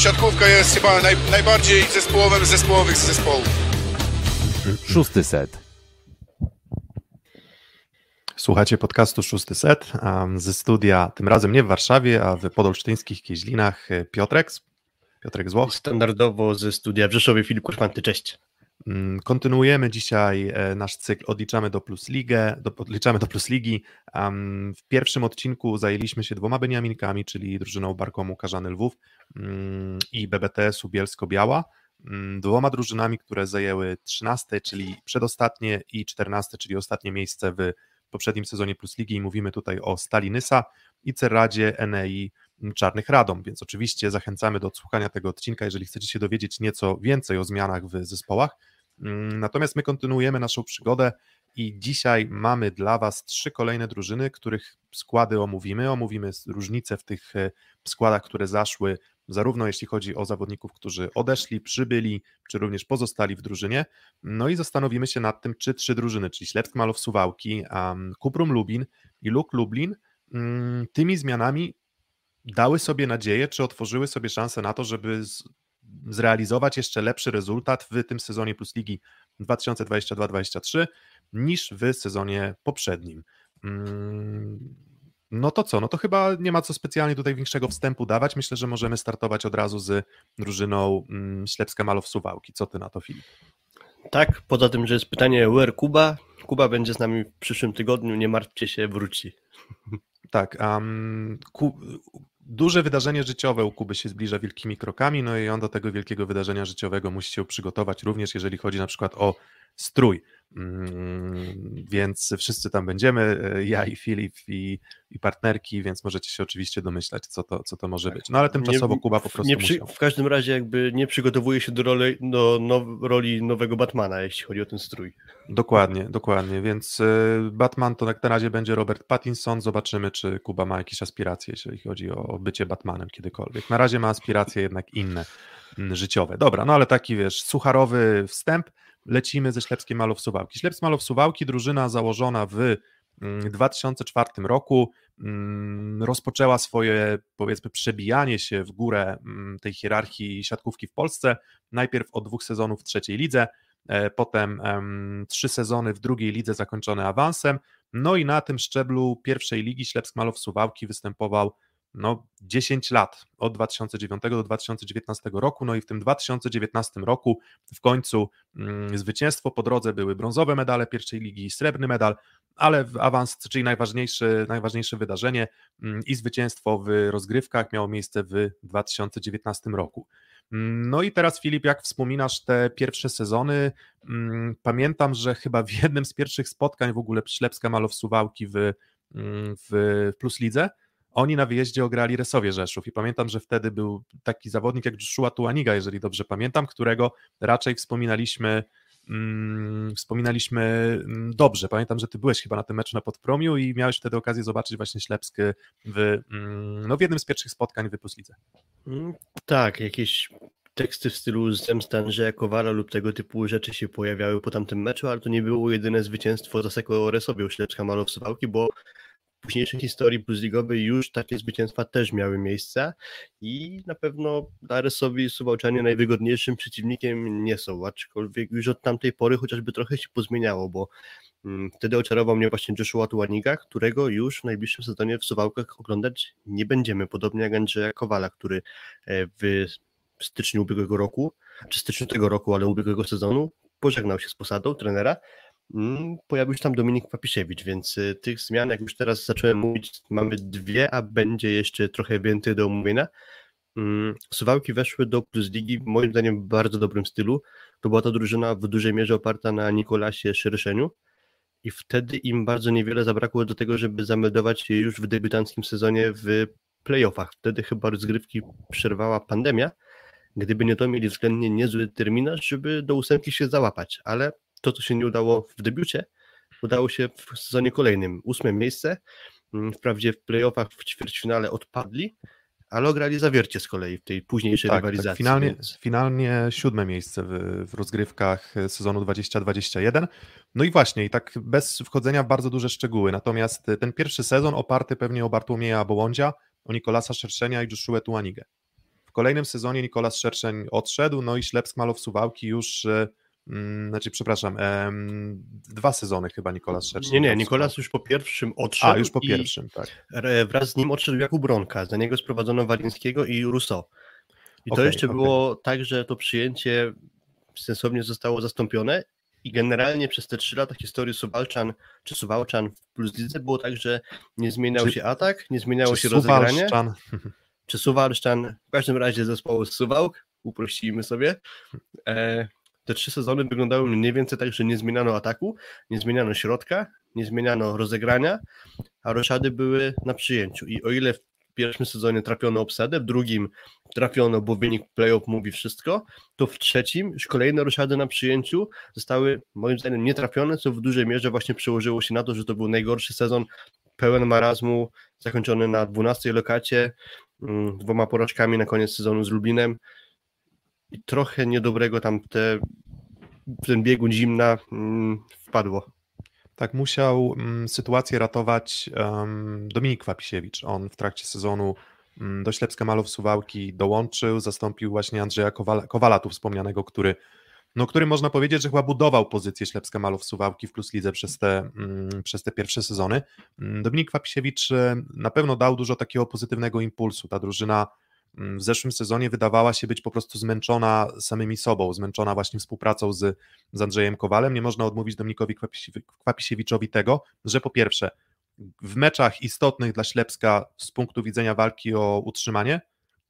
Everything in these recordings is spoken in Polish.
siatkówka jest chyba naj, najbardziej zespołowym zespołowych z zespołów. Szósty set. Słuchacie podcastu Szósty Set ze studia, tym razem nie w Warszawie, a w podolsztyńskich Kieźlinach Piotrek, Piotrek Złoch. Standardowo ze studia w Rzeszowie Filip Kurfanty, cześć. Mm, kontynuujemy dzisiaj e, nasz cykl Odliczamy do Plus Ligę, do, odliczamy do Plus Ligi. W pierwszym odcinku zajęliśmy się dwoma Beniaminkami, czyli drużyną Barkomu Karzany Lwów mm, i BBTS-u Bielsko-Biała. Mm, dwoma drużynami, które zajęły 13, czyli przedostatnie i 14, czyli ostatnie miejsce w poprzednim sezonie Plus Ligi i mówimy tutaj o Stali Nysa i Cerradzie Enei Czarnych Radom, więc oczywiście zachęcamy do odsłuchania tego odcinka, jeżeli chcecie się dowiedzieć nieco więcej o zmianach w zespołach. Mm, natomiast my kontynuujemy naszą przygodę i dzisiaj mamy dla Was trzy kolejne drużyny, których składy omówimy. Omówimy różnice w tych e, składach, które zaszły, zarówno jeśli chodzi o zawodników, którzy odeszli, przybyli, czy również pozostali w drużynie. No i zastanowimy się nad tym, czy trzy drużyny, czyli Ślepsk Malow Suwałki, um, Kuprum Lubin i Luk Lublin, um, tymi zmianami dały sobie nadzieję, czy otworzyły sobie szansę na to, żeby z, zrealizować jeszcze lepszy rezultat w tym sezonie Plus Ligi 2022-2023 niż w sezonie poprzednim. Mm, no to co? No to chyba nie ma co specjalnie tutaj większego wstępu dawać. Myślę, że możemy startować od razu z drużyną mm, Ślepska Malow Suwałki. Co ty na to, Filip? Tak, poza tym, że jest pytanie where Kuba. Kuba będzie z nami w przyszłym tygodniu, nie martwcie się, wróci. Tak, um, ku, duże wydarzenie życiowe u Kuby się zbliża wielkimi krokami, no i on do tego wielkiego wydarzenia życiowego musi się przygotować, również jeżeli chodzi na przykład o strój. Mm, więc wszyscy tam będziemy, e, ja i Filip i, i partnerki, więc możecie się oczywiście domyślać, co to, co to może tak. być. No ale tymczasowo nie, Kuba po prostu nie przy, W każdym razie jakby nie przygotowuje się do roli, do now, roli nowego Batmana, jeśli chodzi o ten strój. Dokładnie, dokładnie, więc e, Batman to na razie będzie Robert Pattinson, zobaczymy, czy Kuba ma jakieś aspiracje, jeżeli chodzi o bycie Batmanem kiedykolwiek. Na razie ma aspiracje jednak inne, życiowe. Dobra, no ale taki wiesz, sucharowy wstęp, lecimy ze Ślepskiem Malow Suwałki. Ślepsk Suwałki, drużyna założona w 2004 mm, roku mm, rozpoczęła swoje powiedzmy przebijanie się w górę mm, tej hierarchii siatkówki w Polsce. Najpierw od dwóch sezonów w trzeciej lidze, e, potem trzy sezony w drugiej lidze zakończone awansem. No i na tym szczeblu pierwszej ligi Ślepsk Malow Suwałki występował no, 10 lat, od 2009 do 2019 roku, no i w tym 2019 roku w końcu mm, zwycięstwo po drodze były brązowe medale pierwszej ligi, srebrny medal, ale awans, czyli najważniejsze, najważniejsze wydarzenie mm, i zwycięstwo w rozgrywkach miało miejsce w 2019 roku. Mm, no i teraz Filip, jak wspominasz te pierwsze sezony, mm, pamiętam, że chyba w jednym z pierwszych spotkań w ogóle Ślepska Malow Suwałki w, w Plus Lidze oni na wyjeździe ograli Resowie Rzeszów i pamiętam, że wtedy był taki zawodnik jak Joshua Tuaniga, jeżeli dobrze pamiętam, którego raczej wspominaliśmy mm, wspominaliśmy mm, dobrze. Pamiętam, że ty byłeś chyba na tym meczu na Podpromiu i miałeś wtedy okazję zobaczyć właśnie Ślepsky w, mm, no, w jednym z pierwszych spotkań w Puslidze. Tak, jakieś teksty w stylu zemsta Andrzeja Kowala lub tego typu rzeczy się pojawiały po tamtym meczu, ale to nie było jedyne zwycięstwo Zaseko Resowie u Ślepska Malow Suwałki, bo późniejszej historii Bundesligowej już takie zwycięstwa też miały miejsce i na pewno Daresowi Suwałczanie najwygodniejszym przeciwnikiem nie są, aczkolwiek już od tamtej pory chociażby trochę się pozmieniało, bo mm, wtedy oczarował mnie właśnie Joshua Tuaniga, którego już w najbliższym sezonie w Suwałkach oglądać nie będziemy, podobnie jak Andrzeja Kowala, który e, w styczniu ubiegłego roku, czy styczniu tego roku, ale ubiegłego sezonu pożegnał się z posadą trenera, pojawił się tam Dominik Papiszewicz, więc y, tych zmian, jak już teraz zacząłem mówić, mamy dwie, a będzie jeszcze trochę więcej do omówienia. Mm, Suwałki weszły do Plus Ligi moim zdaniem w bardzo dobrym stylu. To była ta drużyna w dużej mierze oparta na Nikolasie Szerszeniu i wtedy im bardzo niewiele zabrakło do tego, żeby zameldować się już w debiutanckim sezonie w playoffach. Wtedy chyba rozgrywki przerwała pandemia. Gdyby nie to, mieli względnie niezły terminarz, żeby do ósemki się załapać, ale to, co się nie udało w debiucie, udało się w sezonie kolejnym. Ósme miejsce, mm, wprawdzie w playoffach w ćwierćfinale odpadli, ale ograli zawiercie z kolei w tej późniejszej tak, tak rywalizacji. Tak, finalnie, więc... finalnie siódme miejsce w, w rozgrywkach sezonu 2021. No i właśnie, i tak bez wchodzenia w bardzo duże szczegóły. Natomiast ten pierwszy sezon oparty pewnie o Bartłomieja Bołądzia, o Nikolasa Szerszenia i Joshua Tuanigę W kolejnym sezonie Nikolas Szerszeń odszedł, no i Ślepsk Malow Suwałki już Mm, znaczy, przepraszam, em, dwa sezony chyba Nikolas Szerszeń. Nie, nie, Nikolas już po pierwszym odszedł. A, już po pierwszym, tak. Wraz z nim odszedł Jakub Bronka, za niego sprowadzono Walińskiego i Rousseau. I to okay, jeszcze okay. było tak, że to przyjęcie sensownie zostało zastąpione i generalnie przez te trzy lata historii Suwalczan czy Suwałczan w Plus Lidze było tak, że nie zmieniał czy, się atak, nie zmieniało się rozegranie. Czy Suwalszczan, w każdym razie zespołu z Suwałk, uprościmy sobie. E, te trzy sezony wyglądały mniej więcej tak, że nie zmieniano ataku, nie zmieniano środka, nie zmieniano rozegrania, a roszady były na przyjęciu. I o ile w pierwszym sezonie trafiono obsadę, w drugim trafiono, bo wynik playoff mówi wszystko, to w trzecim już kolejne roszady na przyjęciu zostały moim zdaniem nietrafione, co w dużej mierze właśnie przełożyło się na to, że to był najgorszy sezon pełen marazmu, zakończony na 12 lokacie, mm, dwoma porażkami na koniec sezonu z Lublinem i trochę niedobrego tam te, w ten biegun zimna mm, wpadło. Tak, musiał mm, sytuację ratować Dominik Wapisiewicz. On w trakcie sezonu um, do Ślepska Malow Suwałki dołączył, zastąpił właśnie Andrzeja Kowala, Kowala tu wspomnianego, który no, który można powiedzieć, że chyba budował pozycję Ślepska Malow Suwałki w Plus Lidze przez te, mm, przez te pierwsze sezony. Mm, Dominik Wapisiewicz e, na pewno dał dużo takiego pozytywnego impulsu. Ta drużyna Mm, w zeszłym sezonie wydawała się być po prostu zmęczona samymi sobą, zmęczona właśnie współpracą z, z Andrzejem Kowalem. Nie można odmówić Dominikowi Kwapisiewiczowi tego, że po pierwsze w meczach istotnych dla Ślepska z punktu widzenia walki o utrzymanie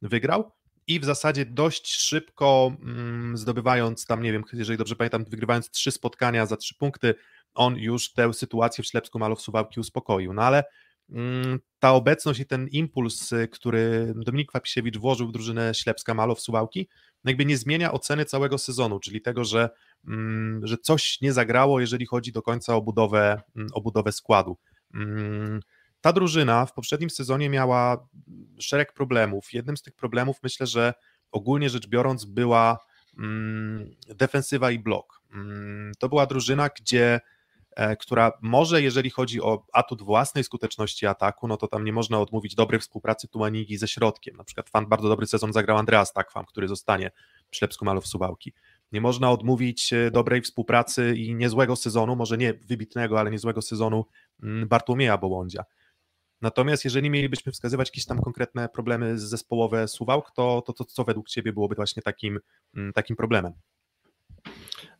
wygrał i w zasadzie dość szybko mm, zdobywając tam, nie wiem, jeżeli dobrze pamiętam, wygrywając trzy spotkania za trzy punkty, on już tę sytuację w Ślepsku Malow Suwałki uspokoił. No ale Mm, ta obecność i ten impuls, y, który Dominik Wapisiewicz włożył w drużynę Ślepska Malow Suwałki, no jakby nie zmienia oceny całego sezonu, czyli tego, że, mm, że coś nie zagrało, jeżeli chodzi do końca o budowę, mm, o budowę składu. Ta drużyna w poprzednim sezonie miała szereg problemów. Jednym z tych problemów myślę, że ogólnie rzecz biorąc była defensywa i blok. To była drużyna, gdzie która może, jeżeli chodzi o atut własnej skuteczności ataku, no to tam nie można odmówić dobrej współpracy Tuanigi ze środkiem. Na przykład fan bardzo dobry sezon zagrał Andreas Takwam, który zostanie w Ślepsku Malów Suwałki. Nie można odmówić e, dobrej współpracy i niezłego sezonu, może nie wybitnego, ale niezłego sezonu mm, Bartłomieja Bołądzia. Natomiast jeżeli mielibyśmy wskazywać jakieś tam konkretne problemy zespołowe Suwałk, to, to, to co według Ciebie byłoby właśnie takim, mm, takim problemem?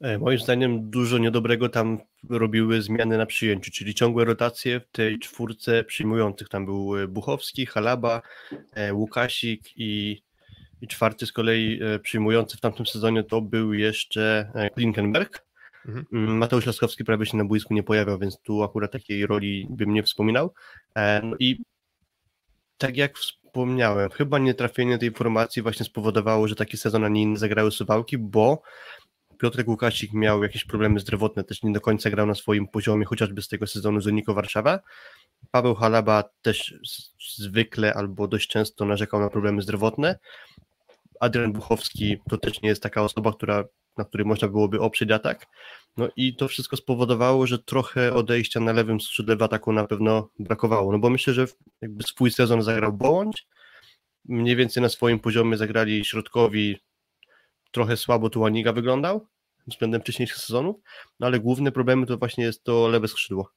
E, moim zdaniem dużo niedobrego tam robiły zmiany na przyjęciu, czyli ciągłe rotacje w tej czwórce przyjmujących. Tam był e, Buchowski, Halaba, e, Łukasik i, i czwarty z kolei przyjmujący w tamtym sezonie to był jeszcze Klinkenberg. Mhm. Mm, Mateusz Laskowski prawie się na boisku nie pojawiał, więc tu akurat takiej roli bym nie wspominał. No i tak jak wspomniałem, chyba nietrafienie tej formacji właśnie spowodowało, że taki sezon, a nie inny zagrały Suwałki, bo Piotrek Łukasik miał jakieś problemy zdrowotne, też nie do końca grał na swoim poziomie, chociażby z tego sezonu z Uniko Warszawa. Paweł Halaba też zwykle albo dość często narzekał na problemy zdrowotne. Adrian Buchowski to też nie jest taka osoba, która, na której można byłoby oprzeć atak. No i to wszystko spowodowało, że trochę odejścia na lewym skrzydle w ataku na pewno brakowało. No bo myślę, że jakby swój sezon zagrał Bołądź, mniej więcej na swoim poziomie zagrali środkowi trochę słabo Tuaniga wyglądał względem wcześniejszych sezonów, no ale główne problemy to właśnie jest to lewe skrzydło.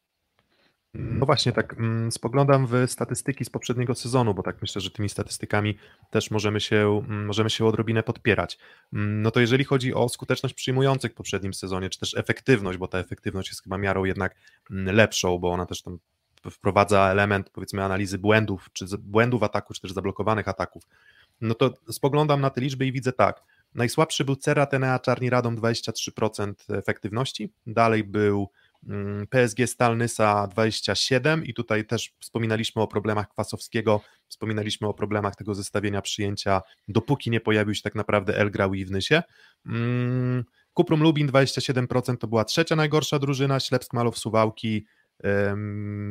No właśnie, tak mm, spoglądam w statystyki z poprzedniego sezonu, bo tak myślę, że tymi statystykami też możemy się, mm, możemy się odrobinę podpierać. Mm, no to jeżeli chodzi o skuteczność przyjmujących w poprzednim sezonie, czy też efektywność, bo ta efektywność jest chyba miarą jednak lepszą, bo ona też tam wprowadza element powiedzmy analizy błędów, czy błędów ataku, czy też zablokowanych ataków, no to spoglądam na te liczby i widzę tak, Najsłabszy był Cera Tenea Czarni Radom 23% efektywności, dalej był PSG Stalnysa 27 i tutaj też wspominaliśmy o problemach Kwasowskiego, wspominaliśmy o problemach tego zestawienia przyjęcia, dopóki nie pojawił się tak naprawdę El Graoui w Nysie. Mm, Kuprum Lubin 27% to była trzecia najgorsza drużyna, Ślepsk Malow Suwałki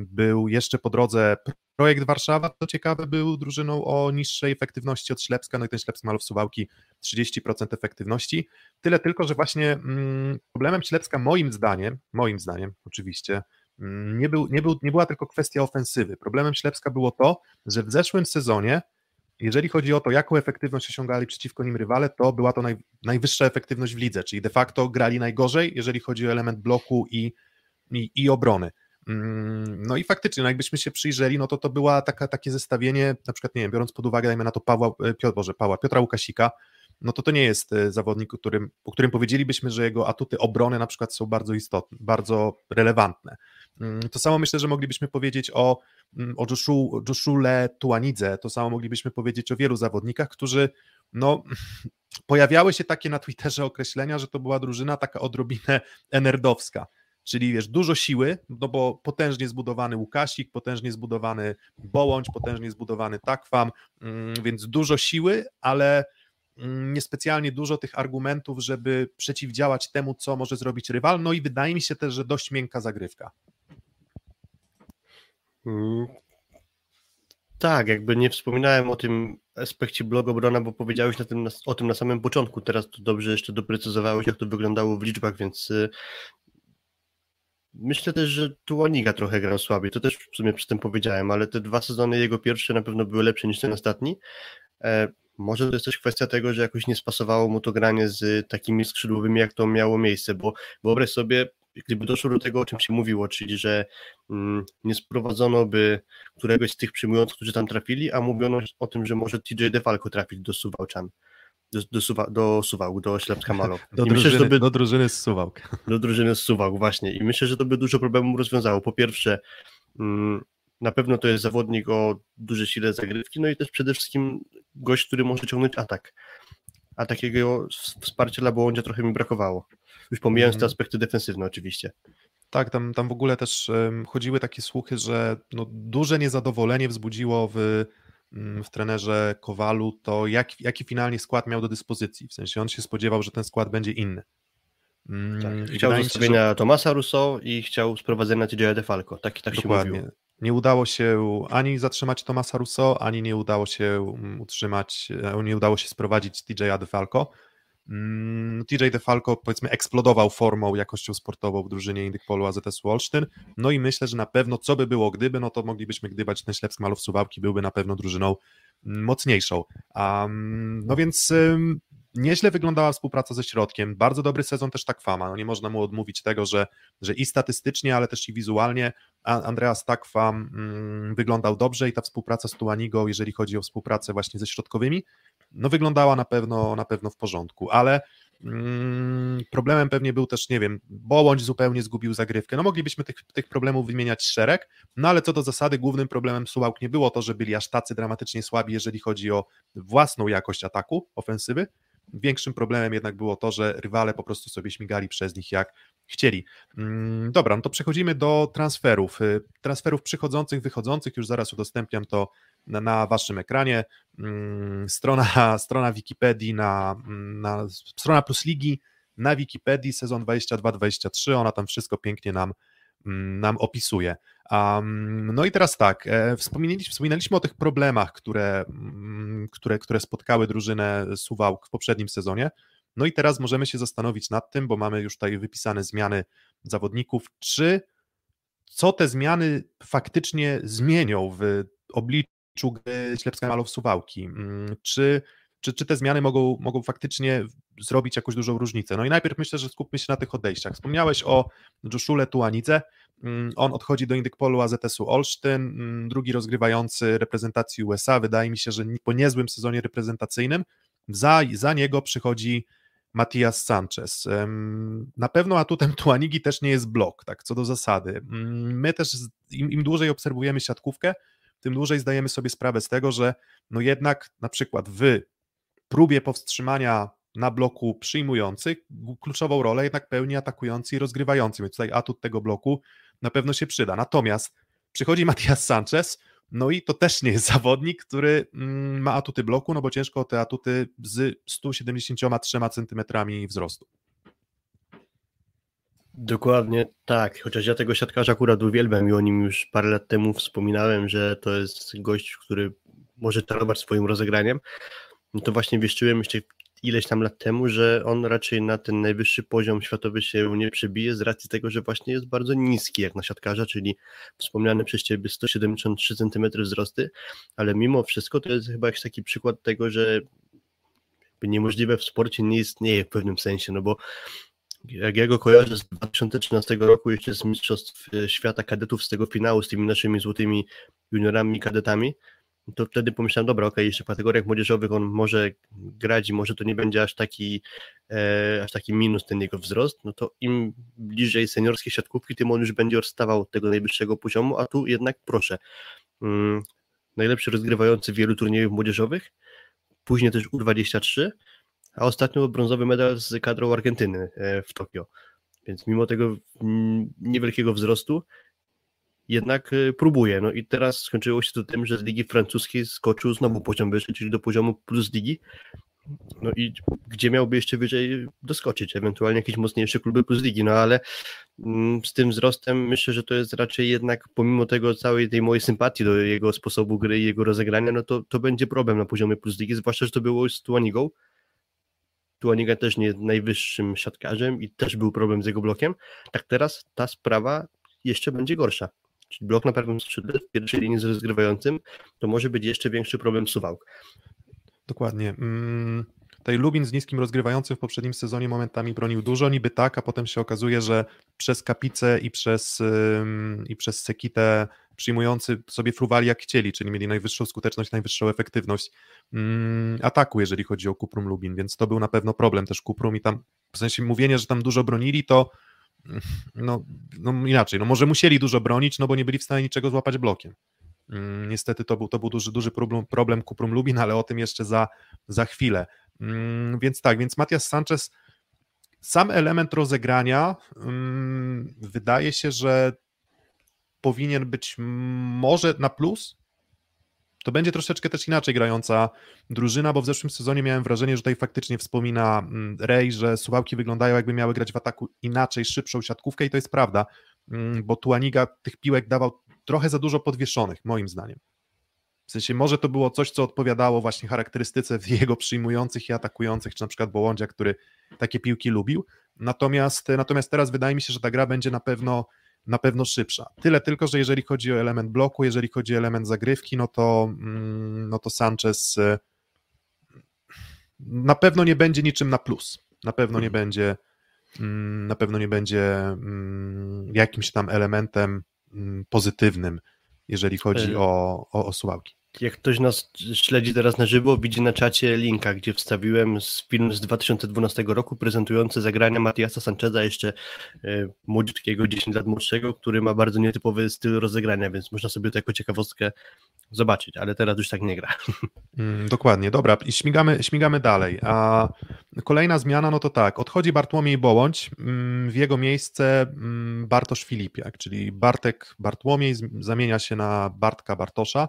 był jeszcze po drodze projekt Warszawa, to ciekawe, był drużyną o niższej efektywności od Ślepska, no i ten Ślepsk Malow Suwałki 30% efektywności. Tyle tylko, że właśnie mm, problemem Ślepska moim zdaniem, moim zdaniem oczywiście, mm, nie, był, nie, był, nie była tylko kwestia ofensywy. Problemem Ślepska było to, że w zeszłym sezonie jeżeli chodzi o to, jaką efektywność osiągali przeciwko nim rywale, to była to naj, najwyższa efektywność w lidze, czyli de facto grali najgorzej, jeżeli chodzi o element bloku i, i, i obrony. Mm, no i faktycznie, no jakbyśmy się przyjrzeli, no to to była taka, takie zestawienie, na przykład, nie wiem, biorąc pod uwagę, dajmy na to Pawła, e, Piotr, Boże, Pawła, Piotra Łukasika, no to to nie jest e, zawodnik, o którym, o którym powiedzielibyśmy, że jego atuty obrony na przykład są bardzo istotne, bardzo relevantne. Mm, to samo myślę, że moglibyśmy powiedzieć o, mm, o Joshu, Joshule Tuanidze, to samo moglibyśmy powiedzieć o wielu zawodnikach, którzy no, pojawiały się takie na Twitterze określenia, że to była drużyna taka odrobinę enerdowska, czyli wiesz, dużo siły, no bo potężnie zbudowany Łukasik, potężnie zbudowany Bołądź, potężnie zbudowany Takwam, mm, więc dużo siły, ale Mm, niespecjalnie dużo tych argumentów, żeby przeciwdziałać temu, co może zrobić rywal. No i wydaje mi się też, że dość miękka zagrywka. Hmm. Tak, jakby nie wspominałem o tym aspekcie blogobrona, bo powiedziałeś na tym, o tym na samym początku. Teraz to dobrze jeszcze doprecyzowałeś, jak to wyglądało w liczbach, więc y, myślę też, że Tuaniga trochę grał słabiej. To też w sumie przy tym powiedziałem, ale te dwa sezony jego pierwsze na pewno były lepsze niż ten ostatni. E, może to jest też kwestia tego, że jakoś nie spasowało mu to granie z takimi skrzydłowymi, jak to miało miejsce, bo wyobraź sobie, gdyby doszło do tego, o czym się mówiło, czyli że mm, nie sprowadzono by któregoś z tych przyjmujących, którzy tam trafili, a mówiono o tym, że może TJ DeFalco trafić do Suwałczan. Do, do, Suwa, do Suwałk, do Ślepska Malo. Do, drużyny, myślę, by, do drużyny z Suwałk. Do drużyny z Suwałk, właśnie. I myślę, że to by dużo problemów rozwiązało. Po pierwsze, mm, na pewno to jest zawodnik o dużej sile zagrywki, no i też przede wszystkim gość, który może ciągnąć atak. A takiego wsparcia dla Bołądzia trochę mi brakowało. Już pomijając te mhm. aspekty defensywne oczywiście. Tak, tam, tam w ogóle też um, chodziły takie słuchy, że no, duże niezadowolenie wzbudziło w, w trenerze Kowalu to, jak, jaki finalnie skład miał do dyspozycji. W sensie on się spodziewał, że ten skład będzie inny. Mm, tak, chciał zostawienia że... Tomasa Rousseau i chciał sprowadzenia TJ DeFalco. Tak, tak Dokładnie. się mówiło. Nie udało się ani zatrzymać Tomasa Russo, ani nie udało się mm, utrzymać, e, nie udało się sprowadzić TJ'a DeFalco. Mm, TJ DeFalco powiedzmy eksplodował formą, jakością sportową w drużynie Indykpolu AZS Wolsztyn, no i myślę, że na pewno co by było gdyby, no to moglibyśmy gdybać ten Ślepsk Malów Suwałki byłby na pewno drużyną mm, mocniejszą. Um, no więc nieźle wyglądała współpraca ze środkiem, bardzo dobry sezon też Takwama, no nie można mu odmówić tego, że, że i statystycznie, ale też i wizualnie. Andreas Takwa mm, wyglądał dobrze i ta współpraca z Tuanigo, jeżeli chodzi o współpracę właśnie ze środkowymi, no wyglądała na pewno, na pewno w porządku, ale mm, problemem pewnie był też, nie wiem, Bołądź zupełnie zgubił zagrywkę, no moglibyśmy tych, tych problemów wymieniać szereg, no ale co do zasady głównym problemem Sułałk nie było to, że byli aż tacy dramatycznie słabi, jeżeli chodzi o własną jakość ataku, ofensywy, Większym problemem jednak było to, że rywale po prostu sobie śmigali przez nich jak chcieli. Mm, dobra, no to przechodzimy do transferów. Y, transferów przychodzących, wychodzących, już zaraz udostępniam to na, waszym ekranie. Mm, strona, strona Wikipedii, na, na, strona Plus Ligi na Wikipedii sezon 22-23, ona tam wszystko pięknie nam Mm, nam opisuje. Um, no i teraz tak, e, wspominaliśmy, wspominaliśmy o tych problemach, które, mm, które, które spotkały drużynę Suwałk w poprzednim sezonie. No i teraz możemy się zastanowić nad tym, bo mamy już tutaj wypisane zmiany zawodników, czy co te zmiany faktycznie zmienią w obliczu gry Ślepska Malow Suwałki? Mm, czy czy, czy te zmiany mogą, mogą faktycznie zrobić jakąś dużą różnicę. No i najpierw myślę, że skupmy się na tych odejściach. Wspomniałeś o Joshule Tuanidze, mm, on odchodzi do Indykpolu AZS-u Olsztyn, mm, drugi rozgrywający reprezentacji USA, wydaje mi się, że po niezłym sezonie reprezentacyjnym, za, za niego przychodzi Matias Sanchez. Na pewno atutem Tuanigi też nie jest blok, tak co do zasady. My też im, im dłużej obserwujemy siatkówkę, tym dłużej zdajemy sobie sprawę z tego, że no jednak na przykład wy próbie powstrzymania na bloku przyjmujący kluczową rolę jednak pełni atakujący i rozgrywający, więc tutaj atut tego bloku na pewno się przyda. Natomiast przychodzi Matias Sanchez, no i to też nie jest zawodnik, który mm, ma atuty bloku, no bo ciężko te atuty z 173 cm wzrostu. Dokładnie tak, chociaż ja tego siatkarza akurat uwielbiam i o nim już parę lat temu wspominałem, że to jest gość, który może czarować swoim rozegraniem, no to właśnie wieszczyłem jeszcze ileś tam lat temu, że on raczej na ten najwyższy poziom światowy się nie przebije z racji tego, że właśnie jest bardzo niski jak na siatkarza, czyli wspomniany przez Ciebie 173 cm wzrosty, ale mimo wszystko to jest chyba jakiś taki przykład tego, że niemożliwe w sporcie nie istnieje w pewnym sensie, no bo jak ja go kojarzę z 2013 roku jeszcze z Mistrzostw Świata Kadetów z tego finału z tymi naszymi złotymi juniorami kadetami, to wtedy pomyślałem, dobra, okej, okay, jeszcze w kategoriach młodzieżowych on może grać i może to nie będzie aż taki, e, aż taki minus ten jego wzrost, no to im bliżej seniorskiej siatkówki, tym on już będzie odstawał od tego najwyższego poziomu, a tu jednak proszę, mm, najlepszy rozgrywający wielu turniejów młodzieżowych, później też U23, a ostatnio brązowy medal z kadrą Argentyny e, w Tokio. Więc mimo tego mm, niewielkiego wzrostu, jednak e, próbuje. No i teraz skończyło się to tym, że z ligi francuskiej skoczył znowu poziom wyższy, czyli do poziomu plus ligi. No i gdzie miałby jeszcze wyżej doskoczyć? Ewentualnie jakieś mocniejsze kluby plus ligi, no ale mm, z tym wzrostem myślę, że to jest raczej jednak pomimo tego całej tej mojej sympatii do jego sposobu gry i jego rozegrania, no to, to będzie problem na poziomie plus ligi, zwłaszcza, że to było z Tuanigą. Tuaniga też nie jest najwyższym siatkarzem i też był problem z jego blokiem. Tak teraz ta sprawa jeszcze będzie gorsza czyli blok na prawym skrzydle w pierwszej linii z rozgrywającym, to może być jeszcze większy problem Suwałk. Dokładnie. Mm, tutaj Lubin z niskim rozgrywającym w poprzednim sezonie momentami bronił dużo, niby tak, a potem się okazuje, że przez Kapicę i przez, i przez Sekitę przyjmujący sobie fruwali jak chcieli, czyli mieli najwyższą skuteczność, najwyższą efektywność mm, ataku, jeżeli chodzi o Kuprum Lubin, więc to był na pewno problem też Kuprum i tam, w sensie mówienie, że tam dużo bronili, to no, no inaczej, no może musieli dużo bronić, no bo nie byli w stanie niczego złapać blokiem. Mm, niestety to był, to był duży, duży problem, problem Kuprum Lubin, ale o tym jeszcze za, za chwilę. Mm, więc tak, więc Matias Sanchez, sam element rozegrania mm, wydaje się, że powinien być może na plus, to będzie troszeczkę też inaczej grająca drużyna, bo w zeszłym sezonie miałem wrażenie, że tutaj faktycznie wspomina mm, Rej, że Suwałki wyglądają jakby miały grać w ataku inaczej, szybszą siatkówkę i to jest prawda, mm, bo Tuaniga tych piłek dawał trochę za dużo podwieszonych, moim zdaniem. W sensie może to było coś, co odpowiadało właśnie charakterystyce jego przyjmujących i atakujących, czy na przykład Bołądzia, który takie piłki lubił. Natomiast, natomiast teraz wydaje mi się, że ta gra będzie na pewno na pewno szybsza. Tyle tylko, że jeżeli chodzi o element bloku, jeżeli chodzi o element zagrywki, no to, mm, no to Sanchez y, na pewno nie będzie niczym na plus. Na pewno nie będzie mm, na pewno nie będzie mm, jakimś tam elementem pozytywnym, jeżeli chodzi o, o, o Suwałki jak ktoś nas śledzi teraz na żywo, widzi na czacie linka, gdzie wstawiłem film z 2012 roku prezentujący zagrania Matiasa Sancheza, jeszcze e, młodziutkiego, 10 lat młodszego, który ma bardzo nietypowy styl rozegrania, więc można sobie to jako ciekawostkę zobaczyć, ale teraz już tak nie gra. Mm, dokładnie, dobra, i śmigamy, śmigamy dalej. A kolejna zmiana, no to tak, odchodzi Bartłomiej Bołądź, mm, w jego miejsce mm, Bartosz Filipiak, czyli Bartek Bartłomiej zamienia się na Bartka Bartosza,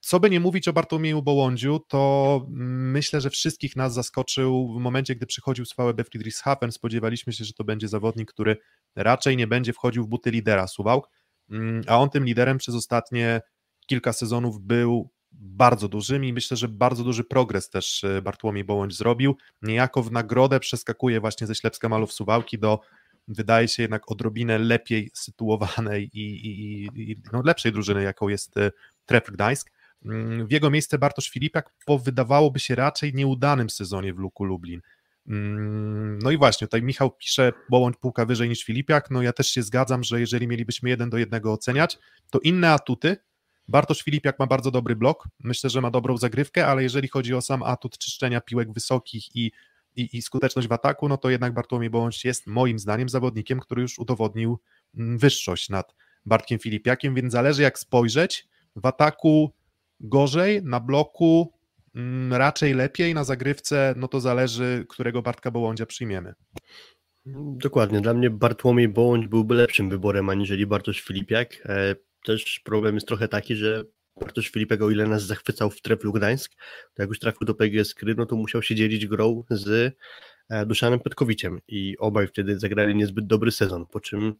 co by nie mówić o Bartłomieju Bołądziu, to myślę, że wszystkich nas zaskoczył w momencie, gdy przychodził z VB Friedrichshafen. Spodziewaliśmy się, że to będzie zawodnik, który raczej nie będzie wchodził w buty lidera Suwałk, mm, a on tym liderem przez ostatnie kilka sezonów był bardzo dużym i myślę, że bardzo duży progres też e, Bartłomiej Bołądź zrobił. Niejako w nagrodę przeskakuje właśnie ze Ślepska Malów Suwałki do wydaje się jednak odrobinę lepiej sytuowanej i, i, i no lepszej drużyny, jaką jest e, Tref Gdańsk. Mm, w jego miejsce Bartosz Filipiak po wydawałoby się raczej nieudanym sezonie w Luku Lublin. Mm, no i właśnie, tutaj Michał pisze, Bołądź półka wyżej niż Filipiak, no ja też się zgadzam, że jeżeli mielibyśmy jeden do jednego oceniać, to inne atuty, Bartosz Filipiak ma bardzo dobry blok, myślę, że ma dobrą zagrywkę, ale jeżeli chodzi o sam atut czyszczenia piłek wysokich i, i, i skuteczność w ataku, no to jednak Bartłomiej Bołądź jest moim zdaniem zawodnikiem, który już udowodnił mm, wyższość nad Bartkiem Filipiakiem, więc zależy jak spojrzeć, w ataku gorzej, na bloku mm, raczej lepiej, na zagrywce no to zależy, którego Bartka Bołądzia przyjmiemy. Dokładnie, dla mnie Bartłomiej Bołądź byłby lepszym wyborem aniżeli Bartosz Filipiak. E, też problem jest trochę taki, że Bartosz Filipiak, o ile nas zachwycał w Treflu Gdańsk, to jak już trafił do PGS Kry, no to musiał się dzielić grą z Duszanem Petkowiciem i obaj wtedy zagrali niezbyt dobry sezon, po czym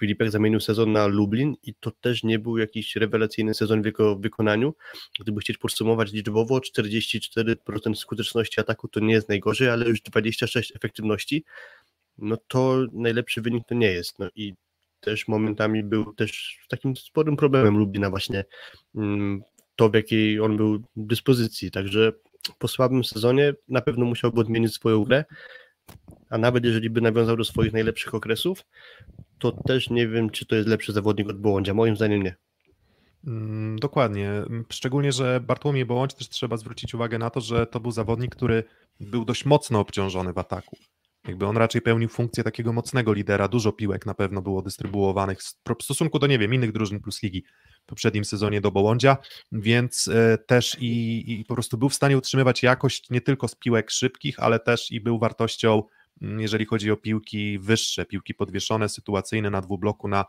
Filipek zamienił sezon na Lublin i to też nie był jakiś rewelacyjny sezon w jego wykonaniu. Gdyby chcieć podsumować liczbowo, 44% skuteczności ataku to nie jest najgorzej, ale już 26 efektywności, no to najlepszy wynik to nie jest. No i też momentami był też takim sporym problemem Lublina właśnie mm, to, w jakiej on był dyspozycji. Także po słabym sezonie na pewno musiałby odmienić swoją grę, a nawet jeżeli by nawiązał do swoich najlepszych okresów, to też nie wiem, czy to jest lepszy zawodnik od Bołądzia. Moim zdaniem nie. Mm, dokładnie. Szczególnie, że Bartłomiej Bołądź też trzeba zwrócić uwagę na to, że to był zawodnik, który był dość mocno obciążony w ataku. Jakby on raczej pełnił funkcję takiego mocnego lidera, dużo piłek na pewno było dystrybuowanych w stosunku do, nie wiem, innych drużyn plus ligi poprzednim sezonie do Bołądzia, więc e, też i, i po prostu był w stanie utrzymywać jakość nie tylko z piłek szybkich, ale też i był wartością, mm, jeżeli chodzi o piłki wyższe, piłki podwieszone, sytuacyjne na dwubloku, na,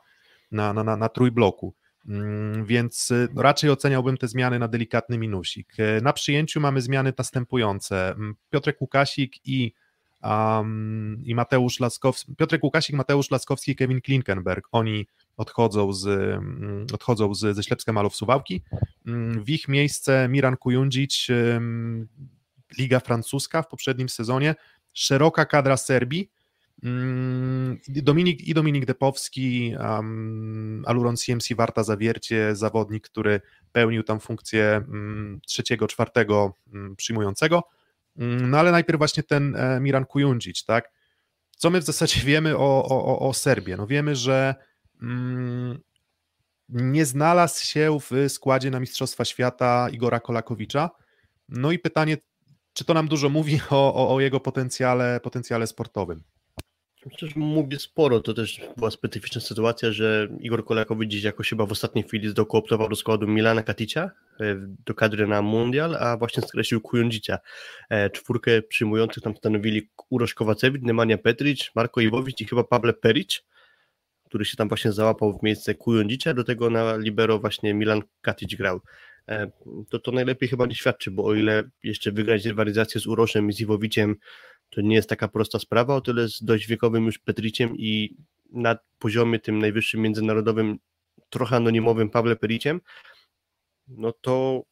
na, na, na, trójbloku. Mm, więc e, raczej oceniałbym te zmiany na delikatny minusik. E, na przyjęciu mamy zmiany następujące. Mm, Piotrek Łukasik i um, i Mateusz Laskowski, Piotrek Łukasik, Mateusz Laskowski i Kevin Klinkenberg, oni odchodzą, z, mm, odchodzą z, ze Ślepska Malow Suwałki. Mm, w ich miejsce Miran Kujundzic, Liga Francuska w poprzednim sezonie, szeroka kadra Serbii, mm, Dominik, i Dominik Depowski, um, Aluron CMC Warta Zawiercie, zawodnik, który pełnił tam funkcję um, trzeciego, czwartego um, przyjmującego. Mm, no ale najpierw właśnie ten e, Miran Kujundžić, tak? Co my w zasadzie wiemy o, o, o Serbii? No wiemy, że nie znalazł się w składzie na Mistrzostwa Świata Igora Kolakowicza. No i pytanie, czy to nam dużo mówi o, o, o jego potencjale, potencjale sportowym? Że mówię sporo. To też była specyficzna sytuacja, że Igor Kolakowicz gdzieś jakoś chyba w ostatniej chwili zdokooptował do składu Milana Katica e, do kadry na Mundial, a właśnie skreślił Kujundzicia. E, czwórkę przyjmujących tam stanowili Urosz Kowacewicz, Nemanja Petric, Marko Iwowicz i chyba Pawle Peric, który się tam właśnie załapał w miejsce Kujundzicia, do tego na libero właśnie Milan Katic grał. E, to to najlepiej chyba nie świadczy, bo o ile jeszcze wygrać rywalizację z Uroszem i z Iwowiciem to nie jest taka prosta sprawa, o tyle z dość wiekowym już Petriciem i na poziomie tym najwyższym międzynarodowym, trochę anonimowym Pawle Periciem, no to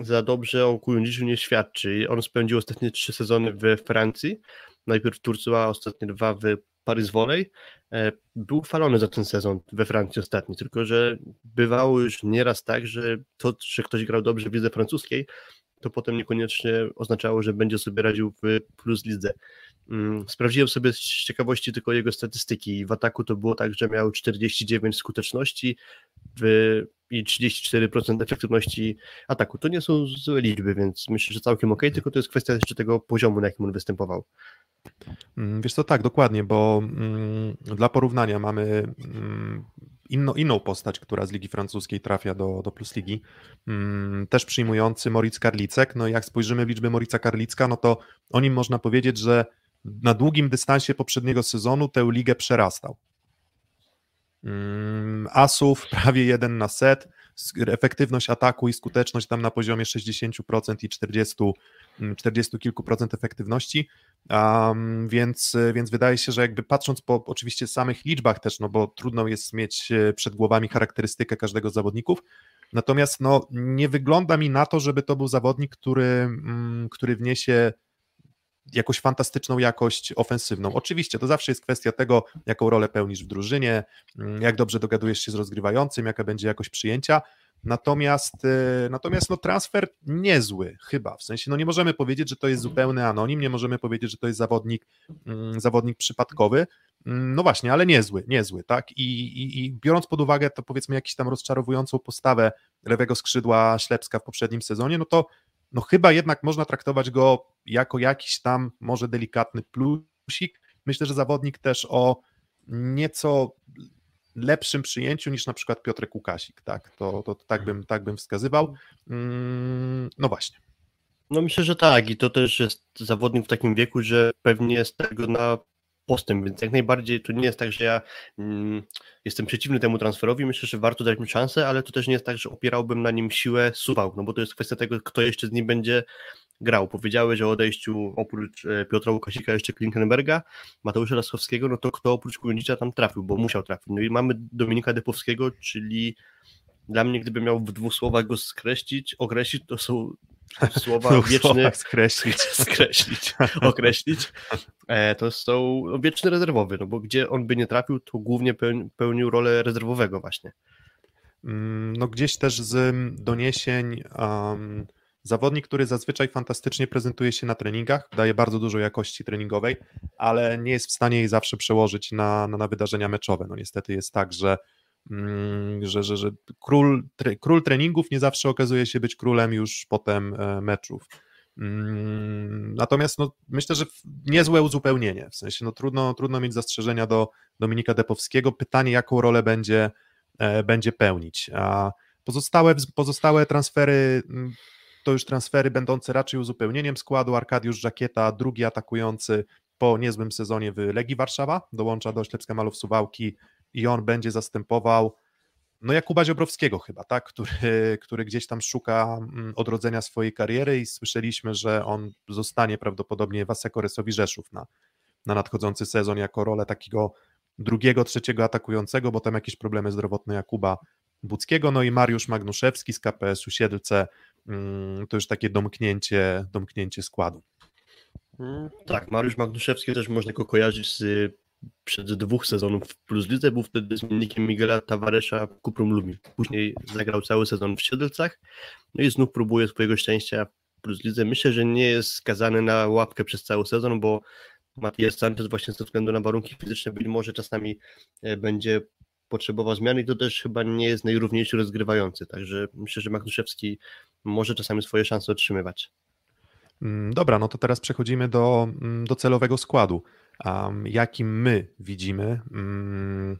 za dobrze o Kujundżiciu nie świadczy. On spędził ostatnie trzy sezony we Francji, najpierw w Turcji, a ostatnie dwa w Paris Volley. E, był chwalony za ten sezon we Francji ostatni, tylko że bywało już nieraz tak, że to, że ktoś grał dobrze w lidze francuskiej, to potem niekoniecznie oznaczało, że będzie sobie radził w plus lidze. Mm, sprawdziłem sobie z ciekawości tylko jego statystyki. W ataku to było tak, że miał 49 skuteczności w, i 34% efektywności ataku. To nie są złe liczby, więc myślę, że całkiem ok, tylko to jest kwestia jeszcze tego poziomu, na jakim on występował. Mm, wiesz co, tak, dokładnie, bo mm, dla porównania mamy mm, inno, inną postać, która z Ligi Francuskiej trafia do, do Plus Ligi, mm, też przyjmujący Moritz Karlicek. No jak spojrzymy w liczbę Morica Karlicka, no to o nim można powiedzieć, że na długim dystansie poprzedniego sezonu tę ligę przerastał. Mm, asów prawie jeden na set, efektywność ataku i skuteczność tam na poziomie 60% i 40, 40 mm, kilku procent efektywności, um, więc, więc wydaje się, że jakby patrząc po oczywiście samych liczbach też, no bo trudno jest mieć e, przed głowami charakterystykę każdego z zawodników, natomiast no nie wygląda mi na to, żeby to był zawodnik, który, mm, który wniesie jakąś fantastyczną jakość ofensywną. Oczywiście to zawsze jest kwestia tego, jaką rolę pełnisz w drużynie, mm, jak dobrze dogadujesz się z rozgrywającym, jaka będzie jakość przyjęcia. Natomiast, e, natomiast no transfer niezły chyba, w sensie no nie możemy powiedzieć, że to jest zupełny anonim, nie możemy powiedzieć, że to jest zawodnik, mm, zawodnik przypadkowy, mm, no właśnie, ale niezły, niezły, tak, I, i, i biorąc pod uwagę to powiedzmy jakąś tam rozczarowującą postawę lewego skrzydła Ślepska w poprzednim sezonie, no to no chyba jednak można traktować go jako jakiś tam może delikatny plusik. Myślę, że zawodnik też o nieco lepszym przyjęciu niż na przykład Piotrek Łukasik, tak, to, to, to tak, bym, tak bym wskazywał. Mm, no właśnie. No myślę, że tak i to też jest zawodnik w takim wieku, że pewnie jest tego na postęp, więc jak najbardziej to nie jest tak, że ja mm, jestem przeciwny temu transferowi, myślę, że warto dać mi szansę, ale to też nie jest tak, że opierałbym na nim siłę suwał, no bo to jest kwestia tego, kto jeszcze z nim będzie grał. Powiedziałeś o odejściu oprócz e, Piotra Łukasika jeszcze Klinkenberga, Mateusza Laskowskiego, no to kto oprócz Kujundicza tam trafił, bo musiał trafić. No i mamy Dominika Depowskiego, czyli dla mnie, gdyby miał w dwóch słowach go skreślić, określić, to są słowa wieczne. Skreślić. skreślić, określić. E, to są wieczny rezerwowy, no bo gdzie on by nie trafił, to głównie pełnił rolę rezerwowego właśnie. Mm, no gdzieś też z doniesień um, zawodnik, który zazwyczaj fantastycznie prezentuje się na treningach, daje bardzo dużo jakości treningowej, ale nie jest w stanie jej zawsze przełożyć na, na, na wydarzenia meczowe. No niestety jest tak, że że, że, że król, tre, król treningów nie zawsze okazuje się być królem już potem e, meczów. Mm, natomiast no, myślę, że niezłe uzupełnienie. W sensie no, trudno, trudno mieć zastrzeżenia do Dominika Depowskiego. Pytanie, jaką rolę będzie, e, będzie pełnić. A pozostałe, pozostałe transfery mm, to już transfery będące raczej uzupełnieniem składu. Arkadiusz Żakieta, drugi atakujący po niezłym sezonie w Legii Warszawa, dołącza do Ślepska Malów Suwałki i on będzie zastępował no Jakuba Ziobrowskiego chyba, tak, który, który gdzieś tam szuka mm, odrodzenia swojej kariery i słyszeliśmy, że on zostanie prawdopodobnie Waseko Resowi Rzeszów na, na nadchodzący sezon jako rolę takiego drugiego, trzeciego atakującego, bo tam jakieś problemy zdrowotne Jakuba Buckiego, no i Mariusz Magnuszewski z KPS-u Siedlce, mm, to już takie domknięcie, domknięcie składu. Tak, Mariusz Magnuszewski też można go kojarzyć z przed dwóch sezonów w Plus Lidze, był wtedy zmiennikiem Miguela Tavaresza w Kuprum Lublin. Później zagrał cały sezon w Siedlcach, no i znów próbuje swojego szczęścia w Plus Lidze. Myślę, że nie jest skazany na łapkę przez cały sezon, bo Matias Sanchez właśnie ze względu na warunki fizyczne być może czasami e, będzie potrzebował zmiany i to też chyba nie jest najrówniejszy rozgrywający, także myślę, że Magnuszewski może czasami swoje szanse otrzymywać. Mm, dobra, no to teraz przechodzimy do, mm, do celowego składu um, jakim my widzimy. Um,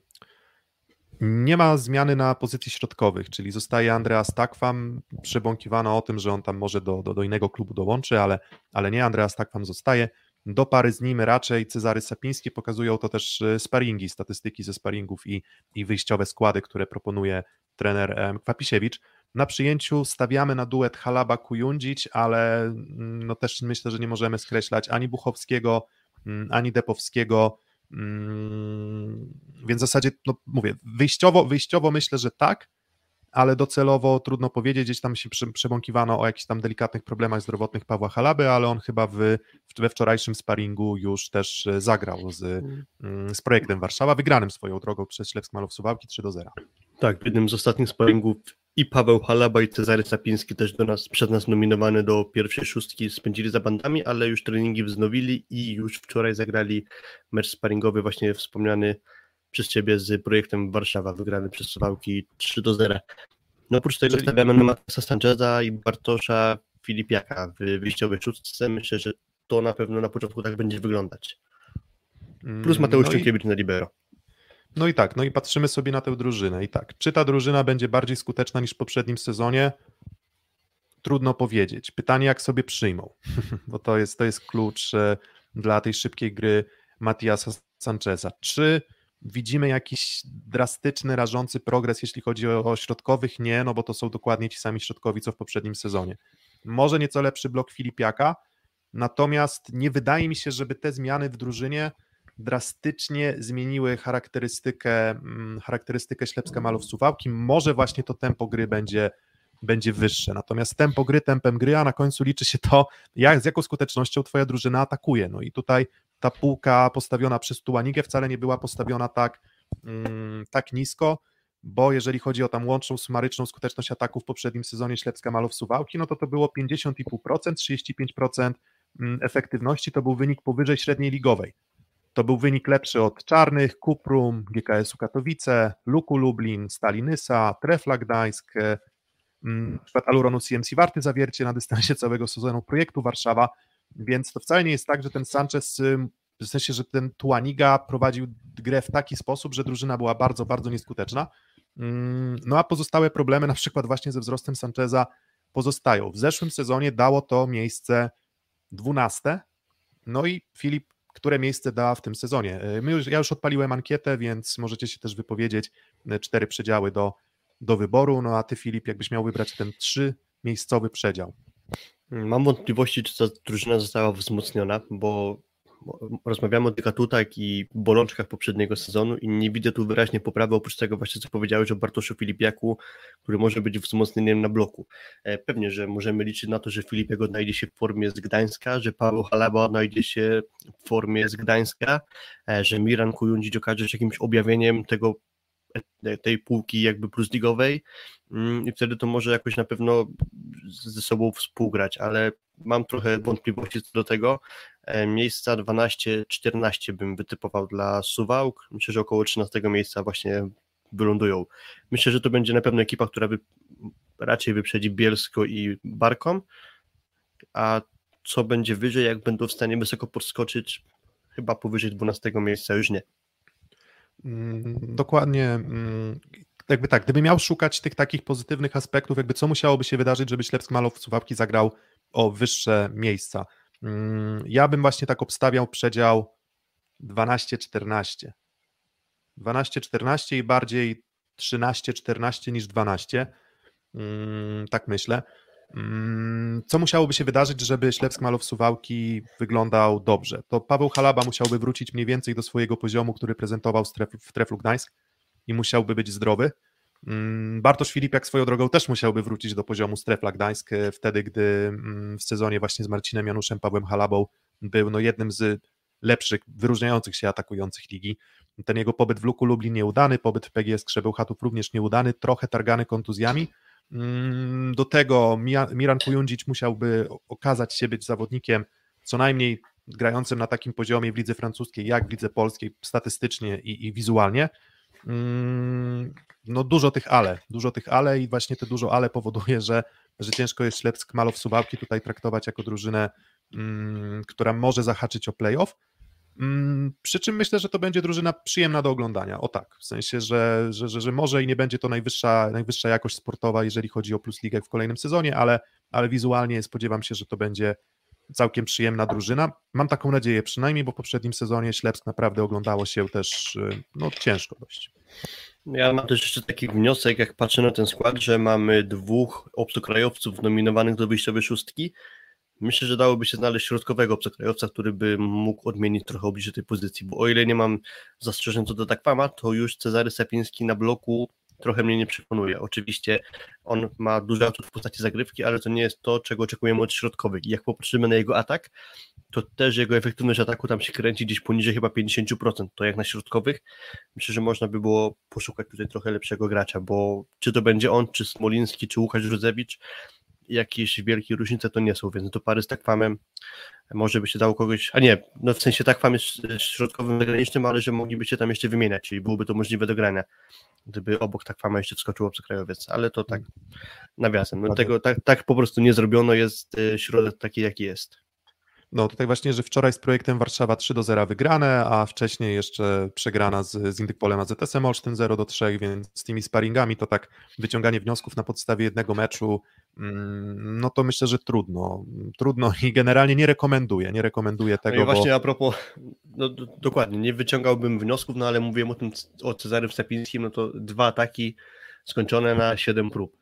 nie ma zmiany na pozycji środkowych, czyli zostaje Andreas Takwam. Przebąkiwano o tym, że on tam może do, do, do innego klubu dołączy, ale, ale nie, Andreas Takwam zostaje. Do pary z nim raczej Cezary Sapiński pokazują to też e, sparingi, statystyki ze sparingów i, i wyjściowe składy, które proponuje trener Kwapisiewicz. Na przyjęciu stawiamy na duet Halaba-Kujundzić, ale mm, no też myślę, że nie możemy skreślać ani Buchowskiego, ani Depowskiego. Mm, więc w zasadzie, no mówię, wyjściowo, wyjściowo myślę, że tak, ale docelowo trudno powiedzieć, gdzieś tam się przebąkiwano o jakichś tam delikatnych problemach zdrowotnych Pawła Halaby, ale on chyba w, we wczorajszym sparingu już też e, zagrał z, mm, z projektem Warszawa, wygranym swoją drogą przez Ślewsk Malów Suwałki 3 do 0. Tak, w jednym z ostatnich sparingów i Paweł Halaba i Cezary Sapiński też do nas, przez nas nominowany do pierwszej szóstki spędzili za bandami, ale już treningi wznowili i już wczoraj zagrali mecz sparingowy właśnie wspomniany przez Ciebie z projektem Warszawa, wygrany przez Suwałki 3 do 0. No oprócz tego Czyli... stawiamy na Matasa Sancheza i Bartosza Filipiaka w wyjściowej szóstce. Myślę, że to na pewno na początku tak będzie wyglądać. Plus mm, Mateusz no i... na libero. No i tak, no i patrzymy sobie na tę drużynę. I tak, czy ta drużyna będzie bardziej skuteczna niż w poprzednim sezonie? Trudno powiedzieć. Pytanie, jak sobie przyjmą, bo to jest, to jest klucz e, dla tej szybkiej gry Matiasa Sancheza. Czy widzimy jakiś drastyczny, rażący progres, jeśli chodzi o, o środkowych? Nie, no bo to są dokładnie ci sami środkowi, co w poprzednim sezonie. Może nieco lepszy blok Filipiaka, natomiast nie wydaje mi się, żeby te zmiany w drużynie drastycznie zmieniły charakterystykę, mm, charakterystykę Ślepska Malów Suwałki. Może właśnie to tempo gry będzie, będzie wyższe. Natomiast tempo gry, tempem gry, a na końcu liczy się to, jak, z jaką skutecznością twoja drużyna atakuje. No i tutaj ta półka postawiona przez Tuanigę wcale nie była postawiona tak, mm, tak nisko, bo jeżeli chodzi o tam łączną, sumaryczną skuteczność ataków w poprzednim sezonie Ślepska Malów Suwałki, no to to było 50,5%, 35% mm, efektywności, to był wynik powyżej średniej ligowej. To był wynik lepszy od Czarnych, Kuprum, GKS-u Katowice, Luku Lublin, Stalinysa, Trefla Gdańsk, mm, przykład Aluronu CMC Warty Zawiercie na dystansie całego sezonu projektu Warszawa, więc to wcale nie jest tak, że ten Sanchez, w sensie, że ten Tuaniga prowadził grę w taki sposób, że drużyna była bardzo, bardzo nieskuteczna. Mm, no a pozostałe problemy, na przykład właśnie ze wzrostem Sancheza, pozostają. W zeszłym sezonie dało to miejsce 12. No i Filip które miejsce da w tym sezonie. E, my już, ja już odpaliłem ankietę, więc możecie się też wypowiedzieć. E, cztery przedziały do, do wyboru. No a ty, Filip, jakbyś miał wybrać ten trzy miejscowy przedział. Mam wątpliwości, czy ta drużyna została wzmocniona, bo rozmawiamy o tych atutach i bolączkach poprzedniego sezonu i nie widzę tu wyraźnie poprawy, oprócz tego właśnie co powiedziałeś o Bartoszu Filipiaku, który może być wzmocnieniem na bloku. E, pewnie, że możemy liczyć na to, że Filipiak odnajdzie się w formie z Gdańska, że Paweł Halaba odnajdzie się w formie z Gdańska, e, że Miran Kujundzic okaże się jakimś objawieniem tego e, tej półki jakby plusligowej mm, i wtedy to może jakoś na pewno ze sobą współgrać, ale mam trochę wątpliwości co do tego. E, miejsca 12-14 bym wytypował dla Suwałk. Myślę, że około 13 miejsca właśnie wylądują. Myślę, że to będzie na pewno ekipa, która wy, raczej wyprzedzi Bielsko i Barkom, a co będzie wyżej, jak będą w stanie wysoko podskoczyć, chyba powyżej 12 miejsca już nie. Mm, dokładnie. Mm, jakby tak, gdyby miał szukać tych takich pozytywnych aspektów, jakby co musiałoby się wydarzyć, żeby Ślepsk Malow Suwałki zagrał o wyższe miejsca. Mm, ja bym właśnie tak obstawiał przedział 12-14. 12-14 i bardziej 13-14 niż 12. Mm, tak myślę. Mm, co musiałoby się wydarzyć, żeby Ślepsk Malow Suwałki wyglądał dobrze? To Paweł Halaba musiałby wrócić mniej więcej do swojego poziomu, który prezentował w Treflu Gdańsk i musiałby być zdrowy. Mm, Bartosz Filipiak swoją drogą też musiałby wrócić do poziomu Strefla Gdańsk e, wtedy, gdy mm, w sezonie właśnie z Marcinem Januszem, Pawłem Halabą był no jednym z lepszych, wyróżniających się atakujących ligi. Ten jego pobyt w Luku Lublin nieudany, pobyt w PGS Krzebełchatów również nieudany, trochę targany kontuzjami. Mm, do tego Miran Kujundzic musiałby okazać się być zawodnikiem co najmniej grającym na takim poziomie w lidze francuskiej, jak w lidze polskiej, statystycznie i, i wizualnie. Mm, no dużo tych ale, dużo tych ale i właśnie te dużo ale powoduje, że, że ciężko jest Ślepsk Malow Suwałki tutaj traktować jako drużynę, mm, która może zahaczyć o playoff. Mm, przy czym myślę, że to będzie drużyna przyjemna do oglądania. O tak, w sensie, że, że, że, że może i nie będzie to najwyższa, najwyższa jakość sportowa, jeżeli chodzi o Plus Ligę w kolejnym sezonie, ale, ale wizualnie spodziewam się, że to będzie całkiem przyjemna drużyna. Mam taką nadzieję przynajmniej, bo w poprzednim sezonie Ślepsk naprawdę oglądało się też y, no, ciężko dość. Ja mam też jeszcze taki wniosek, jak patrzę na ten skład, że mamy dwóch obcokrajowców nominowanych do wyjściowej szóstki. Myślę, że dałoby się znaleźć środkowego obcokrajowca, który by mógł odmienić trochę oblicze tej pozycji, bo o ile nie mam zastrzeżeń co do Takwama, to już Cezary Sapiński na bloku trochę mnie nie przekonuje. Oczywiście on ma duży atut w postaci zagrywki, ale to nie jest to, czego oczekujemy od środkowych. I jak popatrzymy na jego atak, to też jego efektywność ataku tam się kręci gdzieś poniżej chyba 50%. To jak na środkowych, myślę, że można by było poszukać tutaj trochę lepszego gracza, bo czy to będzie on, czy Smoliński, czy Łukasz Józewicz, jakieś wielkie różnice to nie są, więc to pary z takwamem może by się dało kogoś, a nie, no w sensie takwam jest środkowym zagranicznym, ale że mogliby się tam jeszcze wymieniać, czyli byłoby to możliwe do grania, gdyby obok takwama jeszcze wskoczył obcokrajowiec, ale to tak nawiasem, no tego tak, tak po prostu nie zrobiono, jest e, środek taki jaki jest. No tutaj właśnie, że wczoraj z projektem Warszawa 3 do 0 wygrane, a wcześniej jeszcze przegrana z, z Indykpolem AZS-em Olsztyn 0 do 3, więc z tymi sparingami to tak wyciąganie wniosków na podstawie jednego meczu, mm, no to myślę, że trudno. Trudno i generalnie nie rekomenduję, nie rekomenduję tego. No i właśnie bo... a propos, no dokładnie, nie wyciągałbym wniosków, no ale mówiłem o tym, o Cezarym Stepińskim, no to dwa ataki skończone na 7 prób.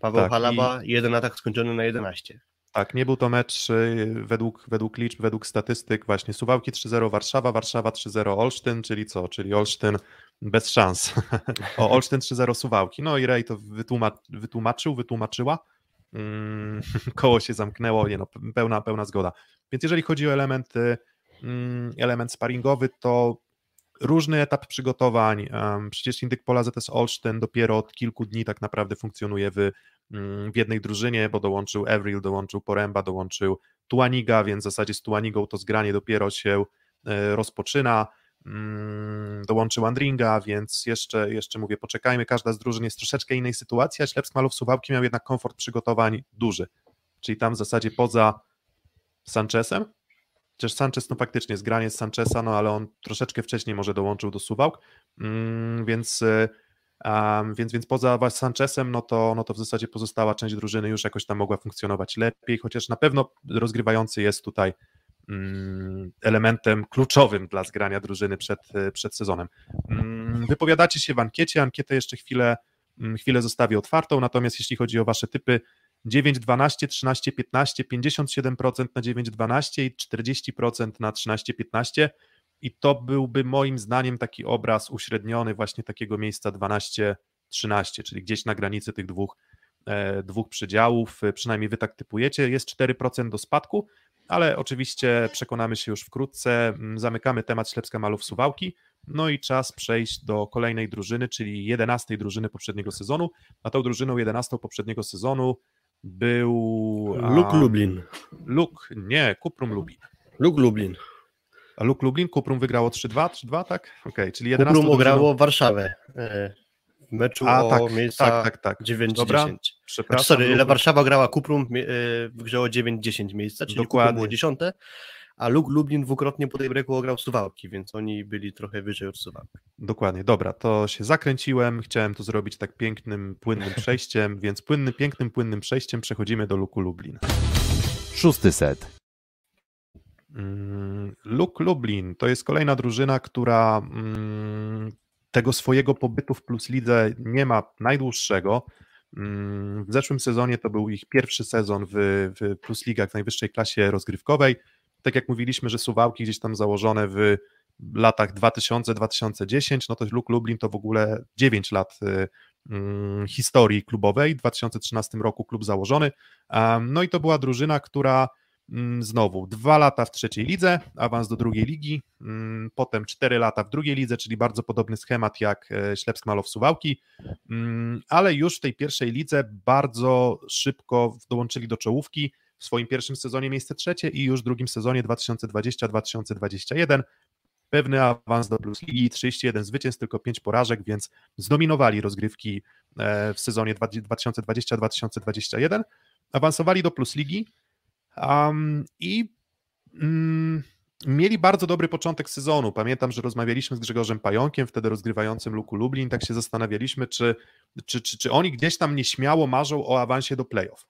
Paweł tak, Halaba, i... jeden atak skończony na 11. Tak, nie był to mecz y, według, według liczb, według statystyk właśnie Suwałki 3-0 Warszawa, Warszawa 3-0 Olsztyn, czyli co? Czyli Olsztyn bez szans. o Olsztyn 3-0 Suwałki. No i Rej to wytłumacz, wytłumaczył, wytłumaczyła. Mm, koło się zamknęło, nie no, pełna, pełna zgoda. Więc jeżeli chodzi o element, mm, element sparingowy, to różny etap przygotowań. Przecież Indyk Pola ZS Olsztyn dopiero od kilku dni tak naprawdę funkcjonuje w Mm, w jednej drużynie, bo dołączył Avril, dołączył Poręba, dołączył Tuaniga, więc w zasadzie z Tuanigą to zgranie dopiero się e, rozpoczyna. Mm, dołączył Andringa, więc jeszcze, jeszcze mówię, poczekajmy, każda z drużyn jest troszeczkę innej sytuacji, a Ślepsk Malów Suwałki miał jednak komfort przygotowań duży, czyli tam w zasadzie poza Sanchezem, chociaż Sanchez no faktycznie zgranie z Sancheza, no ale on troszeczkę wcześniej może dołączył do Suwałk, mm, więc Um, więc, więc poza Sanchezem, no to, no to w zasadzie pozostała część drużyny już jakoś tam mogła funkcjonować lepiej, chociaż na pewno rozgrywający jest tutaj um, elementem kluczowym dla zgrania drużyny przed, przed sezonem. Um, wypowiadacie się w ankiecie, ankietę jeszcze chwilę, mm, chwilę zostawię otwartą, natomiast jeśli chodzi o wasze typy, 9-12, 13-15, 57% na 9-12 i 40% na 13-15 i to byłby moim zdaniem taki obraz uśredniony właśnie takiego miejsca 12-13, czyli gdzieś na granicy tych dwóch, e, dwóch przedziałów, przynajmniej wy tak typujecie, jest 4% do spadku, ale oczywiście przekonamy się już wkrótce, mm, zamykamy temat Ślepska Malów Suwałki, no i czas przejść do kolejnej drużyny, czyli 11 drużyny poprzedniego sezonu, a tą drużyną 11 poprzedniego sezonu był... Luk Lublin. Luk, nie, Kuprum Lublin. Luk Lublin. A Luk Lublin, Kuprum wygrało 3-2, 3-2, tak? Okej, okay, czyli 11 Kuprum ograło Warszawę e, w meczu A, o tak, miejsca tak, tak, tak. 9-10. Dobra, Znaczy, Przepraszam. sorry, ile Luk- Warszawa grała Kuprum e, w grze o 9-10 miejsca, czyli Kuprum Dokładnie. było 10, a Luk Lublin dwukrotnie po tej breaku ograł Suwałki, więc oni byli trochę wyżej od Suwałki. Dokładnie, dobra, to się zakręciłem, chciałem to zrobić tak pięknym, płynnym przejściem, więc płynnym, pięknym, płynnym przejściem przechodzimy do Luku Lublin. Szósty set. Mm, Luk Lublin to jest kolejna drużyna, która mm, tego swojego pobytu w Plus Lidze nie ma najdłuższego. Mm, W zeszłym sezonie to był ich pierwszy sezon w, w Plus Ligach w najwyższej klasie rozgrywkowej. Tak jak mówiliśmy, że Suwałki gdzieś tam założone w latach 2000-2010, no to Luk Lublin to w ogóle 9 lat y, mm, historii klubowej. W 2013 roku klub założony. No i to była drużyna, która mm, znowu dwa lata w trzeciej lidze, awans do drugiej ligi, mm, potem cztery lata w drugiej lidze, czyli bardzo podobny schemat jak e, Ślepsk Malow Suwałki, ale już w tej pierwszej lidze bardzo szybko dołączyli do czołówki. W swoim pierwszym sezonie miejsce trzecie i już w drugim sezonie 2020-2021 pewny awans do Plus Ligi, 31 zwycięstw, tylko 5 porażek, więc zdominowali rozgrywki e, w sezonie 2020-2021. Awansowali do Plus Ligi um, i mm, mieli bardzo dobry początek sezonu. Pamiętam, że rozmawialiśmy z Grzegorzem Pająkiem, wtedy rozgrywającym Luku Lublin, tak się zastanawialiśmy, czy, czy, czy, czy oni gdzieś tam nieśmiało marzą o awansie do playoff.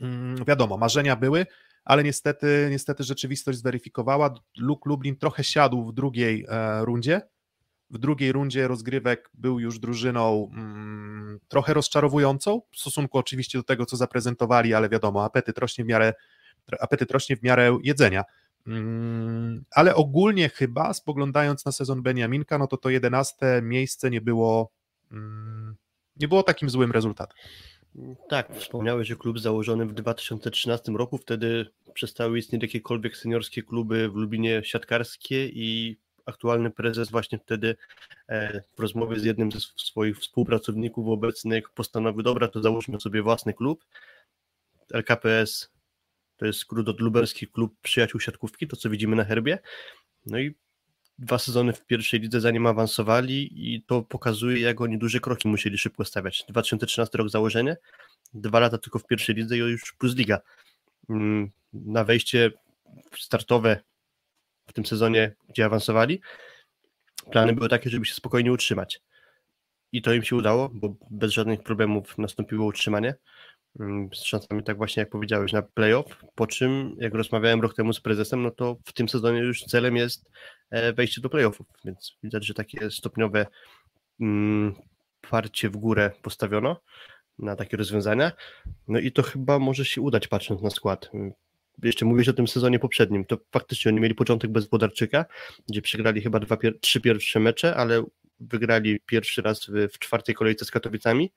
Mm, wiadomo, marzenia były, ale niestety, niestety rzeczywistość zweryfikowała. Luk Lublin trochę siadł w drugiej e, rundzie. W drugiej rundzie rozgrywek był już drużyną mm, trochę rozczarowującą, w stosunku oczywiście do tego, co zaprezentowali, ale wiadomo, apetyt rośnie w miarę, apetyt rośnie w miarę jedzenia. Mm, ale ogólnie chyba, spoglądając na sezon Beniaminka, no to to 11 miejsce nie było, nie było takim złym rezultatem. Tak, wspomniałeś, że klub założony w 2013 roku, wtedy przestały istnieć jakiekolwiek seniorskie kluby w Lublinie siatkarskie i aktualny prezes właśnie wtedy e, w rozmowie z jednym ze swoich współpracowników obecnych postanowił, dobra, to załóżmy sobie własny klub. LKPS to jest skrót od Lubelski Klub Przyjaciół Siatkówki, to co widzimy na herbie. No i dwa sezony w pierwszej lidze zanim awansowali i to pokazuje, jak oni duże kroki musieli szybko stawiać. 2013 rok założenie, dwa lata tylko w pierwszej lidze i już plus liga. Mm, Na wejście startowe w tym sezonie, gdzie awansowali, plany były takie, żeby się spokojnie utrzymać. I to im się udało, bo bez żadnych problemów nastąpiło utrzymanie. Mm, Z szansami, tak właśnie jak powiedziałeś, na playoff. Po czym, jak rozmawiałem rok temu z prezesem, no to w tym sezonie już celem jest e, wejście do playoffów, więc widać, że takie stopniowe mm, parcie w górę postawiono na takie rozwiązania. No i to chyba może się udać, patrząc na skład. Jeszcze mówisz o tym sezonie poprzednim, to faktycznie oni mieli początek bez Wodarczyka, gdzie przegrali chyba dwa, trzy pierwsze mecze, ale wygrali pierwszy raz w czwartej kolejce z Katowicami.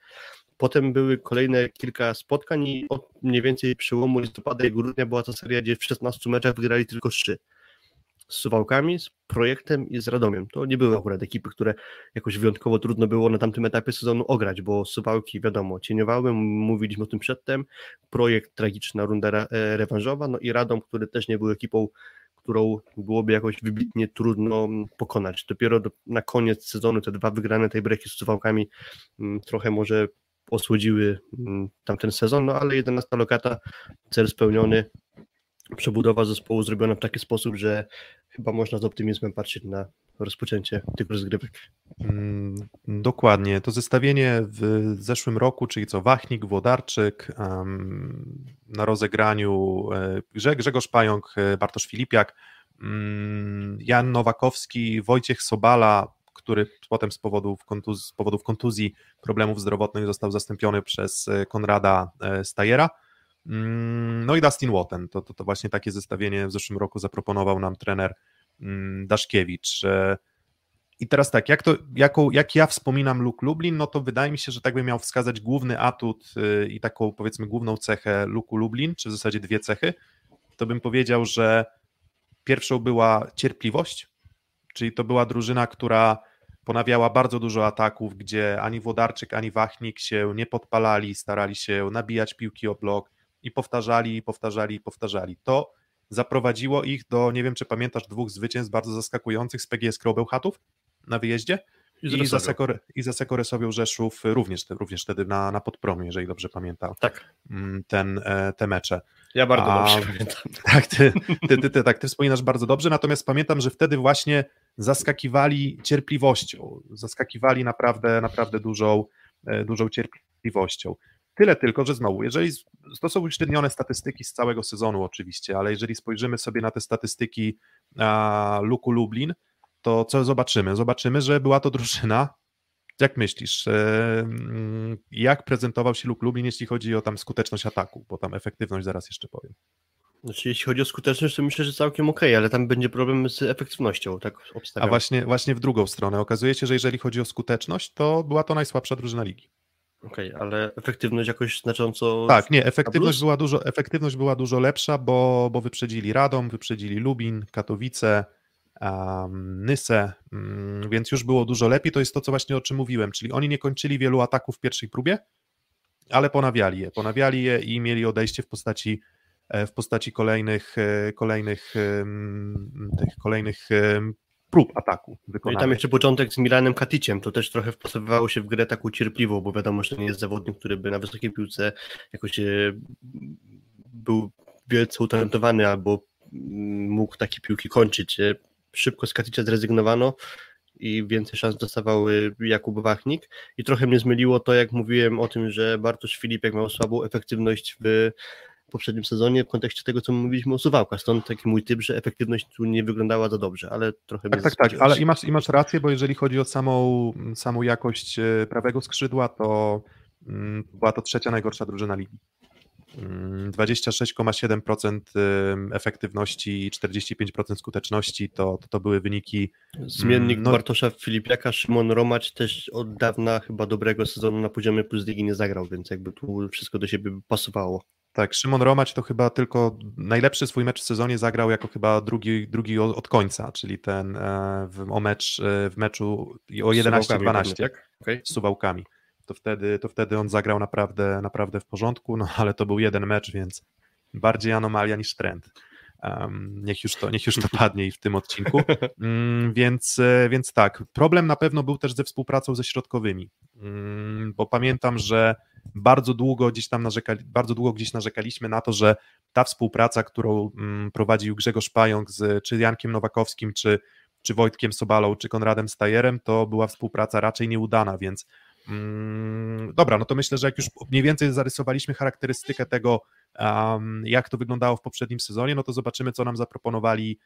Potem były kolejne kilka spotkań i od mniej więcej przełomu listopada i grudnia była ta seria, gdzie w 16 meczach wygrali tylko trzy. Z Suwałkami, z Projektem i z Radomiem. To nie były akurat ekipy, które jakoś wyjątkowo trudno było na tamtym etapie sezonu ograć, bo Suwałki, wiadomo, cieniowały, mówiliśmy o tym przedtem, Projekt, tragiczna runda e, rewanżowa, no i Radom, który też nie był ekipą, którą byłoby jakoś wybitnie trudno mm, pokonać. Dopiero do, na koniec sezonu te dwa wygrane tej breki z Suwałkami mm, trochę może osłodziły mm, tamten sezon, no ale 11 lokata, cel spełniony, przebudowa zespołu zrobiona w taki sposób, że chyba można z optymizmem patrzeć na rozpoczęcie tych rozgrywek. Mm, Dokładnie. To zestawienie w zeszłym roku, czyli co Wachnik, Włodarczyk, em, na rozegraniu e, Grze- Grzegorz Pająk, e, Bartosz Filipiak, mm, Jan Nowakowski, Wojciech Sobala, który potem z powodów, kontuz, z powodów kontuzji, problemów zdrowotnych został zastąpiony przez e, Konrada e, Stajera. Mm, no i Dustin Watten, to, to, to właśnie takie zestawienie w zeszłym roku zaproponował nam trener mm, Daszkiewicz. I teraz tak, jak, to, jako, jak ja wspominam Luke Lublin, no to wydaje mi się, że tak bym miał wskazać główny atut y, i taką powiedzmy główną cechę Luku Lublin, czy w zasadzie dwie cechy, to bym powiedział, że pierwszą była cierpliwość, czyli to była drużyna, która ponawiała bardzo dużo ataków, gdzie ani Włodarczyk, ani Wachnik się nie podpalali, starali się nabijać piłki o blok i powtarzali, i powtarzali, i powtarzali. To zaprowadziło ich do, nie wiem czy pamiętasz, dwóch zwycięstw bardzo zaskakujących z PGS Krobełchatów na wyjeździe i, za, Sekor, i za Sekoresowią Rzeszów również, również wtedy na, na podpromie, jeżeli dobrze pamiętam. Tak. Mm, ten, e, te mecze. Ja bardzo A, dobrze pamiętam. Tak ty, ty, ty, ty, tak, ty wspominasz bardzo dobrze, natomiast pamiętam, że wtedy właśnie zaskakiwali cierpliwością, zaskakiwali naprawdę, naprawdę dużą, e, dużą cierpliwością. Tyle tylko, że znowu, jeżeli to są uśrednione statystyki z całego sezonu oczywiście, ale jeżeli spojrzymy sobie na te statystyki a, Luku Lublin, to co zobaczymy? Zobaczymy, że była to drużyna. Jak myślisz, e, mm, jak prezentował się Luke Lublin, jeśli chodzi o tam skuteczność ataku, bo tam efektywność zaraz jeszcze powiem. Znaczy, jeśli chodzi o skuteczność, to myślę, że całkiem ok, ale tam będzie problem z efektywnością, tak obstawiam. A właśnie, właśnie w drugą stronę. Okazuje się, że jeżeli chodzi o skuteczność, to była to najsłabsza drużyna ligi. Okej, okay, ale efektywność jakoś znacząco. Tak, nie, efektywność była dużo, efektywność była dużo lepsza, bo, bo wyprzedzili Radom, wyprzedzili Lubin, Katowice, um, Nysę, um, więc już było dużo lepiej. To jest to, co właśnie o czym mówiłem, czyli oni nie kończyli wielu ataków w pierwszej próbie, ale ponawiali je, ponawiali je i mieli odejście w postaci w postaci kolejnych e, kolejnych tych kolejnych prób ataku No i tam jeszcze początek z Milanem Katiciem, to też trochę wpasowywało się w grę taką cierpliwą, bo wiadomo, że to nie jest zawodnik, który by na wysokiej piłce jakoś e, był wielce utalentowany albo mm, mógł takie piłki kończyć. Szybko z Katicza zrezygnowano i więcej szans dostawał Jakub Wachnik. I trochę mnie zmyliło to, jak mówiłem o tym, że Bartosz Filipek miał słabą efektywność w poprzednim sezonie w kontekście tego, co mówiliśmy o Suwałkach, stąd taki mój typ, że efektywność tu nie wyglądała za dobrze, ale trochę Tak, tak, tak, ale i masz, i masz rację, bo jeżeli chodzi o samą, samą jakość e, prawego skrzydła, to mm, była to trzecia najgorsza drużyna ligi. 26,7% efektywności i 45% skuteczności to, to, to, były wyniki. Zmiennik no... Bartosza Filipiaka, Szymon Romacz też od dawna chyba dobrego sezonu na poziomie plus ligi nie zagrał, więc jakby tu wszystko do siebie pasowało. Tak, Szymon Romacz to chyba tylko najlepszy swój mecz w sezonie zagrał jako chyba drugi, drugi od końca, czyli ten e, w, o mecz e, w meczu o 11-12 tak? okay. z Suwałkami to wtedy, to wtedy on zagrał naprawdę, naprawdę w porządku, no ale to był jeden mecz, więc bardziej anomalia niż trend. Um, niech, już to, niech już to padnie i w tym odcinku. Um, więc, e, więc tak, problem na pewno był też ze współpracą ze środkowymi, bo pamiętam, że bardzo długo gdzieś tam narzekali, bardzo długo gdzieś narzekaliśmy na to, że ta współpraca, którą mm, prowadził Grzegorz Pająk z czy Jankiem Nowakowskim, czy, czy Wojtkiem Sobalą, czy Konradem Stajerem, to była współpraca raczej nieudana, więc Mm, dobra, no to myślę, że jak już mniej więcej zarysowaliśmy charakterystykę tego, um, jak to wyglądało w poprzednim sezonie, no to zobaczymy, co nam zaproponowali,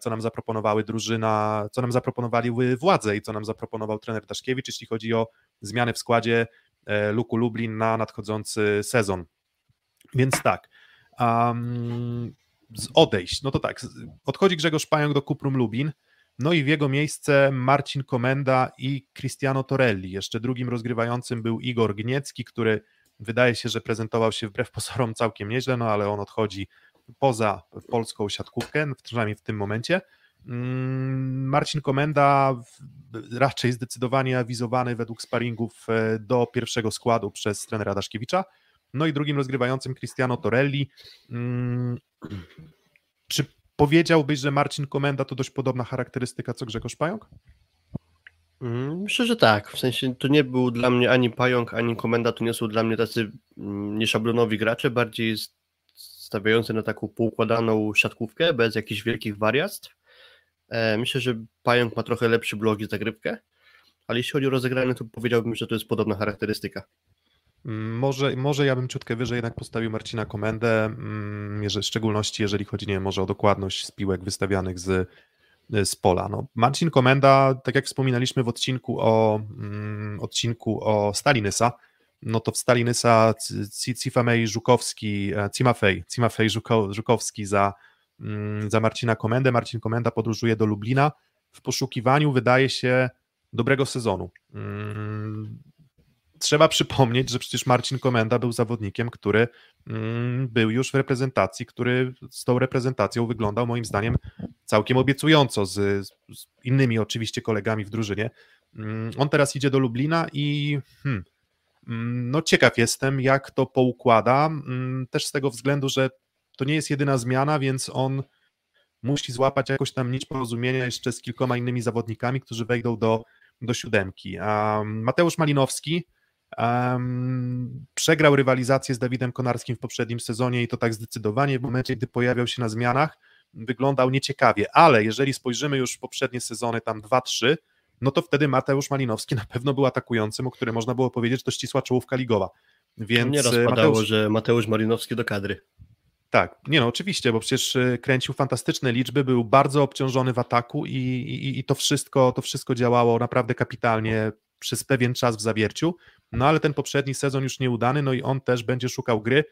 co nam zaproponowały drużyna, co nam zaproponowali władze i co nam zaproponował trener Daszkiewicz, jeśli chodzi o zmiany w składzie e, Luku Lublin na nadchodzący sezon. Więc tak, um, z odejść, no to tak, odchodzi Grzegorz Pająk do Kuprum Lubin, no i w jego miejsce Marcin Komenda i Cristiano Torelli. Jeszcze drugim rozgrywającym był Igor Gniecki, który wydaje się, że prezentował się wbrew pozorom całkiem nieźle, no ale on odchodzi poza polską siatkówkę, przynajmniej w tym momencie. Mm, Marcin Komenda raczej zdecydowanie awizowany według sparingów e, do pierwszego składu przez trenera Daszkiewicza. No i drugim rozgrywającym Cristiano Torelli. Mm, czy Powiedziałbyś, że Marcin Komenda to dość podobna charakterystyka co Grzegorz Pająk? Mm, myślę, że tak. W sensie to nie był dla mnie ani Pająk, ani Komenda, to nie są dla mnie tacy nieszablonowi gracze, bardziej stawiający na taką poukładaną siatkówkę bez jakichś wielkich wariactw. E, myślę, że Pająk ma trochę lepszy blog i zagrywkę, ale jeśli chodzi o rozegranie, to powiedziałbym, że to jest podobna charakterystyka. Może, może ja bym ciutkę wyżej jednak postawił Marcina Komendę, mm, w szczególności jeżeli chodzi nie może o dokładność z piłek wystawianych z, z pola. No, Marcin Komenda, tak jak wspominaliśmy w odcinku o, mm, odcinku o Stalinysa, no to w Stalinysa Cifamej Żukowski, e, Cimafej, Cimafej Żukowski za, mm, za Marcina Komendę. Marcin Komenda podróżuje do Lublina w poszukiwaniu, wydaje się, dobrego sezonu. Mm, trzeba przypomnieć, że przecież Marcin Komenda był zawodnikiem, który mm, był już w reprezentacji, który z tą reprezentacją wyglądał moim zdaniem całkiem obiecująco, z, z innymi oczywiście kolegami w drużynie. On teraz idzie do Lublina i hmm, Mm, no ciekaw jestem, jak to poukłada, mm, też z tego względu, że to nie jest jedyna zmiana, więc on musi złapać jakoś tam nić porozumienia jeszcze z kilkoma innymi zawodnikami, którzy wejdą do, do siódemki. Um, Mateusz Malinowski um, przegrał rywalizację z Dawidem Konarskim w poprzednim sezonie i to tak zdecydowanie w momencie, gdy pojawiał się na zmianach, wyglądał nieciekawie, ale jeżeli spojrzymy już w poprzednie sezony, tam 2-3, no to wtedy Mateusz Malinowski na pewno był atakującym, o którym można było powiedzieć, że to ścisła czołówka ligowa. Więc nie rozpadało, Mateusz... że Mateusz Malinowski do kadry. Tak, nie no, oczywiście, bo przecież e, kręcił fantastyczne liczby, był bardzo obciążony w ataku i, i, i to, wszystko, to wszystko działało naprawdę kapitalnie przez pewien czas w zawierciu, no ale ten poprzedni sezon już nieudany, no i on też będzie szukał gry.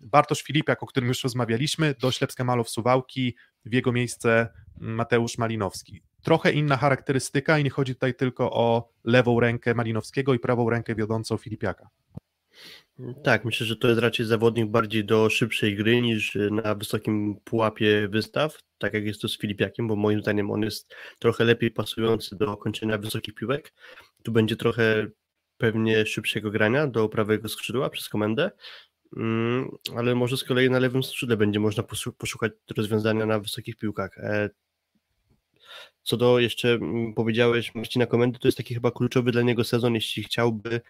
Bartosz Filipiak, o którym już rozmawialiśmy, do Ślepska Malow Suwałki, w jego miejsce Mateusz Malinowski trochę inna charakterystyka i nie chodzi tutaj tylko o lewą rękę Malinowskiego i prawą rękę wiodącą Filipiaka. Tak, myślę, że to jest raczej zawodnik bardziej do szybszej gry niż na wysokim pułapie wystaw, tak jak jest to z Filipiakiem, bo moim zdaniem on jest trochę lepiej pasujący do kończenia wysokich piłek. Tu będzie trochę pewnie szybszego grania do prawego skrzydła przez komendę, mm, ale może z kolei na lewym skrzydle będzie można poszukać rozwiązania na wysokich piłkach. Co do jeszcze mm, powiedziałeś Marcina Komendy, to jest taki chyba kluczowy dla niego sezon, jeśli chciałby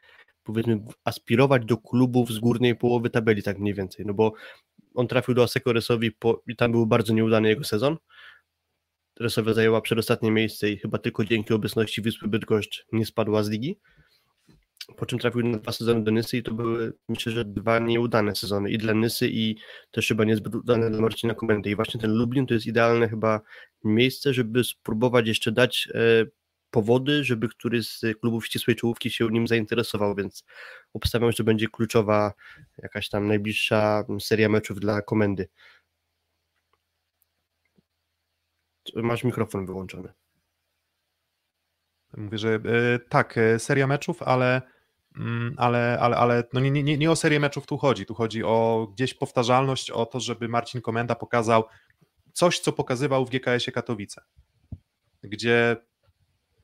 powiedzmy aspirować do klubów z górnej połowy tabeli, tak mniej więcej, no bo on trafił do Aseko Resowi po, i tam był bardzo nieudany jego sezon. Resowia zajęła przedostatnie miejsce i chyba tylko dzięki obecności Wyspy Bydgoszcz nie spadła z ligi po czym trafił na dwa sezony do Nysy i to były myślę, że dwa nieudane sezony i dla Nysy i też chyba niezbyt udane dla Marcina Komendy i właśnie ten Lublin to jest idealne chyba miejsce, żeby spróbować jeszcze dać e, powody, żeby któryś z klubów ścisłej czołówki się nim zainteresował, więc obstawiam, że będzie kluczowa jakaś tam najbliższa seria meczów dla Komendy. Masz mikrofon wyłączony. Mówię, że e, tak, e, seria meczów, ale ale, ale, ale no nie, nie, nie o serię meczów tu chodzi, tu chodzi o gdzieś powtarzalność, o to, żeby Marcin Komenda pokazał coś, co pokazywał w GKS-ie Katowice, gdzie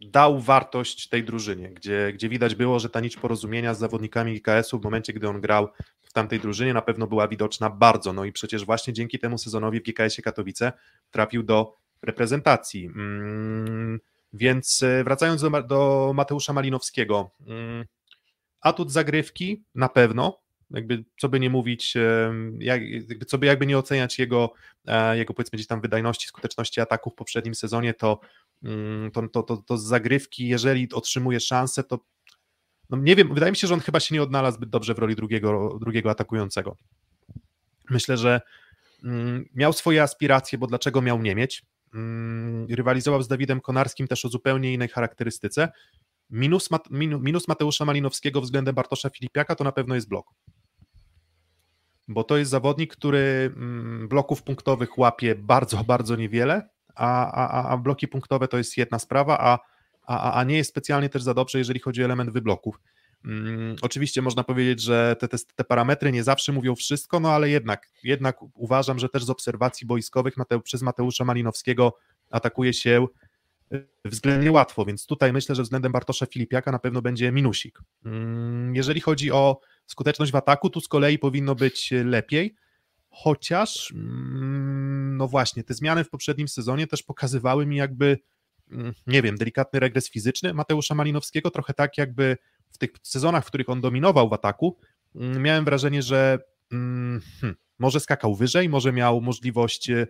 dał wartość tej drużynie, gdzie, gdzie widać było, że ta nić porozumienia z zawodnikami GKS-u w momencie, gdy on grał w tamtej drużynie na pewno była widoczna bardzo, no i przecież właśnie dzięki temu sezonowi w GKS-ie Katowice trafił do reprezentacji. Mm, więc e, wracając do, do Mateusza Malinowskiego, mm, atut zagrywki na pewno, jakby co by nie mówić, jak, jakby, co by jakby nie oceniać jego, e, jego powiedzmy gdzieś tam wydajności, skuteczności ataków w poprzednim sezonie, to, mm, to, to, to, to z zagrywki, jeżeli otrzymuje szansę, to no nie wiem, wydaje mi się, że on chyba się nie odnalazł zbyt dobrze w roli drugiego, drugiego atakującego. Myślę, że mm, miał swoje aspiracje, bo dlaczego miał nie mieć? Mm, rywalizował z Dawidem Konarskim też o zupełnie innej charakterystyce. Minus, minus Mateusza Malinowskiego względem Bartosza Filipiaka to na pewno jest blok. Bo to jest zawodnik, który mm, bloków punktowych łapie bardzo, bardzo niewiele, a, a, a bloki punktowe to jest jedna sprawa, a, a, a nie jest specjalnie też za dobrze, jeżeli chodzi o element wybloków. Hmm, oczywiście można powiedzieć, że te, te, te, parametry nie zawsze mówią wszystko, no ale jednak, jednak uważam, że też z obserwacji boiskowych Mateu, przez Mateusza Malinowskiego atakuje się względnie łatwo, więc tutaj myślę, że względem Bartosza Filipiaka na pewno będzie minusik. Mm, jeżeli chodzi o skuteczność w ataku, tu z kolei powinno być lepiej, chociaż mm, no właśnie, te zmiany w poprzednim sezonie też pokazywały mi jakby, mm, nie wiem, delikatny regres fizyczny Mateusza Malinowskiego, trochę tak jakby w tych sezonach, w których on dominował w ataku, miałem wrażenie, że hmm, może skakał wyżej, może miał możliwość Mm,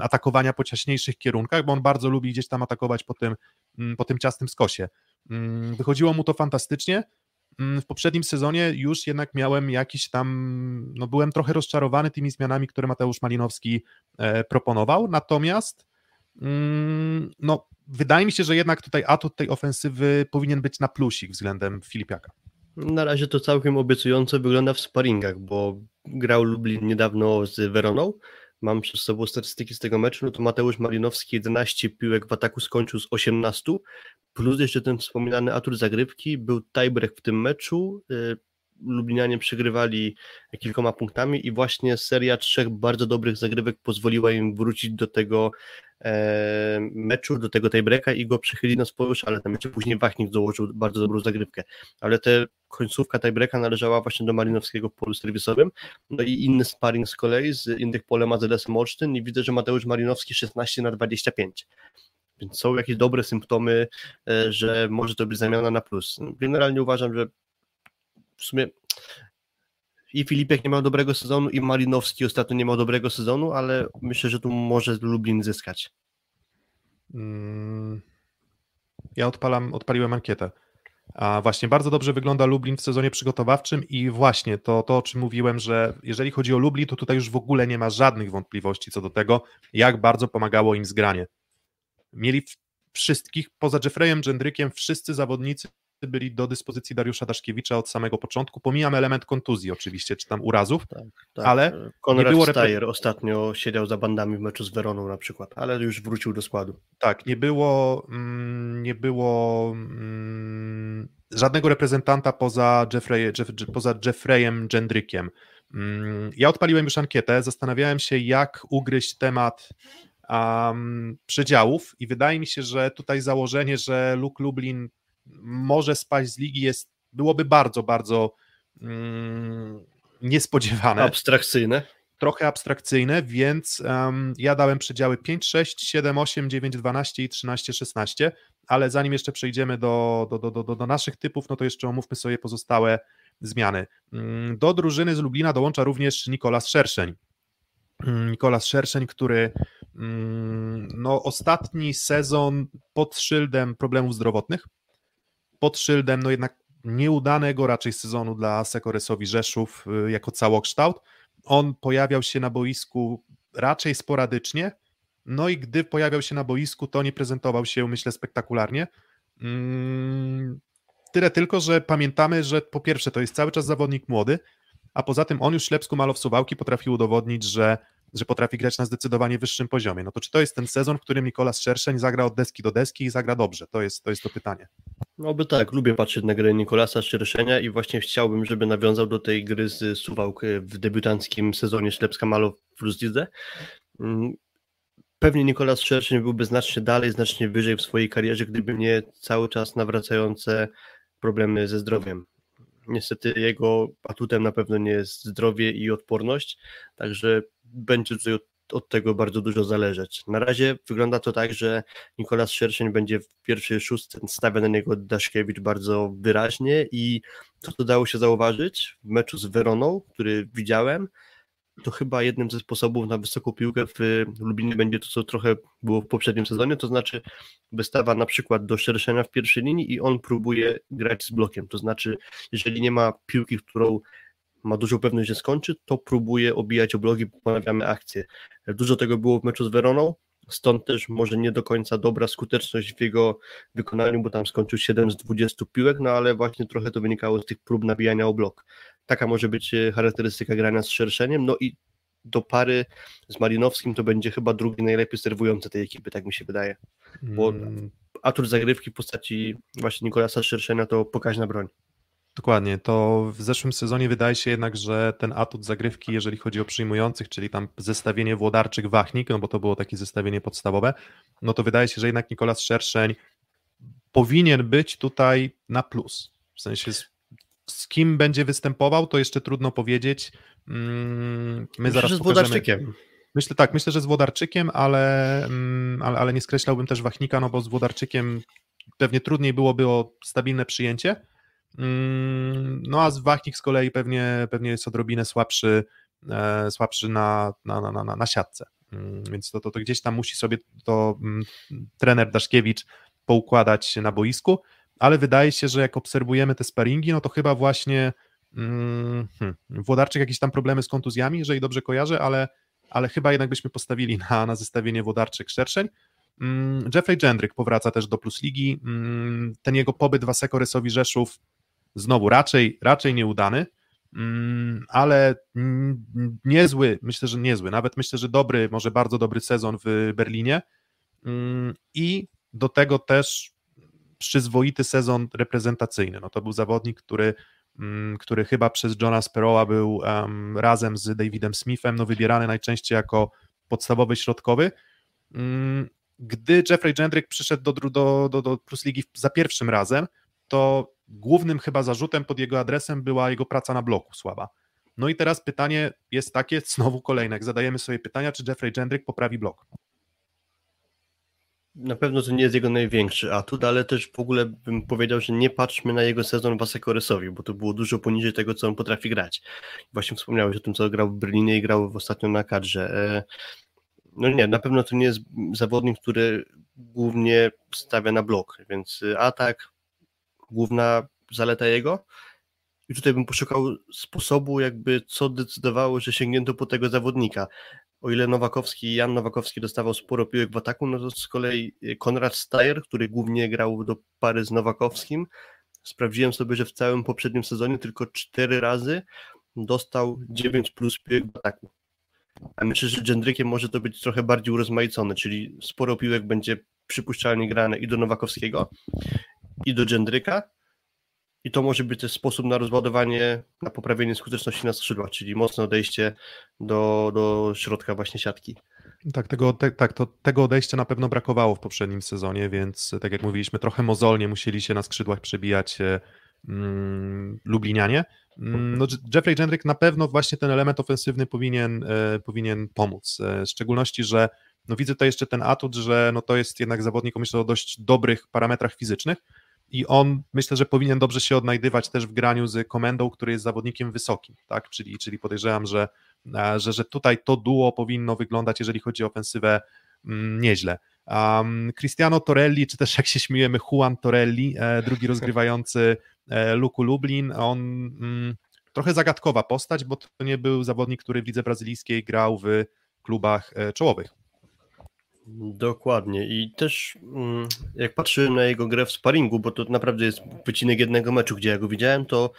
atakowania po ciaśniejszych kierunkach, bo on bardzo lubi gdzieś tam atakować po tym, mm, po tym ciasnym skosie. Mm, wychodziło mu to fantastycznie. W poprzednim sezonie już jednak miałem jakiś tam, no byłem trochę rozczarowany tymi zmianami, które Mateusz Malinowski e, proponował, natomiast mm, no wydaje mi się, że jednak tutaj atut tej ofensywy powinien być na plusik względem Filipiaka. Na razie to całkiem obiecująco wygląda w sparingach, bo grał Lublin niedawno z Weroną. Mam przed sobą statystyki z tego meczu, no to Mateusz Malinowski 11 piłek w ataku skończył z 18, plus jeszcze ten wspominany atut zagrywki, był tiebreak w tym meczu, y, Lublinianie przegrywali kilkoma punktami i właśnie seria trzech bardzo dobrych zagrywek pozwoliła im wrócić do tego e, meczu, do tego tiebreaka i go przechylić na swoją ale tam jeszcze później Wachnik dołożył bardzo dobrą zagrywkę. Ale te końcówka tiebreaka należała właśnie do Malinowskiego w polu serwisowym. No i inny sparring z kolei z Indych Polem AZS Olsztyn i widzę, że Mateusz Malinowski 16 na 25. Więc są jakieś dobre symptomy, e, że może to być zamiana na plus. Generalnie uważam, że w sumie i Filipek nie miał dobrego sezonu, i Malinowski ostatnio nie miał dobrego sezonu, ale myślę, że tu może Lublin zyskać. Mm, ja odpalam, odpaliłem ankietę. A właśnie bardzo dobrze wygląda Lublin w sezonie przygotowawczym i właśnie to, to, o czym mówiłem, że jeżeli chodzi o Lublin, to tutaj już w ogóle nie ma żadnych wątpliwości co do tego, jak bardzo pomagało im zgranie. Mieli wszystkich, poza Jeffreyem Gendrykiem, wszyscy zawodnicy byli do dyspozycji Dariusza Daszkiewicza od samego początku. Pomijam element kontuzji oczywiście, czy tam urazów, tak, tak. ale Konrad nie było Steyer ostatnio siedział za bandami w meczu z Weroną na przykład, ale już wrócił do składu. Tak, nie było mm, nie było mm, żadnego reprezentanta poza, Jeffrey, Jeff, poza Jeffreyem Gendrykiem. Mm, ja odpaliłem już ankietę, zastanawiałem się jak ugryźć temat um, przedziałów i wydaje mi się, że tutaj założenie, że Luke Lublin może spaść z ligi jest, byłoby bardzo, bardzo mm, niespodziewane. Abstrakcyjne. Trochę abstrakcyjne, więc um, ja dałem przedziały 5, 6, 7, 8, 9, 12 i 13, 16, ale zanim jeszcze przejdziemy do, do, do, do, do naszych typów, no to jeszcze omówmy sobie pozostałe zmiany. Mm, do drużyny z Lublina dołącza również Nikolas Szerszeń. Mm, Nikolas Szerszeń, który no, ostatni sezon pod szyldem problemów zdrowotnych, pod szyldem no jednak nieudanego raczej sezonu dla Sekoresowi Rzeszów y, jako całokształt. On pojawiał się na boisku raczej sporadycznie, no i gdy pojawiał się na boisku, to nie prezentował się, myślę, spektakularnie. Mm, tyle tylko, że pamiętamy, że po pierwsze to jest cały czas zawodnik młody, a poza tym on już Ślepsku Suwałki potrafił udowodnić, że że potrafi grać na zdecydowanie wyższym poziomie. No to czy to jest ten sezon, w którym Nikolas Szerszeń zagra od deski do deski i zagra dobrze? To jest to, jest to pytanie. No by tak, lubię patrzeć na grę Nikolasa Szerszenia i właśnie chciałbym, żeby nawiązał do tej gry z Suwałk w debiutanckim sezonie Ślepska Malow plus Lidze. Mm, pewnie Nikolas Szerszeń byłby znacznie dalej, znacznie wyżej w swojej karierze, gdyby nie cały czas nawracające problemy ze zdrowiem. Niestety jego atutem na pewno nie jest zdrowie i odporność, także będzie tutaj od, od, tego bardzo dużo zależeć. Na razie wygląda to tak, że Nikolas Szerszeń będzie w pierwszej szóstce, stawia na niego Daszkiewicz bardzo wyraźnie i to, co dało się zauważyć w meczu z Weroną, który widziałem, to chyba jednym ze sposobów na wysoką piłkę w Lublinie będzie to, co trochę było w poprzednim sezonie, to znaczy wystawa na przykład do szerszenia w pierwszej linii i on próbuje grać z blokiem, to znaczy jeżeli nie ma piłki, którą ma dużą pewność, że skończy, to próbuje obijać o bloki, ponawiamy akcję. Dużo tego było w meczu z Weroną, stąd też może nie do końca dobra skuteczność w jego wykonaniu, bo tam skończył 7 z 20 piłek, no ale właśnie trochę to wynikało z tych prób nabijania o blok. Taka może być e, charakterystyka grania z szerszeniem, no i do pary z Malinowskim to będzie chyba drugi najlepiej serwujący tej ekipy, tak mi się wydaje. Bo hmm. atut zagrywki w postaci właśnie Nikolasa Szerszenia to pokaźna broń. Dokładnie, to w zeszłym sezonie wydaje się jednak, że ten atut zagrywki, jeżeli chodzi o przyjmujących, czyli tam zestawienie Włodarczyk-Wachnik, no bo to było takie zestawienie podstawowe, no to wydaje się, że jednak Nikolas Szerszeń powinien być tutaj na plus. W sensie z, z kim będzie występował, to jeszcze trudno powiedzieć. Mm, my myślę, zaraz że z Włodarczykiem. Myślę tak, myślę, że z Włodarczykiem, ale, mm, ale, ale nie skreślałbym też Wachnika, no bo z Włodarczykiem pewnie trudniej byłoby o stabilne przyjęcie, Mm, no a Wachnik z kolei pewnie, pewnie jest odrobinę słabszy, e, słabszy na, na, na, na, na siatce. Więc to, to, to gdzieś tam musi sobie to trener Daszkiewicz poukładać na boisku, ale wydaje się, że jak obserwujemy te sparingi, no to chyba właśnie hmm, Włodarczyk jakieś tam problemy z kontuzjami, jeżeli dobrze kojarzę, ale, ale chyba jednak byśmy postawili na, na zestawienie Włodarczyk-Szerszeń. Mm, Jeffrey Jendryk powraca też do Plus Ligi. Mm, ten jego pobyt w Aseko Rysowi Rzeszów znowu raczej, raczej nieudany, mm, ale niezły, myślę, że niezły, nawet myślę, że dobry, może bardzo dobry sezon w Berlinie i do tego też przyzwoity sezon reprezentacyjny. No to był zawodnik, który, który chyba przez Johna Sparrowa był um, razem z Davidem Smithem no, wybierany najczęściej jako podstawowy środkowy gdy Jeffrey Jendrick przyszedł do, do, do, do Plus Ligi za pierwszym razem, to głównym chyba zarzutem pod jego adresem była jego praca na bloku słaba. No i teraz pytanie jest takie, znowu kolejne, jak zadajemy sobie pytania, czy Jeffrey Jendrick poprawi blok. Na pewno to nie jest jego największy atut, ale też w ogóle bym powiedział, że nie patrzmy na jego sezon w Asekoresowi, bo to było dużo poniżej tego, co on potrafi grać. Właśnie wspomniałeś o tym, co grał w Berlinie i grał ostatnio na kadrze. E, no nie, na pewno to nie jest zawodnik, który głównie stawia na blok, więc y, atak, główna zaleta jego. I tutaj bym poszukał sposobu, jakby co decydowało, że sięgnięto po tego zawodnika. O ile Nowakowski, Jan Nowakowski dostawał sporo piłek w ataku, no to z kolei Konrad Steyer, który głównie grał do pary z Nowakowskim, sprawdziłem sobie, że w całym poprzednim sezonie tylko cztery razy dostał 9 plus piłek w ataku. A myślę, że Jędrykiem może to być trochę bardziej urozmaicone, czyli sporo piłek będzie przypuszczalnie grane i do Nowakowskiego, i do Jędryka, i to może być też sposób na rozładowanie, na poprawienie skuteczności na skrzydłach, czyli mocne odejście do, do środka właśnie siatki. Tak, tego, te, tak to, tego odejścia na pewno brakowało w poprzednim sezonie, więc tak jak mówiliśmy, trochę mozolnie musieli się na skrzydłach przebijać e, mm, Lublinianie. Mm, no, Jeffrey Jendrick na pewno właśnie ten element ofensywny powinien, e, powinien pomóc. E, w szczególności, że no widzę to jeszcze ten atut, że no to jest jednak zawodnik, myślę, o dość dobrych parametrach fizycznych i on myślę, że powinien dobrze się odnajdywać też w graniu z komendą, który jest zawodnikiem wysokim, tak? Czyli, czyli podejrzewam, że, e, że, że tutaj to duo powinno wyglądać, jeżeli chodzi o ofensywę, mm, nieźle. Um, Cristiano Torelli, czy też jak się śmiejemy, Juan Torelli, e, drugi rozgrywający e, Luku Lublin, on mm, trochę zagadkowa postać, bo to nie był zawodnik, który w lidze brazylijskiej grał w klubach e, czołowych. Dokładnie i też mm, jak patrzyłem na jego grę w sparingu, bo to naprawdę jest wycinek jednego meczu, gdzie ja go widziałem, to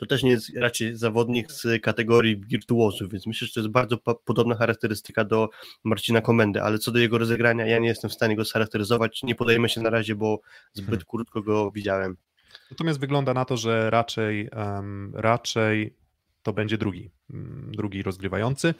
to też nie jest raczej zawodnik z kategorii wirtuozów, więc myślę, że to jest bardzo podobna charakterystyka do Marcina Komendy, ale co do jego rozegrania, ja nie jestem w stanie go scharakteryzować, nie podajemy się na razie, bo zbyt hmm. krótko go widziałem. Natomiast wygląda na to, że raczej, um, raczej to będzie drugi, um, drugi rozgrywający.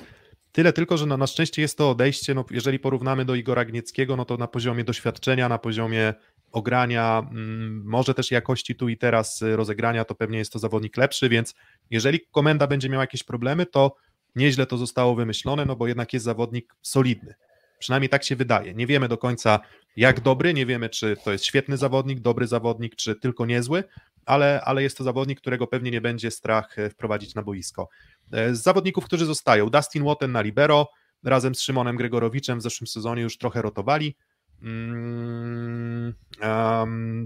Tyle tylko, że no, na szczęście jest to odejście, no, jeżeli porównamy do Igora Gnieckiego, no to na poziomie doświadczenia, na poziomie ogrania, mm, może też jakości tu i teraz y, rozegrania, to pewnie jest to zawodnik lepszy, więc jeżeli komenda będzie miała jakieś problemy, to nieźle to zostało wymyślone, no bo jednak jest zawodnik solidny. Przynajmniej tak się wydaje. Nie wiemy do końca, jak dobry, nie wiemy, czy to jest świetny zawodnik, dobry zawodnik, czy tylko niezły, ale, ale jest to zawodnik, którego pewnie nie będzie strach e, wprowadzić na boisko. E, z zawodników, którzy zostają, Dustin Watten na libero, razem z Szymonem Gregorowiczem w zeszłym sezonie już trochę rotowali. Um,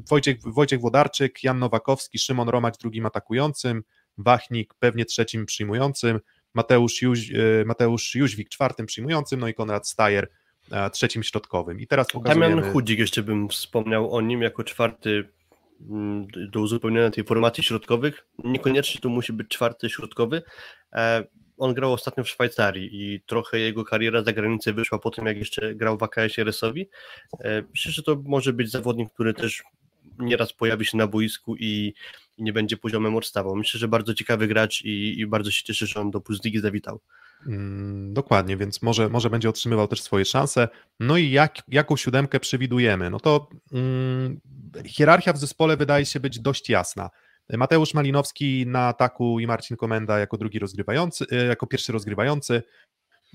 Wojciech, Wojciech Włodarczyk, Jan Nowakowski, Szymon Romać drugim atakującym, Wachnik pewnie trzecim przyjmującym, Mateusz, Jóź, e, Mateusz Jóźwik czwartym przyjmującym, no i Konrad Stajer trzecim środkowym. I teraz pokazujemy... Damian Chudzik jeszcze bym wspomniał o nim jako czwarty do uzupełnienia tej formacji środkowych. Niekoniecznie to musi być czwarty środkowy. E, on grał ostatnio w Szwajcarii i trochę jego kariera za granicę wyszła po tym, jak jeszcze grał w AKS-ie Resowi. E, myślę, że to może być zawodnik, który też nieraz pojawi się na boisku i, i nie będzie poziomem odstawą. Myślę, że bardzo ciekawy gracz i, i bardzo się cieszę, że on do Plus Ligi zawitał. Mm, dokładnie, więc może, może będzie otrzymywał też swoje szanse. No i jak, jaką siódemkę przewidujemy? No to mm, hierarchia w zespole wydaje się być dość jasna. Mateusz Malinowski na ataku i Marcin Komenda jako drugi rozgrywający, e, jako pierwszy rozgrywający.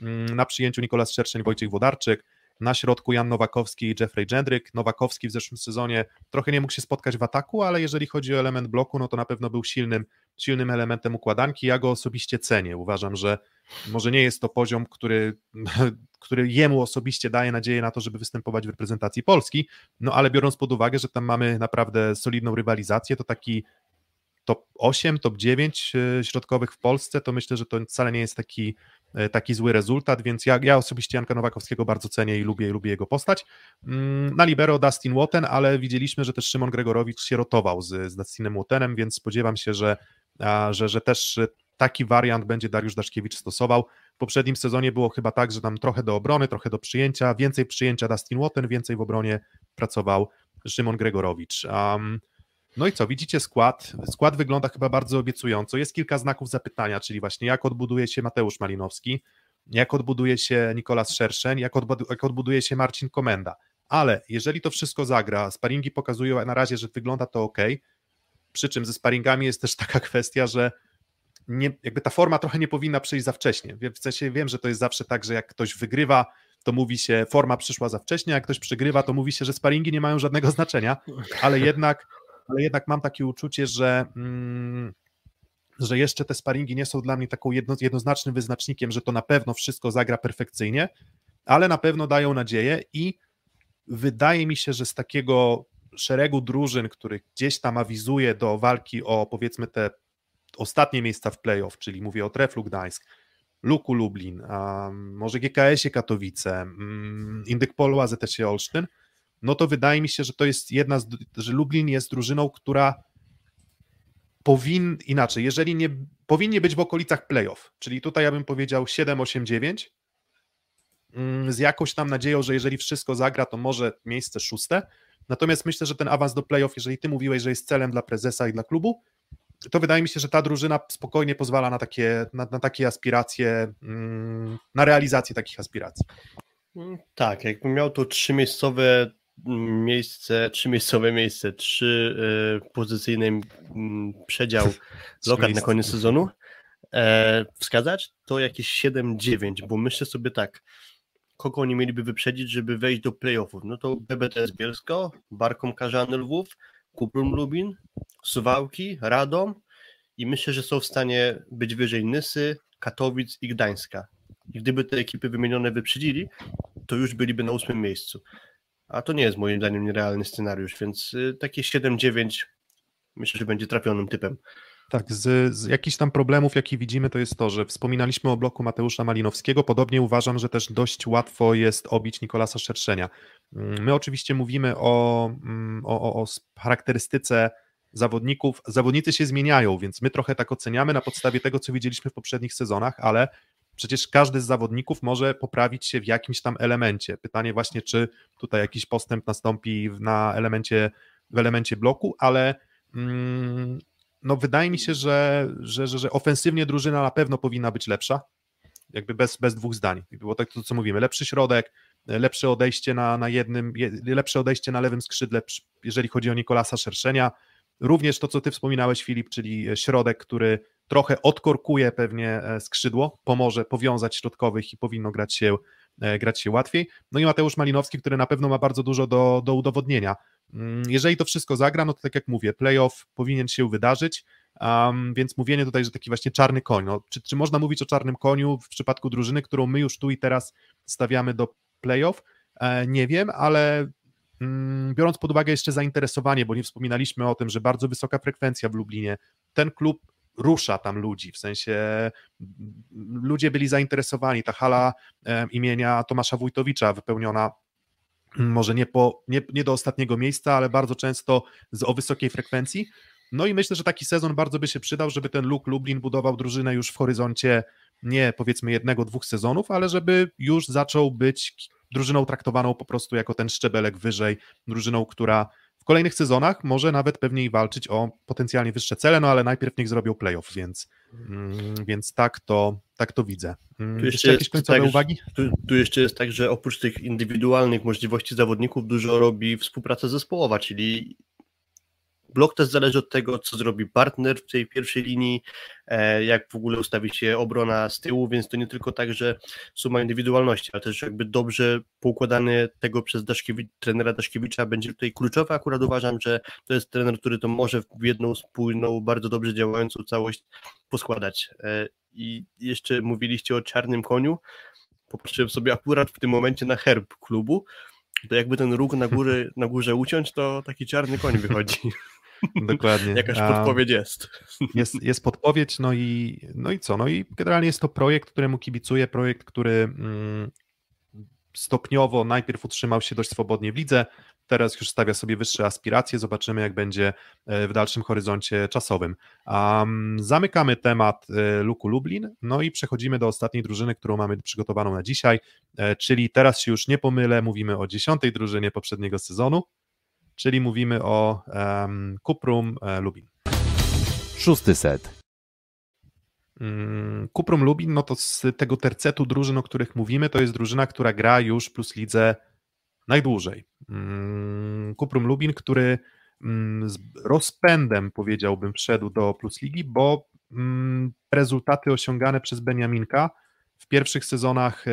Mm, na przyjęciu Nikolas Szerszeń, Wojciech Wodarczyk, na środku Jan Nowakowski i Jeffrey Jendryk. Nowakowski w zeszłym sezonie trochę nie mógł się spotkać w ataku, ale jeżeli chodzi o element bloku, no to na pewno był silnym, silnym elementem układanki. Ja go osobiście cenię. Uważam, że może nie jest to poziom, który, który jemu osobiście daje nadzieję na to, żeby występować w reprezentacji Polski, no ale biorąc pod uwagę, że tam mamy naprawdę solidną rywalizację, to taki top 8, top 9 e, środkowych w Polsce, to myślę, że to wcale nie jest taki, taki zły rezultat, więc ja, ja osobiście Janka Nowakowskiego bardzo cenię i lubię, lubię jego postać. Mm, na libero Dustin Woten, ale widzieliśmy, że też Szymon Gregorowicz się rotował z, z Dustinem Wotenem, więc spodziewam się, że, że, że też taki wariant będzie Dariusz Daszkiewicz stosował. W poprzednim sezonie było chyba tak, że tam trochę do obrony, trochę do przyjęcia, więcej przyjęcia Dustin Woten, więcej w obronie pracował Szymon Gregorowicz. Um, no i co, widzicie skład. Skład wygląda chyba bardzo obiecująco. Jest kilka znaków zapytania, czyli właśnie jak odbuduje się Mateusz Malinowski, jak odbuduje się Nikolas Szerszeń, jak, jak odbuduje się Marcin Komenda. Ale jeżeli to wszystko zagra, sparingi pokazują na razie, że wygląda to ok, przy czym ze sparingami jest też taka kwestia, że nie, jakby ta forma trochę nie powinna przyjść za wcześnie. W sensie wiem, że to jest zawsze tak, że jak ktoś wygrywa, to mówi się forma przyszła za wcześnie, jak ktoś przegrywa, to mówi się, że sparingi nie mają żadnego znaczenia, ale jednak, ale jednak mam takie uczucie, że, mm, że jeszcze te sparingi nie są dla mnie taką jedno, jednoznacznym wyznacznikiem, że to na pewno wszystko zagra perfekcyjnie, ale na pewno dają nadzieję i wydaje mi się, że z takiego szeregu drużyn, których gdzieś tam awizuje do walki o powiedzmy te ostatnie miejsca w playoff, czyli mówię o Treflu Gdańsk, Luku Lublin, może GKS-ie Katowice, um, Indyk Polu AZS Olsztyn, no to wydaje mi się, że to jest jedna z, że Lublin jest drużyną, która powin, inaczej, jeżeli nie, powinni być w okolicach playoff, czyli tutaj ja bym powiedział 7, 8, 9, z jakąś tam nadzieją, że jeżeli wszystko zagra, to może miejsce szóste, natomiast myślę, że ten awans do playoff, jeżeli ty mówiłeś, że jest celem dla prezesa i dla klubu, to wydaje mi się, że ta drużyna spokojnie pozwala na takie, na, na takie aspiracje, mm, na realizację takich aspiracji. Mm, tak, jakbym miał to trzymiejscowe miejsce, trzymiejscowe miejsce, trzy y, pozycyjny przedział lokat na koniec sezonu e, wskazać, to jakieś 7-9, bo myślę sobie tak, kogo oni mieliby wyprzedzić, żeby wejść do playoffów? No to BBTS Bielsko, Barkom Karzany Lwów, Kuprum Lubin, Suwałki, Radom i myślę, że są w stanie być wyżej Nysy, Katowic i Gdańska. I gdyby te ekipy wymienione wyprzedzili, to już byliby na ósmym miejscu. A to nie jest moim zdaniem nierealny scenariusz, więc y, takie 7-9 myślę, że będzie trafionym typem. Tak, z, z jakichś tam problemów, jakie widzimy, to jest to, że wspominaliśmy o bloku Mateusza Malinowskiego. Podobnie uważam, że też dość łatwo jest obić Nikolasa Szerszenia. Mm, my oczywiście mówimy mm, o, o, o charakterystyce zawodników. Zawodnicy się zmieniają, więc my trochę tak oceniamy na podstawie tego, co widzieliśmy w poprzednich sezonach, ale przecież każdy z zawodników może poprawić się w jakimś tam elemencie. Pytanie właśnie, czy tutaj jakiś postęp nastąpi na elemencie, w elemencie bloku, ale mm, no wydaje mi się, że, że, że, że ofensywnie drużyna na pewno powinna być lepsza, jakby bez, bez dwóch zdań. Było tak to, co mówimy, lepszy środek, lepsze odejście na, na jednym, lepsze odejście na lewym skrzydle, jeżeli chodzi o Nikolasa Szerszenia, również to, co ty wspominałeś, Filip, czyli środek, który trochę odkorkuje pewnie e, skrzydło, pomoże powiązać środkowych i powinno grać się, e, grać się łatwiej. No i Mateusz Malinowski, który na pewno ma bardzo dużo do, do udowodnienia. Mm, jeżeli to wszystko zagra, no to tak jak mówię, playoff powinien się wydarzyć, um, więc mówienie tutaj, że taki właśnie czarny koń. No, czy, czy można mówić o czarnym koniu w przypadku drużyny, którą my już tu i teraz stawiamy do playoff? E, nie wiem, ale mm, biorąc pod uwagę jeszcze zainteresowanie, bo nie wspominaliśmy o tym, że bardzo wysoka frekwencja w Lublinie, ten klub rusza tam ludzi, w sensie mm, ludzie byli zainteresowani, ta hala e, imienia Tomasza Wójtowicza wypełniona może nie, po, nie, nie do ostatniego miejsca, ale bardzo często z, o wysokiej frekwencji. No i myślę, że taki sezon bardzo by się przydał, żeby ten Luke Lublin budował drużynę już w horyzoncie nie powiedzmy jednego, dwóch sezonów, ale żeby już zaczął być drużyną traktowaną po prostu jako ten szczebelek wyżej, drużyną, która kolejnych sezonach może nawet pewnie walczyć o potencjalnie wyższe cele, no ale najpierw niech zrobią playoff, więc, mm, więc tak, to, tak to widzę. Mm, tu jeszcze, jeszcze jakieś końcowe tak, uwagi? Tu, tu, jeszcze jest tak, że oprócz tych indywidualnych możliwości zawodników dużo robi współpraca zespołowa, czyli Blok też zależy od tego, co zrobi partner w tej pierwszej linii, e, jak w ogóle ustawi się obrona z tyłu, więc to nie tylko tak, że suma indywidualności, ale też jakby dobrze poukładany tego przez Daszkiewicz, trenera Daszkiewicza będzie tutaj kluczowy. Akurat uważam, że to jest trener, który to może w jedną spójną, bardzo dobrze działającą całość poskładać. E, I jeszcze mówiliście o czarnym koniu. Popatrzyłem sobie akurat w tym momencie na herb klubu to jakby ten róg na górze, na górze uciąć, to taki czarny koń wychodzi. Dokładnie. Jakaś podpowiedź jest. Jest, jest podpowiedź, no i, no i co? No i generalnie jest to projekt, któremu kibicuję, projekt, który mm, stopniowo najpierw utrzymał się dość swobodnie w lidze, teraz już stawia sobie wyższe aspiracje, zobaczymy jak będzie e, w dalszym horyzoncie czasowym. Um, zamykamy temat e, Luku Lublin, no i przechodzimy do ostatniej drużyny, którą mamy przygotowaną na dzisiaj, e, czyli teraz się już nie pomylę, mówimy o dziesiątej drużynie poprzedniego sezonu, czyli mówimy o um, Kuprum Lubin. Szósty set. Mm, Kuprum Lubin, no to z tego tercetu drużyn, o których mówimy, to jest drużyna, która gra już plus lidze najdłużej. Mm, Kuprum Lubin, który mm, z rozpędem powiedziałbym wszedł do Plus Ligi, bo rezultaty osiągane przez Beniaminka w pierwszych sezonach e,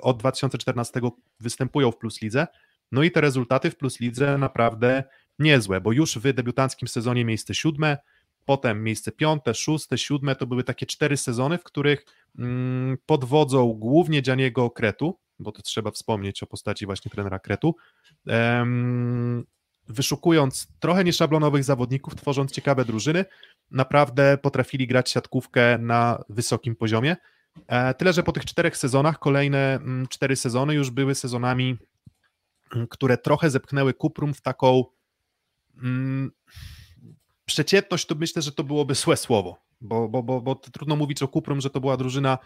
od 2014 występują w Plus Lidze, no i te rezultaty w Plus Lidze naprawdę niezłe, bo już w debiutanckim sezonie miejsce siódme, potem miejsce piąte, szóste, siódme, to były takie cztery sezony, w których mm, pod wodzą głównie Dzianiego Kretu, bo to trzeba wspomnieć o postaci właśnie trenera Kretu, wyszukując trochę nieszablonowych zawodników, tworząc ciekawe drużyny, naprawdę potrafili grać siatkówkę na wysokim poziomie. E, tyle, że po tych czterech sezonach, kolejne mm, cztery sezony już były sezonami, które trochę zepchnęły Kuprum w taką mm, przeciętność, to myślę, że to byłoby złe słowo, bo, bo, bo, bo trudno mówić o Kuprum, że to była drużyna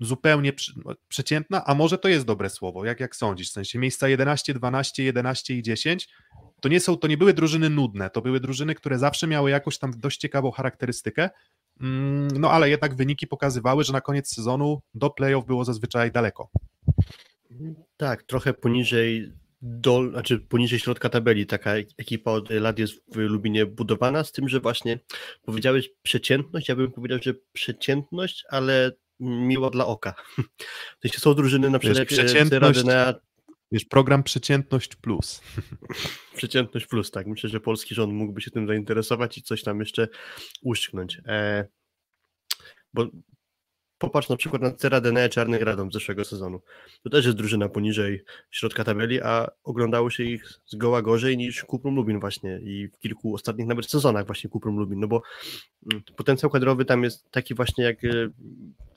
zupełnie no, przeciętna, a może to jest dobre słowo, jak, jak sądzisz, w sensie miejsca 11, 12, 11 i 10, to nie, są, to nie były drużyny nudne, to były drużyny, które zawsze miały jakąś tam dość ciekawą charakterystykę, mm, no ale jednak wyniki pokazywały, że na koniec sezonu do playoff było zazwyczaj daleko. Tak, trochę poniżej dol, znaczy poniżej środka tabeli taka ekipa od lat jest w Lubinie budowana, z tym, że właśnie powiedziałeś przeciętność, ja bym powiedział, że przeciętność, ale miło dla oka. To się są drużyny na przykład przeciętność, na... Wiesz, program Przeciętność Plus. Przeciętność Plus, tak. Myślę, że polski rząd mógłby się tym zainteresować i coś tam jeszcze uszczknąć. E... Bo Popatrz na przykład na Ceradene Czarnych Radom z zeszłego sezonu. To też jest drużyna poniżej środka tabeli, a oglądało się ich zgoła gorzej niż Kuprum Lubin właśnie i w kilku ostatnich nawet sezonach właśnie Kuprum Lubin, no bo mm, potencjał kadrowy tam jest taki właśnie jak e,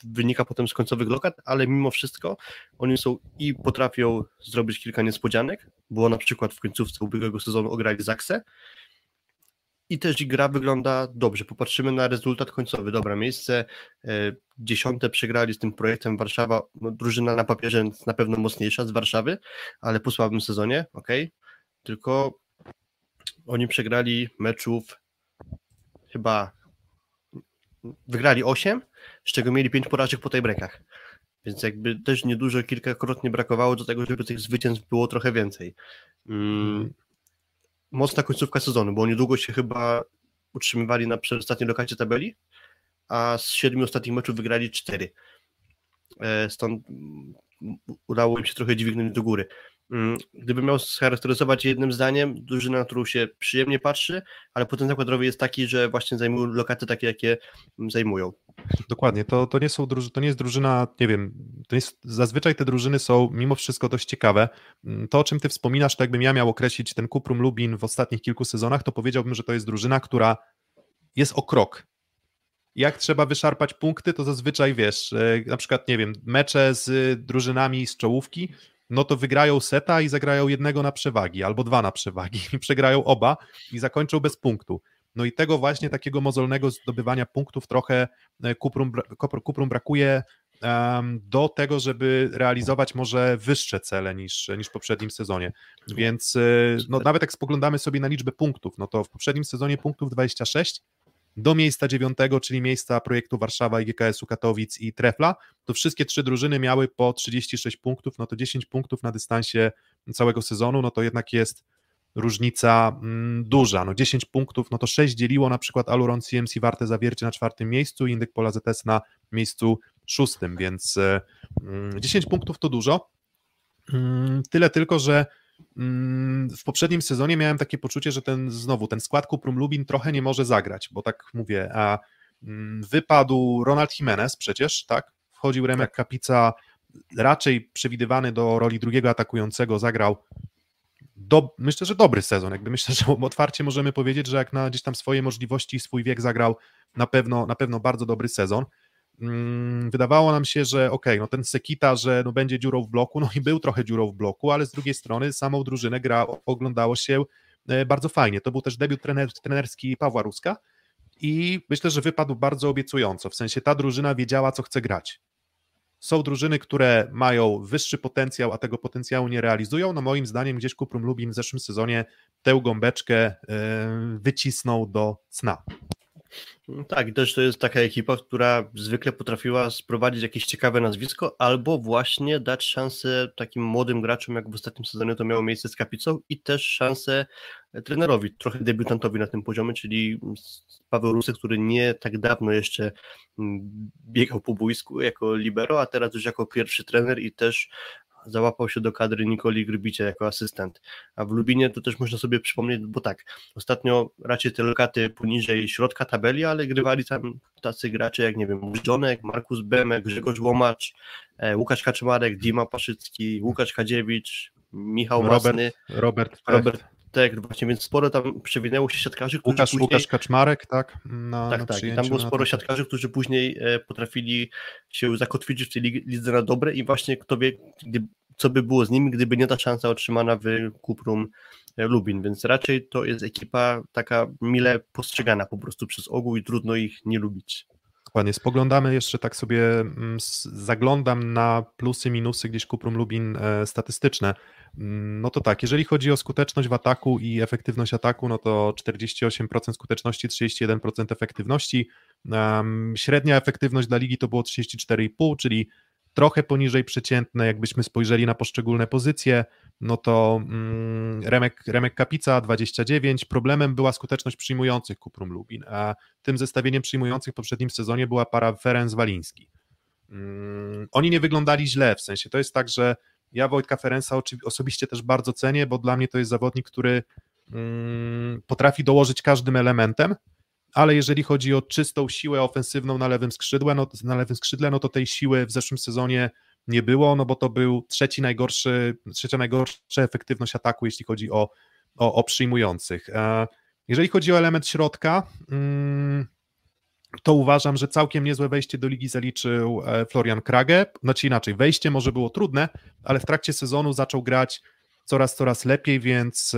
wynika potem z końcowych lokat, ale mimo wszystko oni są i potrafią zrobić kilka niespodzianek, było na przykład w końcówce ubiegłego sezonu ograli Zaksę, i też gra wygląda dobrze. Popatrzymy na rezultat końcowy. Dobra, miejsce e, dziesiąte przegrali z tym projektem Warszawa. No, drużyna na papierze na pewno mocniejsza z Warszawy, ale po słabym sezonie, ok. Tylko oni przegrali meczów chyba wygrali 8, z czego mieli 5 porażek po tej brekach. Więc jakby też niedużo, kilkakrotnie brakowało do tego, żeby tych zwycięstw było trochę więcej. Mm, mocna końcówka sezonu, bo niedługo się chyba utrzymywali na przedostatniej lokacie tabeli, a z siedmiu ostatnich meczów wygrali cztery. E, stąd udało im się trochę dźwignąć do góry. Mm, gdybym miał scharakteryzować jednym zdaniem, drużyna, na którą się przyjemnie patrzy, ale potencjał kadrowy jest taki, że właśnie zajmują lokaty takie, jakie zajmują. Dokładnie, to, to, nie są, to nie jest drużyna, nie wiem, to jest, zazwyczaj te drużyny są mimo wszystko dość ciekawe. Mm, to, o czym ty wspominasz, to jakbym ja miał określić ten Kuprum Lubin w ostatnich kilku sezonach, to powiedziałbym, że to jest drużyna, która jest o krok. Jak trzeba wyszarpać punkty, to zazwyczaj wiesz, e, na przykład, nie wiem, mecze z drużynami z czołówki, no to wygrają seta i zagrają jednego na przewagi, albo dwa na przewagi, i przegrają oba i zakończą bez punktu. No i tego właśnie takiego mozolnego zdobywania punktów trochę e, Kuprum, Kuprum brakuje do tego, żeby realizować może wyższe cele niż, niż w poprzednim sezonie. Więc e, no, nawet jak spoglądamy sobie na liczbę punktów, no to w poprzednim sezonie punktów 26, do miejsca dziewiątego, czyli miejsca projektu Warszawa i GKS-u Katowic i Trefla, to wszystkie trzy drużyny miały po 36 punktów, no to 10 punktów na dystansie całego sezonu, no to jednak jest różnica mm, duża, no 10 punktów, no to 6 dzieliło na przykład Aluron CMC Warte Zawiercie na czwartym miejscu i Indyk Pola ZS na miejscu szóstym, więc 10 mm, punktów to dużo, mm, tyle tylko, że w poprzednim sezonie miałem takie poczucie, że ten znowu ten skład Kuprum Lubin trochę nie może zagrać, bo tak mówię, a mm, wypadł Ronald Jimenez przecież, tak? Wchodził Remek tak. Kapica, raczej przewidywany do roli drugiego atakującego, zagrał do, myślę, że dobry sezon. Jakby myślę, że otwarcie możemy powiedzieć, że jak na gdzieś tam swoje możliwości i swój wiek zagrał na pewno, na pewno bardzo dobry sezon. Mm, wydawało nam się, że ok, no ten Sekita, że no będzie dziurą w bloku, no i był trochę dziurą w bloku, ale z drugiej strony samą drużynę gra oglądało się e, bardzo fajnie. To był też debiut trener, trenerski Pawła Ruska i myślę, że wypadł bardzo obiecująco, w sensie ta drużyna wiedziała, co chce grać. Są drużyny, które mają wyższy potencjał, a tego potencjału nie realizują. No moim zdaniem gdzieś Kuprum Lubin w zeszłym sezonie tę gąbeczkę e, wycisnął do cna. No tak, też to jest taka ekipa, która zwykle potrafiła sprowadzić jakieś ciekawe nazwisko, albo właśnie dać szansę takim młodym graczom, jak w ostatnim sezonie to miało miejsce z Kapicą, i też szansę trenerowi, trochę debiutantowi na tym poziomie, czyli Paweł Rusek, który nie tak dawno jeszcze mm, biegał po boisku jako libero, a teraz już jako pierwszy trener i też załapał się do kadry Nikoli Grybicia jako asystent. A w Lubinie to też można sobie przypomnieć, bo tak, ostatnio raczej te lokaty poniżej środka tabeli, ale grywali tam tacy gracze jak, nie wiem, Żonek, Markus Bemek, Grzegorz Łomacz, e, Łukasz Kaczmarek, Dima Paszycki, Łukasz Kadziewicz, Michał Robert, Masny, Robert, Robert tak, właśnie, więc sporo tam przewinęło się siatkarzy, którzy Łukasz, później... Łukasz Kaczmarek, tak? Na, tak, na tak. I tam było sporo siatkarzy, którzy później e, potrafili się zakotwiczyć w tej lidze na dobre i właśnie kto wie, co by było z nimi, gdyby nie ta szansa otrzymana w Kuprum e, Lubin, więc raczej to jest ekipa taka mile postrzegana po prostu przez ogół i trudno ich nie lubić. Dokładnie, spoglądamy jeszcze tak sobie, mm, zaglądam na plusy, minusy gdzieś Kuprum Lubin e, statystyczne. Mm, no to tak, jeżeli chodzi o skuteczność w ataku i efektywność ataku, no to 48% skuteczności, 31% efektywności. Średnia efektywność dla ligi to było 34,5, czyli trochę poniżej przeciętne, jakbyśmy spojrzeli na poszczególne pozycje, no to mm, Remek, Remek Kapica 29, problemem była skuteczność przyjmujących Kuprum Lubin, a tym zestawieniem przyjmujących w poprzednim sezonie była para Ferenc Waliński. Mm, oni nie wyglądali źle, w sensie to jest tak, że ja Wojtka Ferenca osobiście też bardzo cenię, bo dla mnie to jest zawodnik, który mm, potrafi dołożyć każdym elementem, ale jeżeli chodzi o czystą siłę ofensywną na lewym skrzydle, no, na lewym skrzydle, no to tej siły w zeszłym sezonie nie było, no bo to był trzeci najgorszy, trzecia najgorsza efektywność ataku, jeśli chodzi o, o, o przyjmujących. E, jeżeli chodzi o element środka, mm, to uważam, że całkiem niezłe wejście do ligi zaliczył e, Florian Krage. Znaczy inaczej, wejście może było trudne, ale w trakcie sezonu zaczął grać coraz, coraz lepiej, więc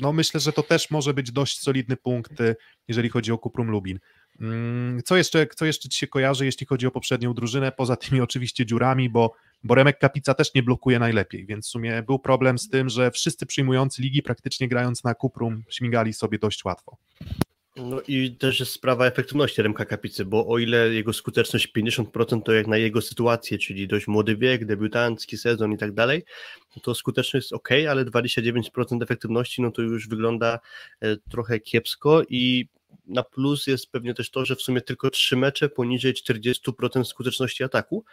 no myślę, że to też może być dość solidny punkt, y, jeżeli chodzi o Kuprum Lubin. Mm, co jeszcze, co jeszcze Ci się kojarzy, jeśli chodzi o poprzednią drużynę, poza tymi oczywiście dziurami, bo, bo Remek Kapica też nie blokuje najlepiej, więc w sumie był problem z tym, że wszyscy przyjmujący ligi praktycznie grając na Kuprum śmigali sobie dość łatwo. No i też jest sprawa efektywności Remka Kapicy, bo o ile jego skuteczność 50% to jak na jego sytuację, czyli dość młody wiek, debiutancki sezon i tak dalej, to skuteczność jest ok, ale 29% efektywności no to już wygląda e, trochę kiepsko i na plus jest pewnie też to, że w sumie tylko trzy mecze poniżej 40% skuteczności ataku,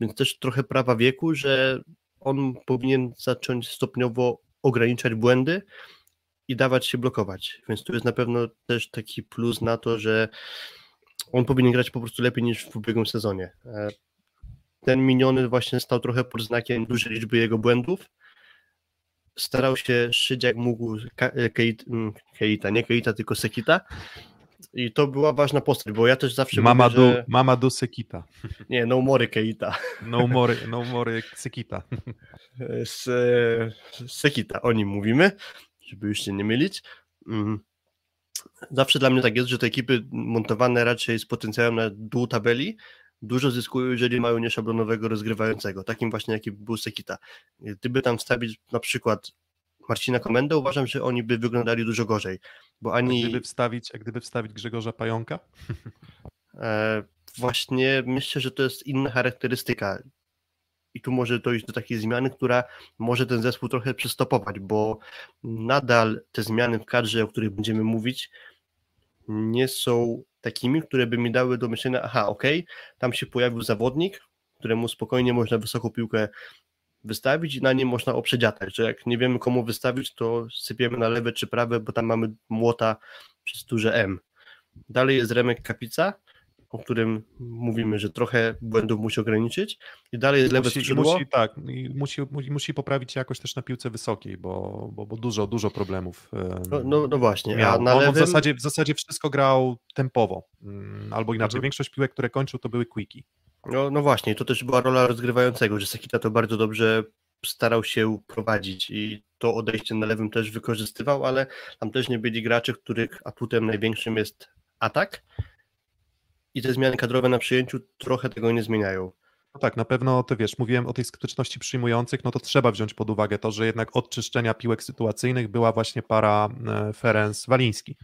więc też trochę prawa wieku, że on powinien zacząć stopniowo ograniczać błędy, i dawać się blokować. Więc tu jest na pewno też taki plus na to, że on powinien grać po prostu lepiej niż w ubiegłym sezonie. E, ten miniony właśnie stał trochę pod znakiem dużej liczby jego błędów. Starał się szyć jak mógł e, mm, Keita, nie Keita, tylko Sekita. I to była ważna postać, bo ja też zawsze Mama mówię, do, że... Mama do Sekita. Nie, no mory Keita. No mory, no mory Sekita. Z, Sekita, o nim mówimy żeby już się nie mylić. Mm. Zawsze dla mnie tak jest, że te ekipy montowane raczej z potencjałem na dół tabeli dużo zyskują, jeżeli mają nieszablonowego rozgrywającego, takim właśnie jaki był Sekita. Gdyby tam wstawić na przykład Marcina Komendę, uważam, że oni by wyglądali dużo gorzej, bo ani... A gdyby wstawić, a gdyby wstawić Grzegorza Pająka? E, właśnie myślę, że to jest inna charakterystyka i tu może dojść do takiej zmiany, która może ten zespół trochę przystopować, bo nadal te zmiany w kadrze, o których będziemy mówić, nie są takimi, które by mi dały do myślenia, aha, okej, okay, tam się pojawił zawodnik, któremu spokojnie można wysoką piłkę wystawić i na nie można oprzedziatać, że jak nie wiemy komu wystawić, to sypiemy na lewe czy prawe, bo tam mamy młota przez duże M. Dalej jest Remek Kapica, o którym mówimy, że trochę błędów musi ograniczyć i dalej jest lewe musi, skrzydło. Musi, tak, musi, musi, musi poprawić jakoś też na piłce wysokiej, bo, bo, bo dużo, dużo problemów no, no, no, właśnie, miał. a na On lewym... w, zasadzie, w zasadzie wszystko grał tempowo, mm, albo inaczej, Mhm. większość piłek, które kończył, to były quickie. No, no właśnie, to też była rola rozgrywającego, że Sekita to bardzo dobrze starał się prowadzić i to odejście na lewym też wykorzystywał, ale tam też nie byli gracze, których atutem największym jest atak i te zmiany kadrowe na przyjęciu trochę tego nie zmieniają. No tak, na pewno to wiesz, mówiłem o tej skuteczności przyjmujących, no to trzeba wziąć pod uwagę to, że jednak od czyszczenia piłek sytuacyjnych była właśnie para e, Ferenc-Waliński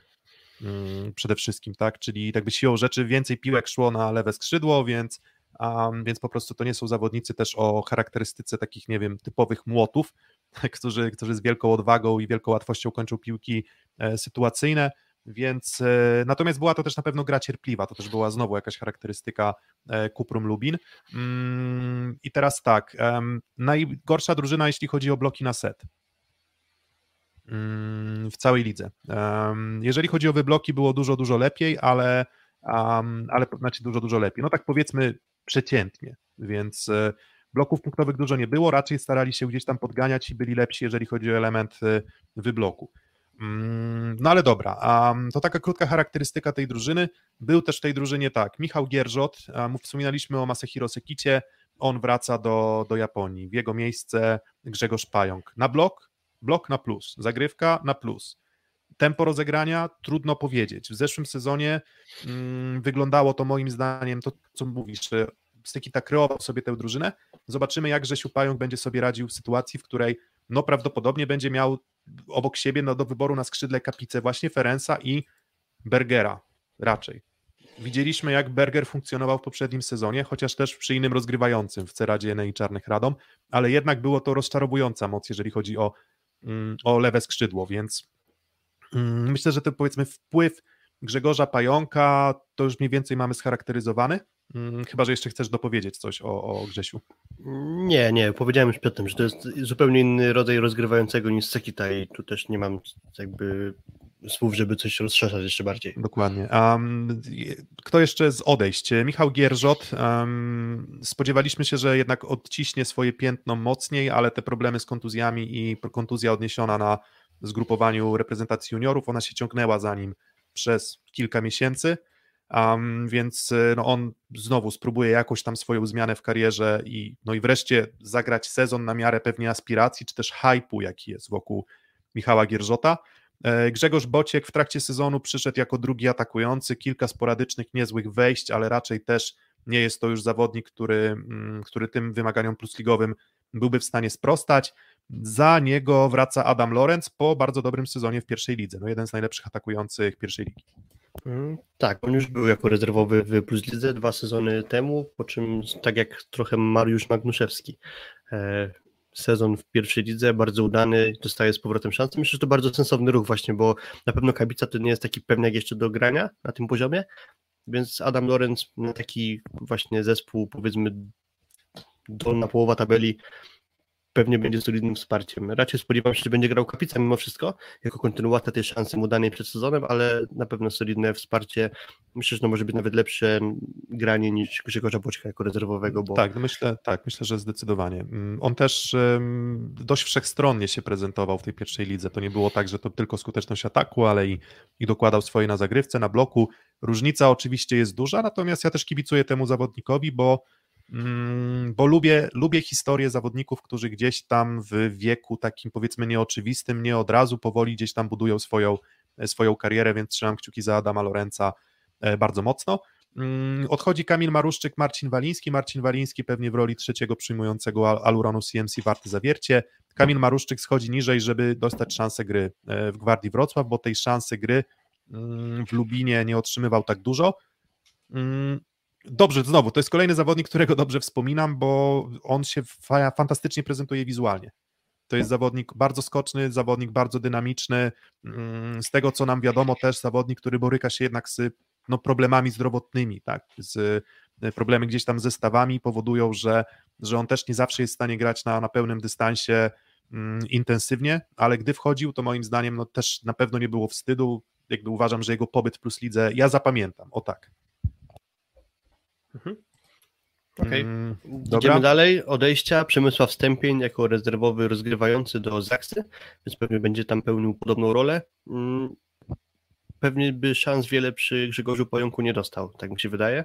mm, przede wszystkim, tak, czyli tak by siłą rzeczy więcej piłek szło na lewe skrzydło, więc, um, więc po prostu to nie są zawodnicy też o charakterystyce takich, nie wiem, typowych młotów, którzy, którzy z wielką odwagą i wielką łatwością kończą piłki e, sytuacyjne, więc e, natomiast była to też na pewno gra cierpliwa, to też była znowu jakaś charakterystyka e, Kuprum Lubin. Mm, I teraz tak, najgorsza drużyna, jeśli chodzi o bloki na set mm, w całej lidze. Jeżeli chodzi o wybloki, było dużo, dużo lepiej, ale, ale znaczy dużo, dużo lepiej. No tak powiedzmy przeciętnie, więc e, bloków punktowych dużo nie było, raczej starali się gdzieś tam podganiać i byli lepsi, jeżeli chodzi o element wybloku. Mm, No ale dobra, to taka krótka charakterystyka tej drużyny. Był też w tej drużynie tak, Michał Gierżot, wspominaliśmy o Masahiro Sekicie, on wraca do, do Japonii. W jego miejsce Grzegorz Pająk. Na blok, blok na plus, zagrywka na plus. Tempo rozegrania trudno powiedzieć. W zeszłym sezonie mm, wyglądało to moim zdaniem, to co mówisz, że Sekita kreował sobie tę drużynę. Zobaczymy, jak Grzesiu Pająk będzie sobie radził w sytuacji, w której no prawdopodobnie będzie miał obok siebie no, do wyboru na skrzydle kapicę właśnie Ferenca i Bergera raczej. Widzieliśmy, jak Berger funkcjonował w poprzednim sezonie, chociaż też przy innym rozgrywającym w Ceradzie i Czarnych Radom, ale jednak było to rozczarowująca moc, jeżeli chodzi o, mm, o lewe skrzydło, więc mm, myślę, że to powiedzmy wpływ Grzegorza Pająka to już mniej więcej mamy scharakteryzowany, chyba, że jeszcze chcesz dopowiedzieć coś o, o Grzesiu. Nie, nie, powiedziałem już przedtem, że to jest zupełnie inny rodzaj rozgrywającego niż Sekita i tu też nie mam jakby słów, żeby coś rozszerzać jeszcze bardziej. Dokładnie. Um, kto jeszcze z odejść? Michał Gierżot. Um, spodziewaliśmy się, że jednak odciśnie swoje piętno mocniej, ale te problemy z kontuzjami i kontuzja odniesiona na zgrupowaniu reprezentacji juniorów, ona się ciągnęła za nim przez kilka miesięcy. Um, więc no on znowu spróbuje jakoś tam swoją zmianę w karierze i, no i wreszcie zagrać sezon na miarę pewnie aspiracji, czy też hypu, jaki jest wokół Michała Gierżota. Grzegorz Bociek w trakcie sezonu przyszedł jako drugi atakujący, kilka sporadycznych, niezłych wejść, ale raczej też nie jest to już zawodnik, który, który tym wymaganiom plusligowym byłby w stanie sprostać. Za niego wraca Adam Lorenz po bardzo dobrym sezonie w pierwszej lidze. No jeden z najlepszych atakujących pierwszej ligi. Mm, Tak, on już był jako rezerwowy w Plus Lidze dwa sezony temu, po czym tak jak trochę Mariusz Magnuszewski. E, Sezon w pierwszej lidze, bardzo udany, dostaje z powrotem szansę. Myślę, że to bardzo sensowny ruch właśnie, bo na pewno Kabica to nie jest taki pewniak jeszcze do grania na tym poziomie, więc Adam Lorenz taki właśnie zespół, powiedzmy dolna połowa tabeli pewnie będzie solidnym wsparciem. Raczej spodziewam się, że będzie grał Kapica mimo wszystko, jako kontynuacja tej szansy mu danej przed sezonem, ale na pewno solidne wsparcie. Myślę, że to może być nawet lepsze granie niż Grzegorza Boczka jako rezerwowego. Bo... Tak, myślę, tak, myślę, że zdecydowanie. On też dość wszechstronnie się prezentował w tej pierwszej lidze. To nie było tak, że to tylko skuteczność ataku, ale i, i dokładał swoje na zagrywce, na bloku. Różnica oczywiście jest duża, natomiast ja też kibicuję temu zawodnikowi, bo bo lubię, lubię historię zawodników, którzy gdzieś tam w wieku takim powiedzmy nieoczywistym, nie od razu powoli gdzieś tam budują swoją, swoją karierę, więc trzymam kciuki za Adama Lorenza bardzo mocno. Odchodzi Kamil Maruszczyk, Marcin Waliński. Marcin Waliński pewnie w roli trzeciego przyjmującego Aluronu CMC warty zawiercie. Kamil Maruszczyk schodzi niżej, żeby dostać szansę gry w Gwardii Wrocław, bo tej szansy gry w Lubinie nie otrzymywał tak dużo. Dobrze, znowu, to jest kolejny zawodnik, którego dobrze wspominam, bo on się fa fantastycznie prezentuje wizualnie. To jest zawodnik bardzo skoczny, zawodnik bardzo dynamiczny. Z tego, co nam wiadomo, też zawodnik, który boryka się jednak z no, problemami zdrowotnymi, tak? Z, problemy gdzieś tam ze stawami powodują, że, że on też nie zawsze jest w stanie grać na, na pełnym dystansie mm, intensywnie, ale gdy wchodził, to moim zdaniem no, też na pewno nie było wstydu. Jakby uważam, że jego pobyt plus lidze ja zapamiętam, o tak. Mhm. Okej. Mm, Idziemy dalej. Odejścia. Przemysław Stępień jako rezerwowy rozgrywający do Zaksy, więc pewnie będzie tam pełnił podobną rolę. Mm, Pewnie by szans wiele przy Grzegorzu Pająku nie dostał, tak mi się wydaje.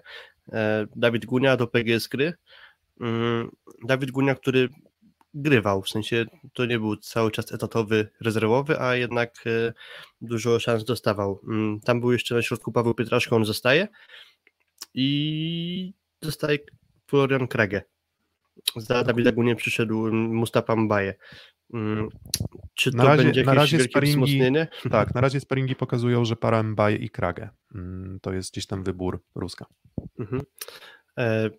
E, Dawid Gunia do PGS Gry. Mm, Dawid Gunia, który grywał, w sensie to nie był cały czas etatowy rezerwowy, a jednak e, dużo szans dostawał. Tam był jeszcze na środku Paweł Pietraszko, on zostaje i zostaje Florian Krage. Za Dawida przyszedł Mustafa Mbaye. Mm, Czy to Na razie- będzie na jakieś razie wielkie sparingi- wzmocnienie? Tak, na razie sparingi pokazują, że para Mbaye i Kragę. Mm, To jest gdzieś tam wybór Ruska. Mhm. E,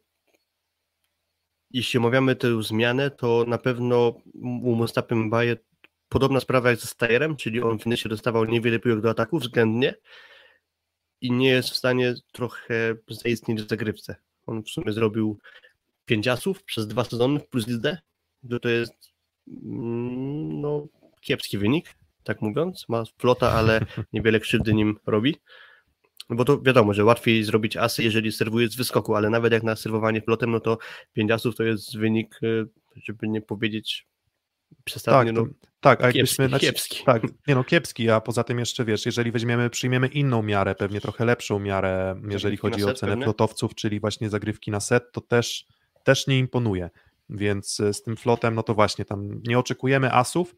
jeśli omawiamy tę zmianę, to na pewno u Mustafa Mbaye podobna sprawa jak ze Stajerem, czyli on w się dostawał niewiele piłek do ataku względnie i nie jest w stanie trochę zaistnieć w zagrywce. On w sumie zrobił pięć asów przez dwa sezony w plus lidze, to jest mm, no, kiepski wynik, tak mówiąc. Ma flota, ale niewiele krzywdy nim robi. No bo to wiadomo, że łatwiej zrobić asy, jeżeli serwuje z wyskoku, ale nawet jak na serwowanie flotem, no to 5 asów to jest wynik, y, żeby nie powiedzieć przesadnie, Tak, no, tak, a kiepski, jakbyśmy. znaczy- kiepski. Tak, nie no, kiepski, a poza tym jeszcze wiesz, jeżeli weźmiemy, przyjmiemy inną miarę, pewnie trochę lepszą miarę, jeżeli Zagrywki chodzi o cenę pewnie? flotowców, czyli właśnie zagrywki na set, to też, też nie imponuje. Więc e, z tym flotem, no to właśnie tam nie oczekujemy asów,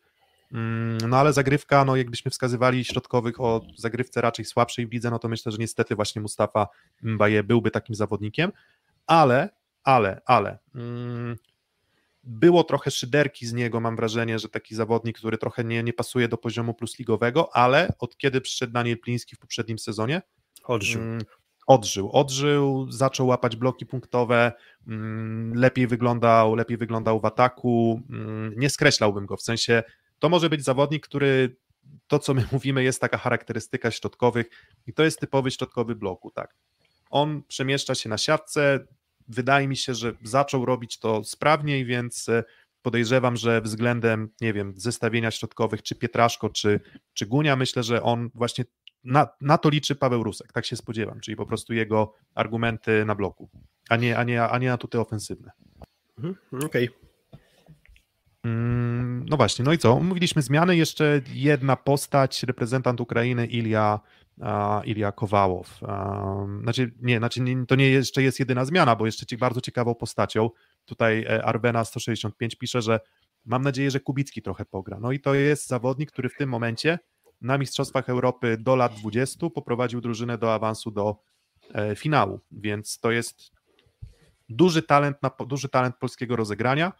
mm, no ale zagrywka, no jakbyśmy wskazywali środkowych o zagrywce raczej słabszej w lidze, no to myślę, że niestety właśnie Mustafa Mbaye byłby takim zawodnikiem, ale, ale, ale mm, było trochę szyderki z niego, mam wrażenie, że taki zawodnik, który trochę nie, nie pasuje do poziomu plusligowego, ale od kiedy przyszedł Daniel Pliński w poprzednim sezonie, Odżył. mm, odżył, odżył, zaczął łapać bloki punktowe, mm, lepiej wyglądał, lepiej wyglądał w ataku, mm, nie skreślałbym go, w sensie to może być zawodnik, który to, co my mówimy, jest taka charakterystyka środkowych i to jest typowy środkowy bloku, tak. On przemieszcza się na siatce, wydaje mi się, że zaczął robić to sprawniej, więc e, podejrzewam, że względem, nie wiem, zestawienia środkowych, czy Pietraszko, czy, czy Gunia, myślę, że on właśnie na, na to liczy Paweł Rusek, tak się spodziewam, czyli po prostu jego argumenty na bloku, a nie, a nie, a nie atuty ofensywne. Mhm, Okej. Mm, No właśnie, no i co? Mówiliśmy zmiany, jeszcze jedna postać, reprezentant Ukrainy Ilia, a, Ilia Kowałow. Znaczy, nie, znaczy to nie jeszcze jest jedyna zmiana, bo jeszcze bardzo ciekawą postacią, tutaj e, Arvena 165 pisze, że mam nadzieję, że Kubicki trochę pogra. No i to jest zawodnik, który w tym momencie na Mistrzostwach Europy do lat 20 poprowadził drużynę do awansu do e, finału, więc to jest duży talent, na, duży talent polskiego rozegrania.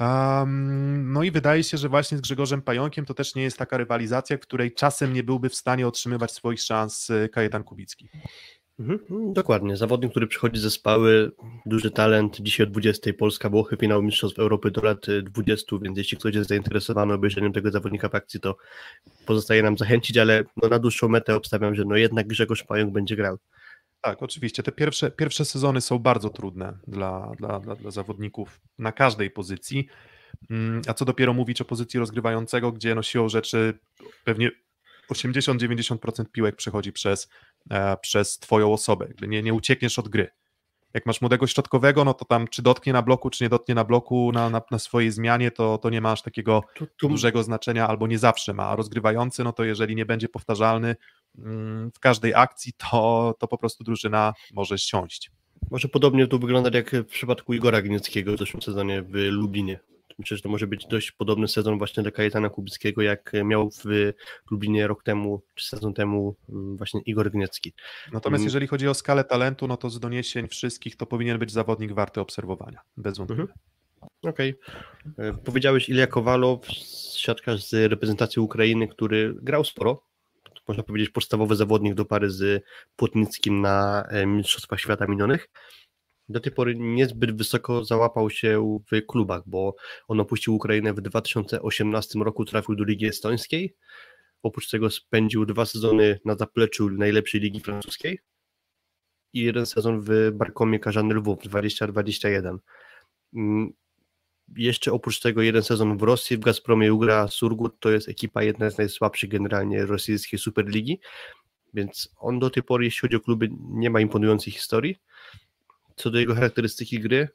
Um, no i wydaje się, że właśnie z Grzegorzem Pająkiem to też nie jest taka rywalizacja, której czasem nie byłby w stanie otrzymywać swoich szans y, Kajetan Kubicki. Mhm, mm, Dokładnie. Zawodnik, który przychodzi ze spały, duży talent. Dzisiaj o 20 Polska Włochy, finał Mistrzostw Europy do lat y, 20, więc jeśli ktoś jest zainteresowany obejrzeniem tego zawodnika w akcji, to pozostaje nam zachęcić, ale no, na dłuższą metę obstawiam, że no jednak Grzegorz Pająk będzie grał. Tak, oczywiście. Te pierwsze, pierwsze sezony są bardzo trudne dla, dla, dla, dla zawodników na każdej pozycji. Mm, A co dopiero mówić o pozycji rozgrywającego, gdzie no siłą rzeczy pewnie 80-90% piłek przechodzi przez, e, przez twoją osobę. Nie, nie uciekniesz od gry. Jak masz młodego środkowego, no to tam czy dotknie na bloku, czy nie dotknie na bloku na, na, na swojej zmianie, to, to nie masz takiego Tu, tu, dużego znaczenia albo nie zawsze ma. A rozgrywający, no to jeżeli nie będzie powtarzalny w każdej akcji, to, to po prostu drużyna może ściąść. Może podobnie to wyglądać jak w przypadku Igora Gnieckiego w zeszłym sezonie w Lublinie. Myślę, że to może być dość podobny sezon właśnie dla Kajetana Kubickiego, jak miał w Lublinie rok temu, czy sezon temu mm, właśnie Igor Gniecki. Natomiast Mm. jeżeli chodzi o skalę talentu, no to z doniesień wszystkich to powinien być zawodnik warty obserwowania, bez wątpienia. Mhm. Okej. E, Powiedziałeś Ilja Kowalow, siatkarz z reprezentacji Ukrainy, który grał sporo. Można powiedzieć podstawowy zawodnik do pary z Płotnickim na e, Mistrzostwach Świata minionych. Do tej pory niezbyt wysoko załapał się w klubach, bo on opuścił Ukrainę w 2018 roku, trafił do Ligi Estońskiej. Oprócz tego spędził dwa sezony na zapleczu najlepszej ligi francuskiej i jeden sezon w Barkomie Karzany Lwów 2021. Jeszcze oprócz tego jeden sezon w Rosji, w Gazpromie Ugra Surgut, to jest ekipa jedna z najsłabszych generalnie rosyjskiej Superligi, więc on do tej pory, jeśli chodzi o kluby, nie ma imponującej historii. co do jego charakterystyki gry,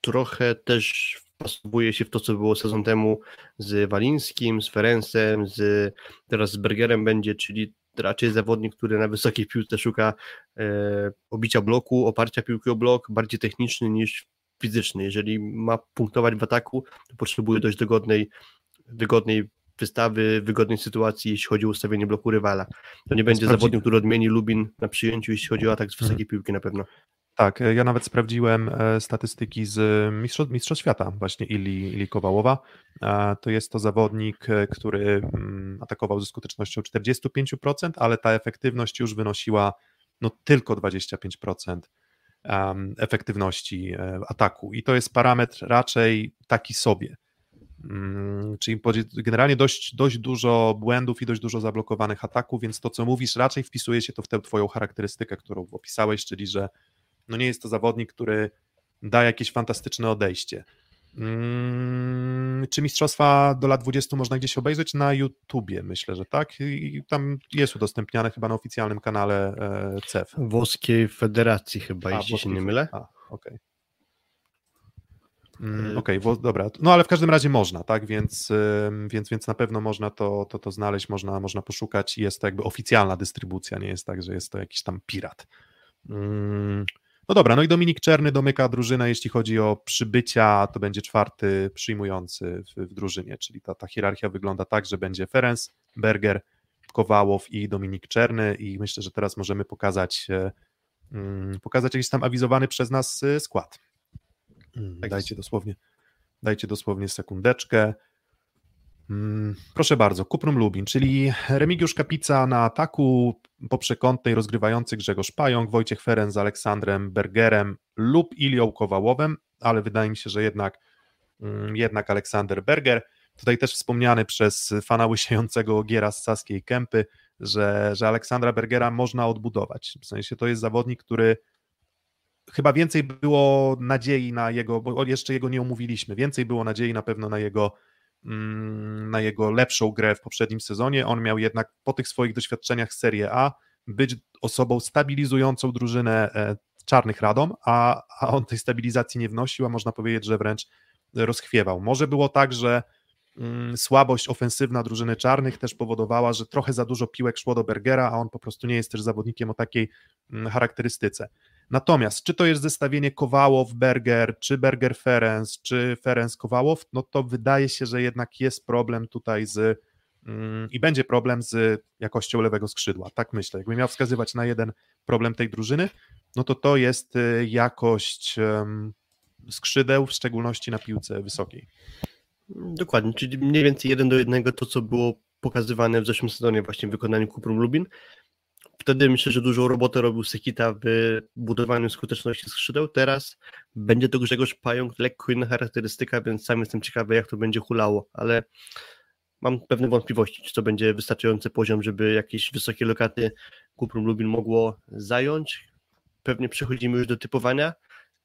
trochę też wpasowuje się w to, co było sezon temu z Walińskim, z Ferencem, z, teraz z Bergerem będzie, czyli raczej zawodnik, który na wysokiej piłce szuka e, obicia bloku, oparcia piłki o blok, bardziej techniczny niż fizyczny. Jeżeli ma punktować w ataku, to potrzebuje dość dogodnej, wygodnej wystawy, wygodnej sytuacji, jeśli chodzi o ustawienie bloku rywala. To nie będzie zawodnik, który odmieni Lubin na przyjęciu, jeśli chodzi o atak z wysokiej mhm. piłki na pewno. Tak, ja nawet sprawdziłem e, statystyki z Mistrzostw, Mistrzostw Świata, właśnie Ili, Ili Kowałowa. To jest to zawodnik, e, który mm, atakował ze skutecznością 45%, ale ta efektywność już wynosiła no, tylko 25% efektywności e, ataku. I to jest parametr raczej taki sobie. Mm, czyli generalnie dość, dość dużo błędów i dość dużo zablokowanych ataków, więc to, co mówisz, raczej wpisuje się to w tę Twoją charakterystykę, którą opisałeś, czyli że no nie jest to zawodnik, który da jakieś fantastyczne odejście. Hmm, czy mistrzostwa do lat 20 można gdzieś obejrzeć? Na YouTubie, myślę, że tak. I tam jest udostępniane chyba na oficjalnym kanale e, CEF. Włoskiej Federacji chyba, A, jeśli się nie mylę. okej. Okay. Mm, Okej, okay, dobra. No ale w każdym razie można, tak? Więc, więc, więc na pewno można to, to, to znaleźć, można, można poszukać i jest to jakby oficjalna dystrybucja, nie jest tak, że jest to jakiś tam pirat. Mm, no dobra, no i Dominik Czerny domyka drużynę, jeśli chodzi o przybycia, to będzie czwarty przyjmujący w, w drużynie, czyli ta, ta hierarchia wygląda tak, że będzie Ferenc, Berger, Kowałow i Dominik Czerny i myślę, że teraz możemy pokazać, e, mm, pokazać jakiś tam awizowany przez nas e, skład. Mm, tak dajcie dosłownie, dajcie dosłownie sekundeczkę. Mm, proszę bardzo, Kuprum Lubin, czyli Remigiusz Kapica na ataku, po przekątnej rozgrywający Grzegorz Pająk, Wojciech Feren z Aleksandrem Bergerem lub Ilią Kowałowem, ale wydaje mi się, że jednak, mm, jednak Aleksander Berger. Tutaj też wspomniany przez fana łysiejącego Giera z Saskiej Kępy, że, że Aleksandra Bergera można odbudować. W sensie to jest zawodnik, który chyba więcej było nadziei na jego, bo jeszcze jego nie omówiliśmy, więcej było nadziei na pewno na jego na jego lepszą grę w poprzednim sezonie. On miał jednak po tych swoich doświadczeniach z Serie A być osobą stabilizującą drużynę e, czarnych radom, a, a on tej stabilizacji nie wnosił, a można powiedzieć, że wręcz rozchwiewał. Może było tak, że mm, słabość ofensywna drużyny czarnych też powodowała, że trochę za dużo piłek szło do Bergera, a on po prostu nie jest też zawodnikiem o takiej mm, charakterystyce. Natomiast czy to jest zestawienie Kowałow-Berger, czy Berger-Ferenc, czy Ferenc-Kowałow, no to wydaje się, że jednak jest problem tutaj z mm, i będzie problem z jakością lewego skrzydła, tak myślę. Jakbym miał wskazywać na jeden problem tej drużyny, no to to jest y, jakość skrzydeł, w szczególności na piłce wysokiej. Dokładnie, czyli mniej więcej jeden do jednego to, co było pokazywane w zeszłym sezonie właśnie w wykonaniu Kuprum Lubin wtedy myślę, że dużą robotę robił Sekita w budowaniu skuteczności skrzydeł. Teraz będzie to Grzegorz Pająk, lekko inna charakterystyka, więc sam jestem ciekawy, jak to będzie hulało, ale mam pewne wątpliwości, czy to będzie wystarczający poziom, żeby jakieś wysokie lokaty Kuprum Lubin mogło zająć. Pewnie przechodzimy już do typowania,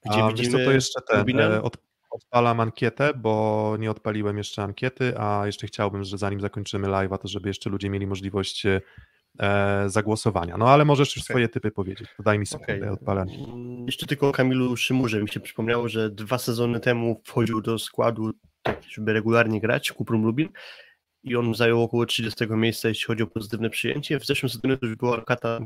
gdzie a, widzimy co, to jeszcze ten, e, od, odpalam ankietę, bo nie odpaliłem jeszcze ankiety, a jeszcze chciałbym, że zanim zakończymy live'a, to żeby jeszcze ludzie mieli możliwość e, zagłosowania. No ale możesz już okay. swoje typy powiedzieć. To daj mi sekundę, okay. Mm, jeszcze tylko o Kamilu Szymurze mi się przypomniało, że dwa sezony temu wchodził do składu, tak, żeby regularnie grać, Kuprum Lubin i on zajął około 30 miejsca, jeśli chodzi o pozytywne przyjęcie. W zeszłym sezonie to już była lokata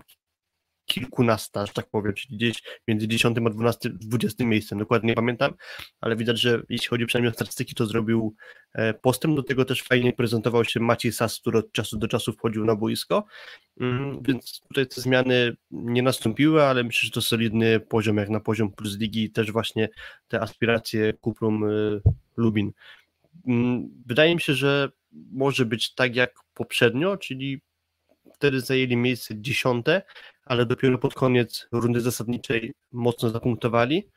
kilkunasta, że tak powiem, czyli gdzieś między 10 a 12, 20 miejscem, dokładnie nie pamiętam, ale widać, że jeśli chodzi przynajmniej o statystyki, to zrobił e, postęp, do tego też fajnie prezentował się Maciej Sas, który od czasu do czasu wchodził na boisko, mm, więc tutaj te zmiany nie nastąpiły, ale myślę, że to solidny poziom, jak na poziom plus ligi, też właśnie te aspiracje Kuprum e, Lubin. Mm, wydaje mi się, że może być tak jak poprzednio, czyli wtedy zajęli miejsce dziesiąte, ale dopiero pod koniec rundy zasadniczej mocno zapunktowali,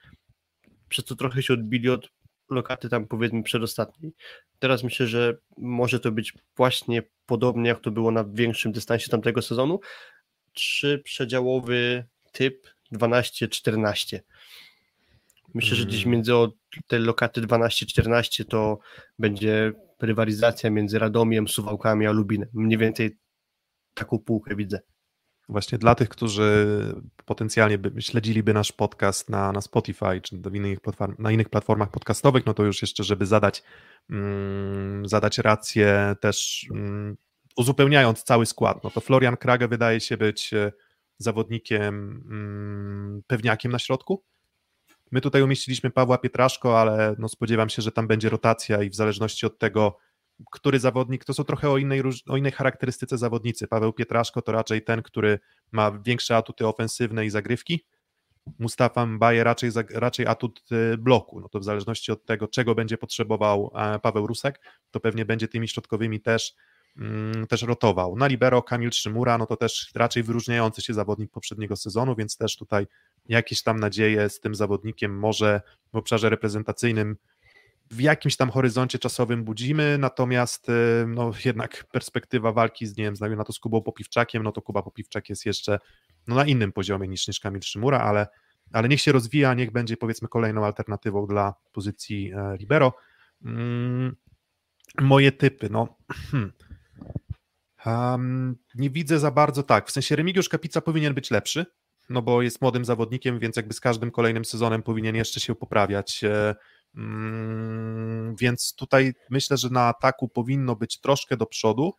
przez co trochę się odbili od lokaty tam powiedzmy przedostatniej. Teraz myślę, że może to być właśnie podobnie jak to było na większym dystansie tamtego sezonu, trzy przedziałowy typ 12-14. Myślę, że gdzieś mm. między te lokaty 12-14 to będzie rywalizacja między Radomiem, Suwałkami a Lubinem. Mniej więcej taką półkę widzę. Właśnie dla tych, którzy potencjalnie by, śledziliby nasz podcast na, na Spotify czy innych platform, na innych platformach podcastowych, no to już jeszcze, żeby zadać, mm, zadać rację też mm, uzupełniając cały skład, no to Florian Krage wydaje się być e, zawodnikiem mm, pewniakiem na środku. My tutaj umieściliśmy Pawła Pietraszko, ale no spodziewam się, że tam będzie rotacja i w zależności od tego, który zawodnik, to są trochę o innej, o innej charakterystyce zawodnicy. Paweł Pietraszko to raczej ten, który ma większe atuty ofensywne i zagrywki. Mustafa Mbaje raczej, raczej atut y, bloku. No to w zależności od tego, czego będzie potrzebował e, Paweł Rusek, to pewnie będzie tymi środkowymi też, mm, też rotował. Na libero Kamil Szymura, no to też raczej wyróżniający się zawodnik poprzedniego sezonu, więc też tutaj jakieś tam nadzieje z tym zawodnikiem może w obszarze reprezentacyjnym w jakimś tam horyzoncie czasowym budzimy, natomiast y, no, jednak perspektywa walki z, nie wiem, na to z Kubą Popiwczakiem, no to Kuba Popiwczak jest jeszcze no, na innym poziomie niż, niż Kamil Szymura, ale, ale niech się rozwija, niech będzie powiedzmy kolejną alternatywą dla pozycji e, libero. Mm, moje typy, no um, nie widzę za bardzo tak, w sensie Remigiusz Kapica powinien być lepszy, no bo jest młodym zawodnikiem, więc jakby z każdym kolejnym sezonem powinien jeszcze się poprawiać. Mm, więc tutaj myślę, że na ataku powinno być troszkę do przodu.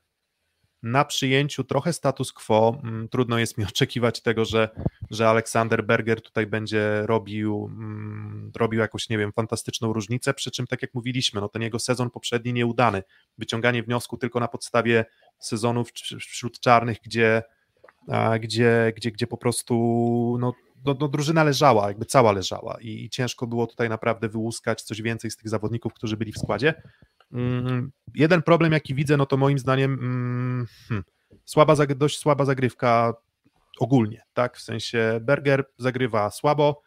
Na przyjęciu trochę status quo. Mm, trudno jest mi oczekiwać tego, że, że Aleksander Berger tutaj będzie robił, mm, robił jakąś, nie wiem, fantastyczną różnicę. Przy czym, tak jak mówiliśmy, no ten jego sezon poprzedni nieudany. Wyciąganie wniosku tylko na podstawie sezonów wśród czarnych, gdzie, gdzie, gdzie, gdzie po prostu no, no, no, drużyna leżała, jakby cała leżała i, i, ciężko było tutaj naprawdę wyłuskać coś więcej z tych zawodników, którzy byli w składzie. Mm, jeden problem, jaki widzę, no to moim zdaniem mm, hmm, słaba, dość słaba zagrywka ogólnie, tak, w sensie Berger zagrywa słabo,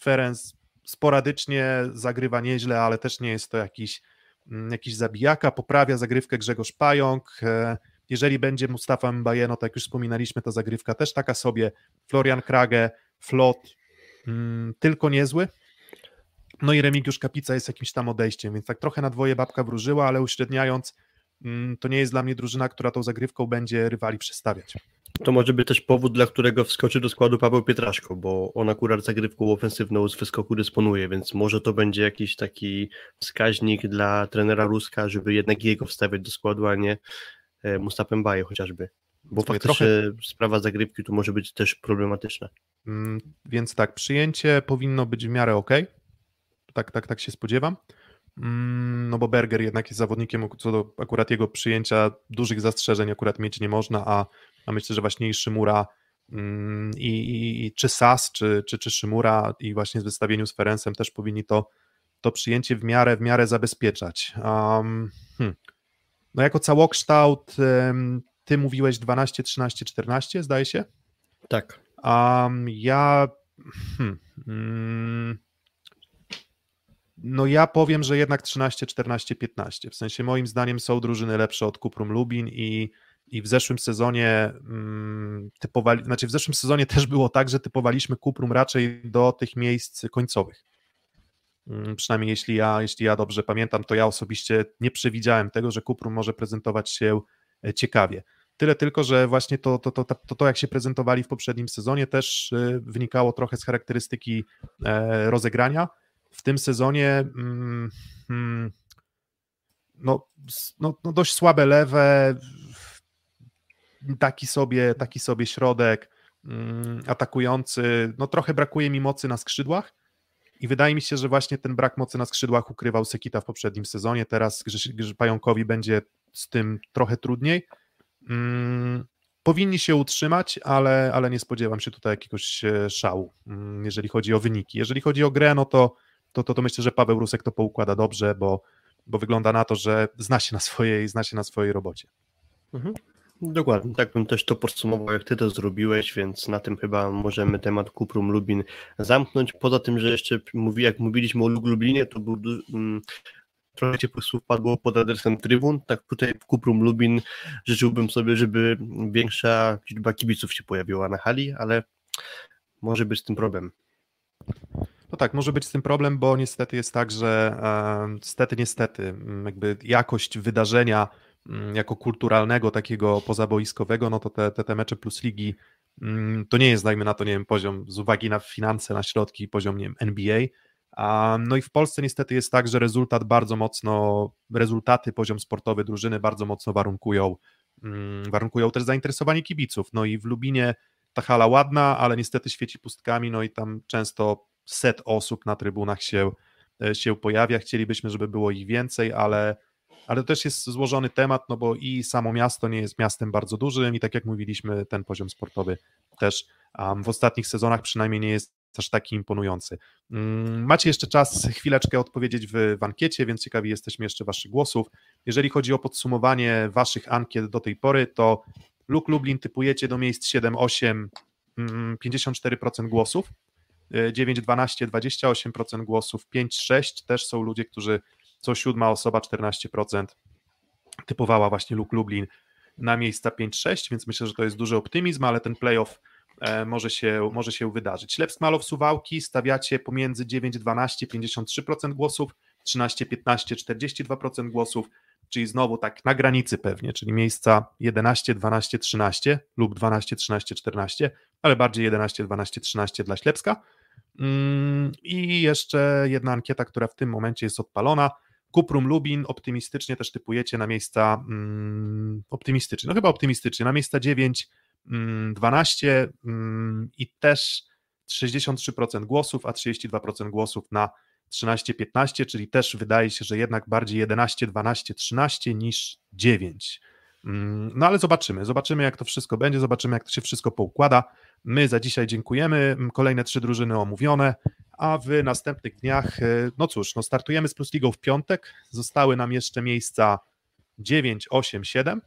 Ferenc sporadycznie zagrywa nieźle, ale też nie jest to jakiś, mm, jakiś zabijaka, poprawia zagrywkę Grzegorz Pająk, e, jeżeli będzie Mustafa Mbaye, no tak jak już wspominaliśmy, to zagrywka też taka sobie, Florian Krage, Flot mm, tylko niezły. No i Remigiusz Kapica jest jakimś tam odejściem, więc tak trochę na dwoje babka wróżyła, ale uśredniając, mm, to nie jest dla mnie drużyna, która tą zagrywką będzie rywali przestawiać. To może być też powód, dla którego wskoczy do składu Paweł Pietraszko, bo on akurat zagrywką ofensywną z wyskoku dysponuje, więc może to będzie jakiś taki wskaźnik dla trenera Ruska, żeby jednak jego wstawiać do składu, a nie e, Mustafa Mbaye chociażby. Bo faktycznie trochę... sprawa zagrywki tu może być też problematyczna. Mm, więc tak, przyjęcie powinno być w miarę ok. Tak, tak, tak się spodziewam. Mm, no bo Berger jednak jest zawodnikiem, co do akurat jego przyjęcia dużych zastrzeżeń akurat mieć nie można, a, a myślę, że właśnie i Szymura mm, i, i, i, czy Sas, czy, czy, czy Szymura i właśnie z wystawieniu z Ferencem też powinni to, to przyjęcie w miarę, w miarę zabezpieczać. Um, hmm. No jako całokształt ty mówiłeś 12, 13, 14, zdaje się? Tak. Um, ja. Hmm, mm, no ja powiem, że jednak 13, 14, 15. W sensie moim zdaniem są drużyny lepsze od Kuprum Lubin i, i w zeszłym sezonie mm, typowali, znaczy w zeszłym sezonie też było tak, że typowaliśmy Kuprum raczej do tych miejsc końcowych. Mm, przynajmniej jeśli ja, jeśli ja dobrze pamiętam, to ja osobiście nie przewidziałem tego, że Kuprum może prezentować się e, ciekawie. Tyle tylko, że właśnie to, to, to, to, to jak się prezentowali w poprzednim sezonie, też y, wynikało trochę z charakterystyki e, rozegrania. W tym sezonie mm, mm, no, no, no dość słabe lewe, taki sobie, taki sobie środek mm, atakujący. No trochę brakuje mi mocy na skrzydłach. I wydaje mi się, że właśnie ten brak mocy na skrzydłach ukrywał Sekita w poprzednim sezonie. Teraz Pająkowi będzie z tym trochę trudniej. Mm, powinni się utrzymać, ale, ale nie spodziewam się tutaj jakiegoś e, szału, mm, jeżeli chodzi o wyniki. Jeżeli chodzi o grę, no to, to, to, to myślę, że Paweł Rusek to poukłada dobrze, bo, bo wygląda na to, że zna się na swojej, zna się na swojej robocie. Mhm. Dokładnie, tak bym też to podsumował, jak ty to zrobiłeś, więc na tym chyba możemy temat Kuprum Lubin zamknąć. Poza tym, że jeszcze mówi, jak mówiliśmy o Lublinie, to był trochę ciepłych słów padło pod adresem Trybun, tak tutaj w Kuprum Lubin życzyłbym sobie, żeby większa liczba kibiców się pojawiła na hali, ale może być z tym problem. No tak, może być z tym problem, bo niestety jest tak, że e, niestety, niestety, jakby jakość wydarzenia jako kulturalnego, takiego pozaboiskowego, no to te, te, te mecze plus ligi Mm, to nie jest, dajmy na to, nie wiem, poziom z uwagi na finanse, na środki, poziom, nie wiem, NBA. No i w Polsce niestety jest tak, że rezultat bardzo mocno, rezultaty, poziom sportowy drużyny bardzo mocno warunkują, mm, warunkują też zainteresowanie kibiców. No i w Lubinie ta hala ładna, ale niestety świeci pustkami, no i tam często set osób na trybunach się, e, się pojawia. Chcielibyśmy, żeby było ich więcej, ale, ale to też jest złożony temat, no bo i samo miasto nie jest miastem bardzo dużym i tak jak mówiliśmy, ten poziom sportowy też um, w ostatnich sezonach przynajmniej nie jest aż taki imponujący. Mm, macie jeszcze czas chwileczkę odpowiedzieć w, w ankiecie, więc ciekawi jesteśmy jeszcze Waszych głosów. Jeżeli chodzi o podsumowanie Waszych ankiet do tej pory, to Luk Lublin typujecie do miejsc 7-8, 54% głosów, 9-12, 28% głosów, 5-6 też są ludzie, którzy co siódma osoba, 14% typowała właśnie Luk Lublin na miejsca 5-6, więc myślę, że to jest duży optymizm, ale ten playoff może się, może się wydarzyć. Lewsk Malow Suwałki stawiacie pomiędzy 9-12 53% głosów, 13-15 42% głosów, czyli znowu tak na granicy pewnie, czyli miejsca 11, 12, 13 lub 12, 13, 14, ale bardziej 11, 12, 13 dla Ślepska. Mm, I jeszcze jedna ankieta, która w tym momencie jest odpalona. Kuprum Lubin optymistycznie też typujecie na miejsca mm, optymistycznie, no chyba optymistycznie, na miejsca 9, 12 mm, mm, i też 63% głosów, a 32% głosów na 13-15, czyli też wydaje się, że jednak bardziej 11, 12, 13 niż 9. Mm, no ale zobaczymy, zobaczymy jak to wszystko będzie, zobaczymy jak to się wszystko poukłada. My za dzisiaj dziękujemy, kolejne trzy drużyny omówione, a w następnych dniach, e, no cóż, no startujemy z Plus Ligą w piątek, zostały nam jeszcze miejsca 9, 8, 7,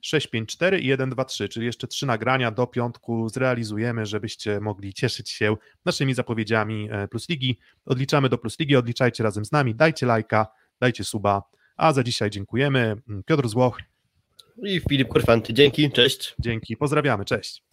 654 i 123, czyli jeszcze trzy nagrania do piątku zrealizujemy, żebyście mogli cieszyć się naszymi zapowiedziami e, Plus Ligi. Odliczamy do Plus Ligi, odliczajcie razem z nami, dajcie lajka, dajcie suba, a za dzisiaj dziękujemy. Piotr Złoch i Filip Korfanty. Dzięki, cześć. Dzięki, pozdrawiamy, cześć.